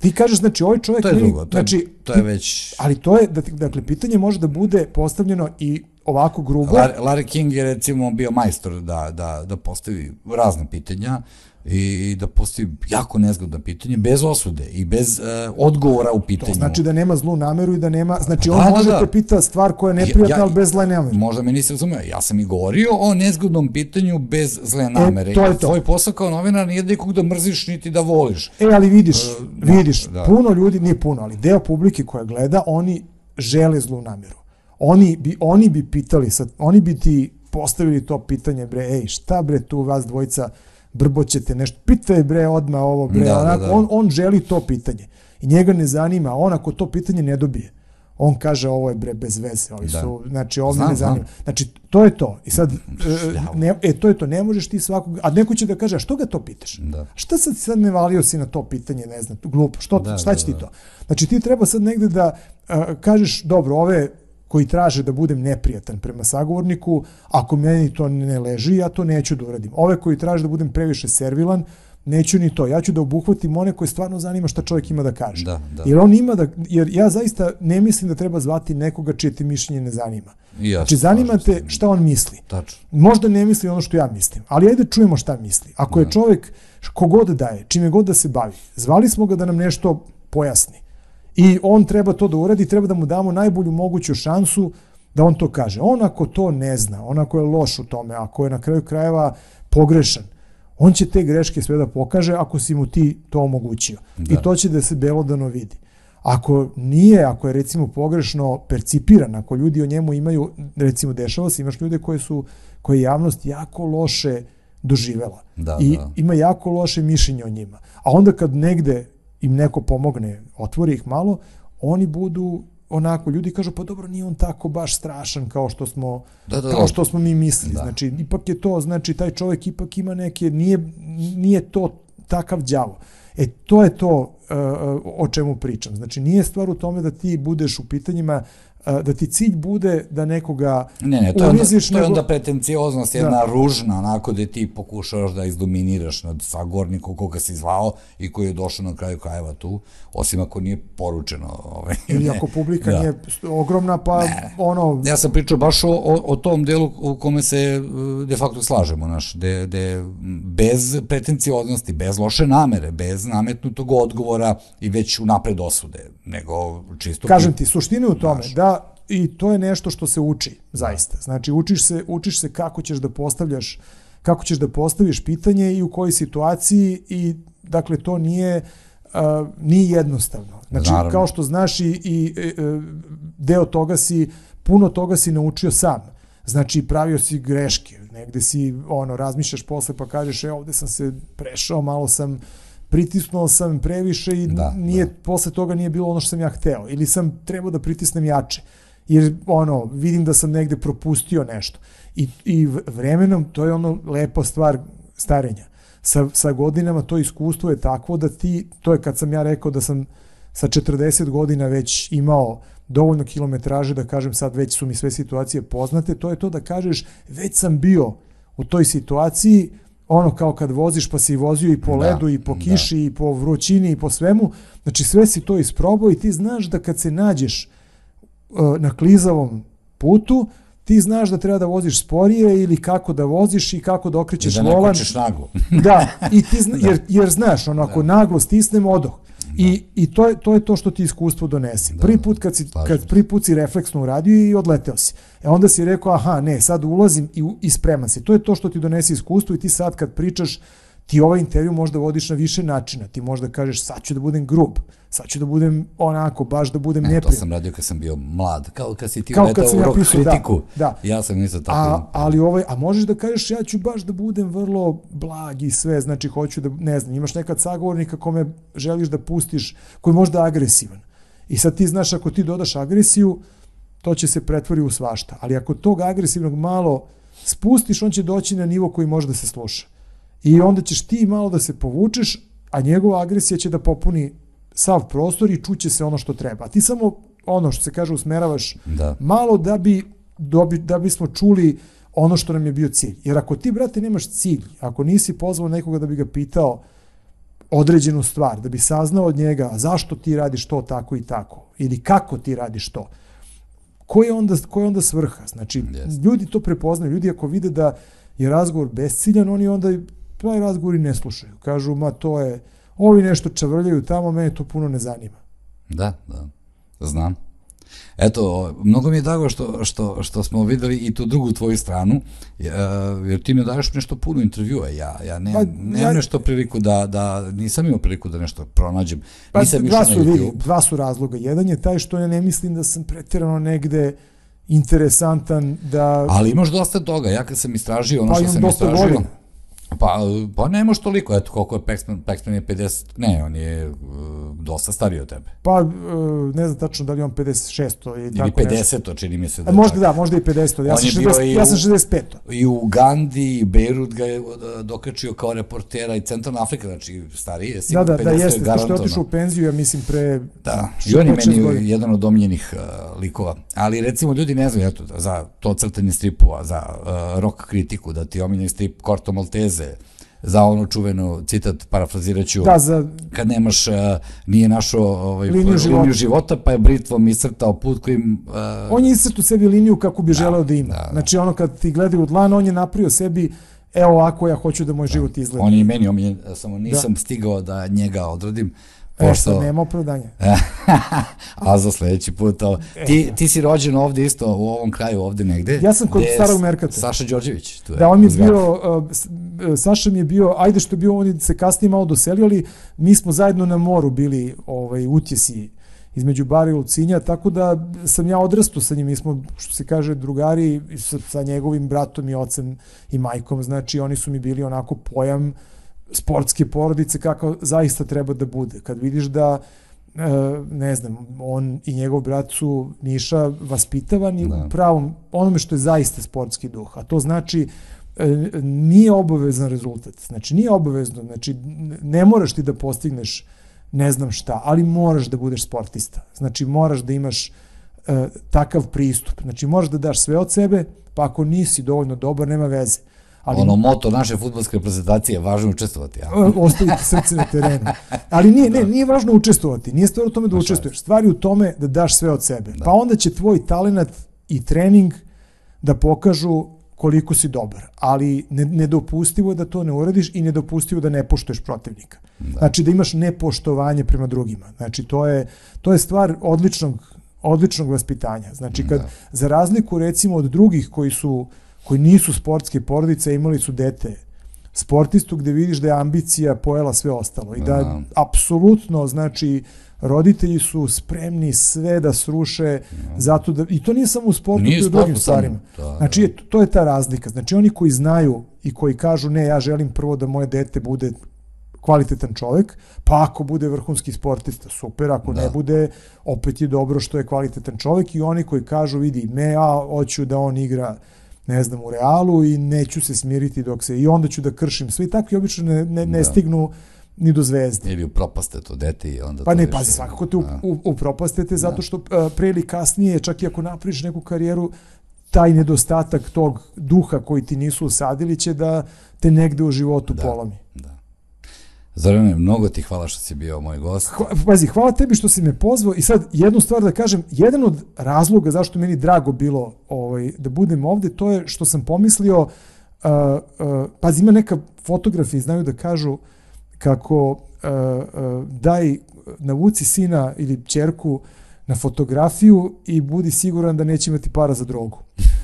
ti kažeš, znači, ovaj čovjek... To je drugo, to, znači, je, to je već... Ali to je, dakle, pitanje može da bude postavljeno i ovako grubo. Larry King je recimo bio majstor da, da, da postavi razne pitanja i da postoji jako nezgodno pitanje, bez osude i bez uh, odgovora u pitanju. To znači da nema zlu nameru i da nema, znači on da, može da, te pita stvar koja je neprijatna, ja, ali bez zle namere. Možda me nisi razumio, ja sam i govorio o nezgodnom pitanju bez zle e, namere. E, to je to. Tvoj posao kao novinar nije nikog da mrziš niti da voliš. E, ali vidiš, uh, vidiš, da. puno ljudi, nije puno, ali deo publike koja gleda, oni žele zlu nameru. Oni bi, oni bi pitali, sad, oni bi ti postavili to pitanje, bre, ej, šta bre tu vas dvojica, brboćete nešto, pitaj bre odma ovo bre, da, da onako, da, da. On, on želi to pitanje i njega ne zanima, on ako to pitanje ne dobije, on kaže ovo je bre bez veze, ovi da. su, znači ovdje ne zanima. Znam. Znači, to je to. I sad, e, ne, e, to je to, ne možeš ti svakog, a neko će da kaže, a što ga to pitaš? Da. Šta sad sad ne valio si na to pitanje, ne znam, glupo, što, da, šta će da, ti da. to? Znači, ti treba sad negde da uh, kažeš, dobro, ove koji traže da budem neprijatan prema sagovorniku, ako meni to ne leži, ja to neću da uradim. Ove koji traže da budem previše servilan, neću ni to. Ja ću da obuhvatim one koje stvarno zanima šta čovjek ima da kaže. Da, da. Jer on ima da, jer ja zaista ne mislim da treba zvati nekoga čije ti mišljenje ne zanima. Ja, znači, zanima te šta on misli. Tačno. Možda ne misli ono što ja mislim, ali ajde čujemo šta misli. Ako je da. čovjek kogod da je, čime god da se bavi, zvali smo ga da nam nešto pojasni I on treba to da uradi, treba da mu damo najbolju moguću šansu da on to kaže. On ako to ne zna, on ako je loš u tome, ako je na kraju krajeva pogrešan, on će te greške sve da pokaže ako si mu ti to omogućio. Da. I to će da se belodano vidi. Ako nije, ako je recimo pogrešno percipiran, ako ljudi o njemu imaju, recimo dešava se, imaš ljude koje su, koje je javnost jako loše doživela. Da, I da. ima jako loše mišljenje o njima. A onda kad negde im neko pomogne, otvori ih malo, oni budu onako ljudi kažu pa dobro nije on tako baš strašan kao što smo da, da, da. kao što smo mi mislili. Da. Znači ipak je to znači taj čovjek ipak ima neke nije nije to takav đavo. E to je to uh, o čemu pričam. Znači nije stvar u tome da ti budeš u pitanjima da ti cilj bude da nekoga ne, ne, to je, onda, to je onda pretencioznost, jedna da. ružna, onako da ti pokušavaš da izdominiraš nad sagornikom koga si zvao i koji je došao na kraju krajeva tu, osim ako nije poručeno. Ovaj, Ili ako publika da. nije ogromna, pa ne. ono... Ja sam pričao baš o, o, o tom delu u kome se e, de facto slažemo, naš, de, de, bez pretencioznosti, bez loše namere, bez nametnutog odgovora i već u napred osude, nego čisto... Kažem ti, suština u tome, naš. da i to je nešto što se uči, zaista. Znači, učiš se, učiš se kako ćeš da postavljaš kako ćeš da postaviš pitanje i u kojoj situaciji i dakle to nije uh, nije jednostavno. Znači Naravno. kao što znaš i, i, i e, deo toga si puno toga si naučio sam. Znači, pravio si greške, negde si, ono, razmišljaš posle pa kažeš, e, ovde sam se prešao, malo sam, pritisnuo sam previše i da, nije, da. posle toga nije bilo ono što sam ja hteo. Ili sam trebao da pritisnem jače. Jer, ono, vidim da sam negde propustio nešto. I, i vremenom, to je ono lepa stvar starenja. Sa, sa godinama to iskustvo je takvo da ti, to je kad sam ja rekao da sam sa 40 godina već imao dovoljno kilometraže da kažem sad već su mi sve situacije poznate, to je to da kažeš već sam bio u toj situaciji, ono kao kad voziš pa si vozio i po da, ledu i po da. kiši da. i po vrućini i po svemu, znači sve si to isprobao i ti znaš da kad se nađeš na klizavom putu, ti znaš da treba da voziš sporije ili kako da voziš i kako da okrećeš volan. I da kočeš naglo. da, i ti zna, da. jer, jer znaš, ono, ako da. naglo stisnem, odoh. I, I to je, to je to što ti iskustvo donese. Da, prvi put kad, si, kad prvi put si refleksno uradio i odleteo si. E onda si rekao, aha, ne, sad ulazim i, i spreman si. To je to što ti donese iskustvo i ti sad kad pričaš, ti ovaj intervju možda vodiš na više načina. Ti možda kažeš, sad ću da budem grub, sad ću da budem onako, baš da budem neprijatno. To sam radio kad sam bio mlad, kao kad si ti kao kad sam ja pisao, da, kritiku. Da, da. Ja sam isto tako. A, ali ovaj, a možeš da kažeš, ja ću baš da budem vrlo blag i sve, znači hoću da, ne znam, imaš nekad sagovornika kome želiš da pustiš, koji je možda agresivan. I sad ti znaš, ako ti dodaš agresiju, to će se pretvori u svašta. Ali ako tog agresivnog malo spustiš, on će doći na nivo koji može da se sluša. I onda ćeš ti malo da se povučeš, a njegova agresija će da popuni sav prostor i čuće se ono što treba. Ti samo ono što se kaže usmeravaš da. malo da bi dobi, da bismo čuli ono što nam je bio cilj. Jer ako ti, brate, nemaš cilj, ako nisi pozvao nekoga da bi ga pitao određenu stvar, da bi saznao od njega zašto ti radiš to tako i tako, ili kako ti radiš to, ko je onda, ko je onda svrha? Znači, yes. ljudi to prepoznaju, ljudi ako vide da je razgovor besciljan, oni onda taj razgovor i ne slušaju. Kažu, ma to je, ovi nešto čavrljaju tamo, mene to puno ne zanima. Da, da, znam. Eto, mnogo mi je drago što, što, što smo videli i tu drugu tvoju stranu, jer ti mi daješ nešto puno intervjua, ja, ja ne, pa, nemam ja, nešto priliku da, da, nisam imao priliku da nešto pronađem. Pa, nisam dva, su, vidi, dva su razloga. Jedan je taj što ja ne mislim da sam pretirano negde interesantan da... Ali imaš dosta toga, ja kad sam istražio ono pa, što sam istražio... Godina Pa, pa ne može toliko, eto koliko je Paxman, Paxman je 50, ne, on je uh, dosta stariji od tebe. Pa, uh, ne znam tačno da li on 56 ili tako 50 nešto. čini mi se da. A možda čak. da, možda i 50 ja, sam 60, ja sam 65 I u Gandhi i Beirut ga je dokačio kao reportera i Centralna Afrika, znači stariji je sigurno da, da, 50 da, jeste, što je otišao u penziju, ja mislim pre Da, i on je meni godina. jedan od omljenih uh, likova. Ali recimo ljudi ne znaju, eto, za to crtanje stripova, za uh, rock kritiku, da ti omiljeni strip Corto Maltese, za ono čuveno citat, parafraziraću, da, za... kad nemaš, uh, nije našo ovaj, liniju, liniju života. života, pa je britvom iscrtao put kojim... Uh, on je iscrtao sebi liniju kako bi da, želeo da ima. Da, da. Znači ono kad ti gledaju u dlan, on je napravio sebi evo ovako ja hoću da moj da. život izgleda. On je i meni omiljen, samo nisam da. stigao da njega odradim, Pošto... E, nema opravdanja. A za sledeći put, ovo. Ti, ti si rođen ovde isto, u ovom kraju, ovde negde. Ja sam kod starog Merkata. Saša Đorđević. Tu je, da, on mi je bio, uh, Saša mi je bio, ajde što je bio, on se kasnije malo doselio, ali mi smo zajedno na moru bili ovaj, utjesi između Bara i Lucinja, tako da sam ja odrastao sa njim, mi smo, što se kaže, drugari sa, sa njegovim bratom i ocem i majkom, znači oni su mi bili onako pojam uh, sportske porodice kako zaista treba da bude. Kad vidiš da e, ne znam, on i njegov brat su Miša vaspitavani da. u pravom onome što je zaista sportski duh, a to znači e, nije obavezan rezultat. Znači nije obavezno, znači ne moraš ti da postigneš ne znam šta, ali moraš da budeš sportista. Znači moraš da imaš e, takav pristup. Znači moraš da daš sve od sebe, pa ako nisi dovoljno dobar, nema veze. Ali, ono moto naše futbolske reprezentacije je važno učestvovati. Ja. Ostaviti srce na terenu. Ali nije, ne, nije važno učestvovati. Nije stvar u tome da učestvuješ. Stvar je u tome da daš sve od sebe. Da. Pa onda će tvoj talent i trening da pokažu koliko si dobar. Ali ne, nedopustivo je da to ne uradiš i nedopustivo da ne poštuješ protivnika. Da. Znači da imaš nepoštovanje prema drugima. Znači to je, to je stvar odličnog, odličnog vaspitanja. Znači kad, da. za razliku recimo od drugih koji su koji nisu sportske porodice, imali su dete sportistu gde vidiš da je ambicija pojela sve ostalo i da apsolutno znači roditelji su spremni sve da sruše no. zato da i to nije samo u sportu, nije to i u drugim stvarima. Da, znači da. to je ta razlika. Znači oni koji znaju i koji kažu ne, ja želim prvo da moje dete bude kvalitetan čovek, pa ako bude vrhunski sportista, super, ako da. ne bude, opet je dobro što je kvalitetan čovek i oni koji kažu, vidi, me ja hoću da on igra ne znam, u Realu i neću se smiriti dok se, i onda ću da kršim sve i takvi obično ne, ne, ne da. stignu ni do zvezde. Ili upropaste to dete i onda... Pa ne, pazi, svakako te da. upropastete zato da. što uh, pre ili kasnije, čak i ako napriš neku karijeru, taj nedostatak tog duha koji ti nisu usadili će da te negde u životu da, polomi. Da. Zorane, mnogo ti hvala što si bio moj gost. Hva, pazi, hvala tebi što si me pozvao i sad jednu stvar da kažem, jedan od razloga zašto meni drago bilo ovaj, da budem ovde, to je što sam pomislio, uh, uh, pazi, ima neka fotografija, znaju da kažu kako uh, uh, daj navuci sina ili čerku na fotografiju i budi siguran da neće imati para za drogu.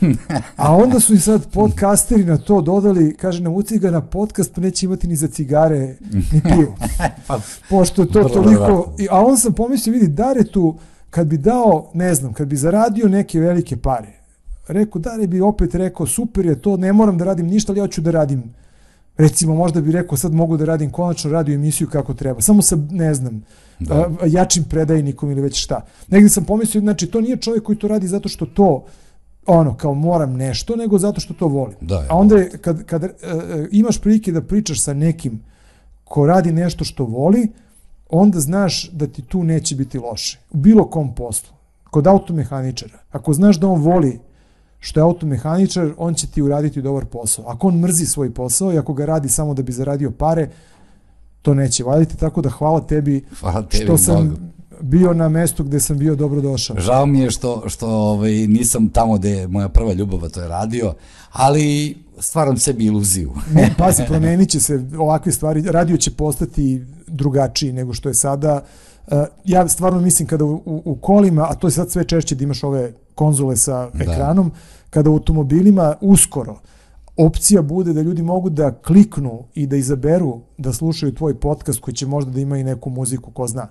A onda su i sad podcasteri na to dodali, kaže, navuci ga na podcast, pa neće imati ni za cigare, ni pivo. pa, Pošto je to toliko... A on sam pomislio, vidi, Dare tu, kad bi dao, ne znam, kad bi zaradio neke velike pare, rekao, Dare bi opet rekao, super je to, ne moram da radim ništa, ali ja ću da radim recimo možda bi rekao sad mogu da radim konačno radio emisiju kako treba, samo sa, ne znam, da. jačim predajnikom ili već šta. Negde sam pomislio, znači to nije čovjek koji to radi zato što to ono, kao moram nešto, nego zato što to volim. Da, A onda je, kad, kad uh, imaš prilike da pričaš sa nekim ko radi nešto što voli, onda znaš da ti tu neće biti loše. U bilo kom poslu. Kod automehaničara. Ako znaš da on voli što je automehaničar, on će ti uraditi dobar posao. Ako on mrzi svoj posao i ako ga radi samo da bi zaradio pare, to neće vaditi, tako da hvala tebi, hvala tebi što sam mnogo. bio na mestu gde sam bio dobro došao. Žao mi je što, što ovaj, nisam tamo gde je moja prva ljubav, to je radio, ali stvaram sebi iluziju. ne, pazi, promenit će se ovakve stvari, radio će postati drugačiji nego što je sada. Uh, ja stvarno mislim kada u, u, kolima, a to je sad sve češće da imaš ove konzole sa da. ekranom, kada u automobilima uskoro opcija bude da ljudi mogu da kliknu i da izaberu da slušaju tvoj podcast koji će možda da ima i neku muziku, ko zna,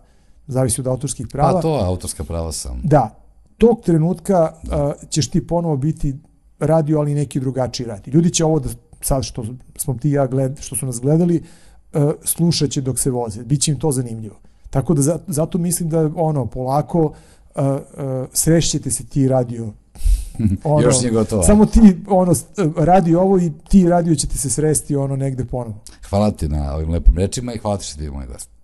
zavisi od autorskih prava. Pa to, autorska prava sam. Da, tog trenutka uh, ćeš ti ponovo biti radio, ali neki drugačiji radi. Ljudi će ovo da, sad što smo ti ja gled, što su nas gledali, uh, slušat će dok se voze. Biće im to zanimljivo. Tako da zato mislim da ono, polako uh, uh, srešćete se ti radio ono, Još nije gotovo. Samo ti ono, radi ovo i ti radio ćete se sresti ono negde ponovo. Hvala ti na ovim lepim rečima i hvala ti što ti je moj gost.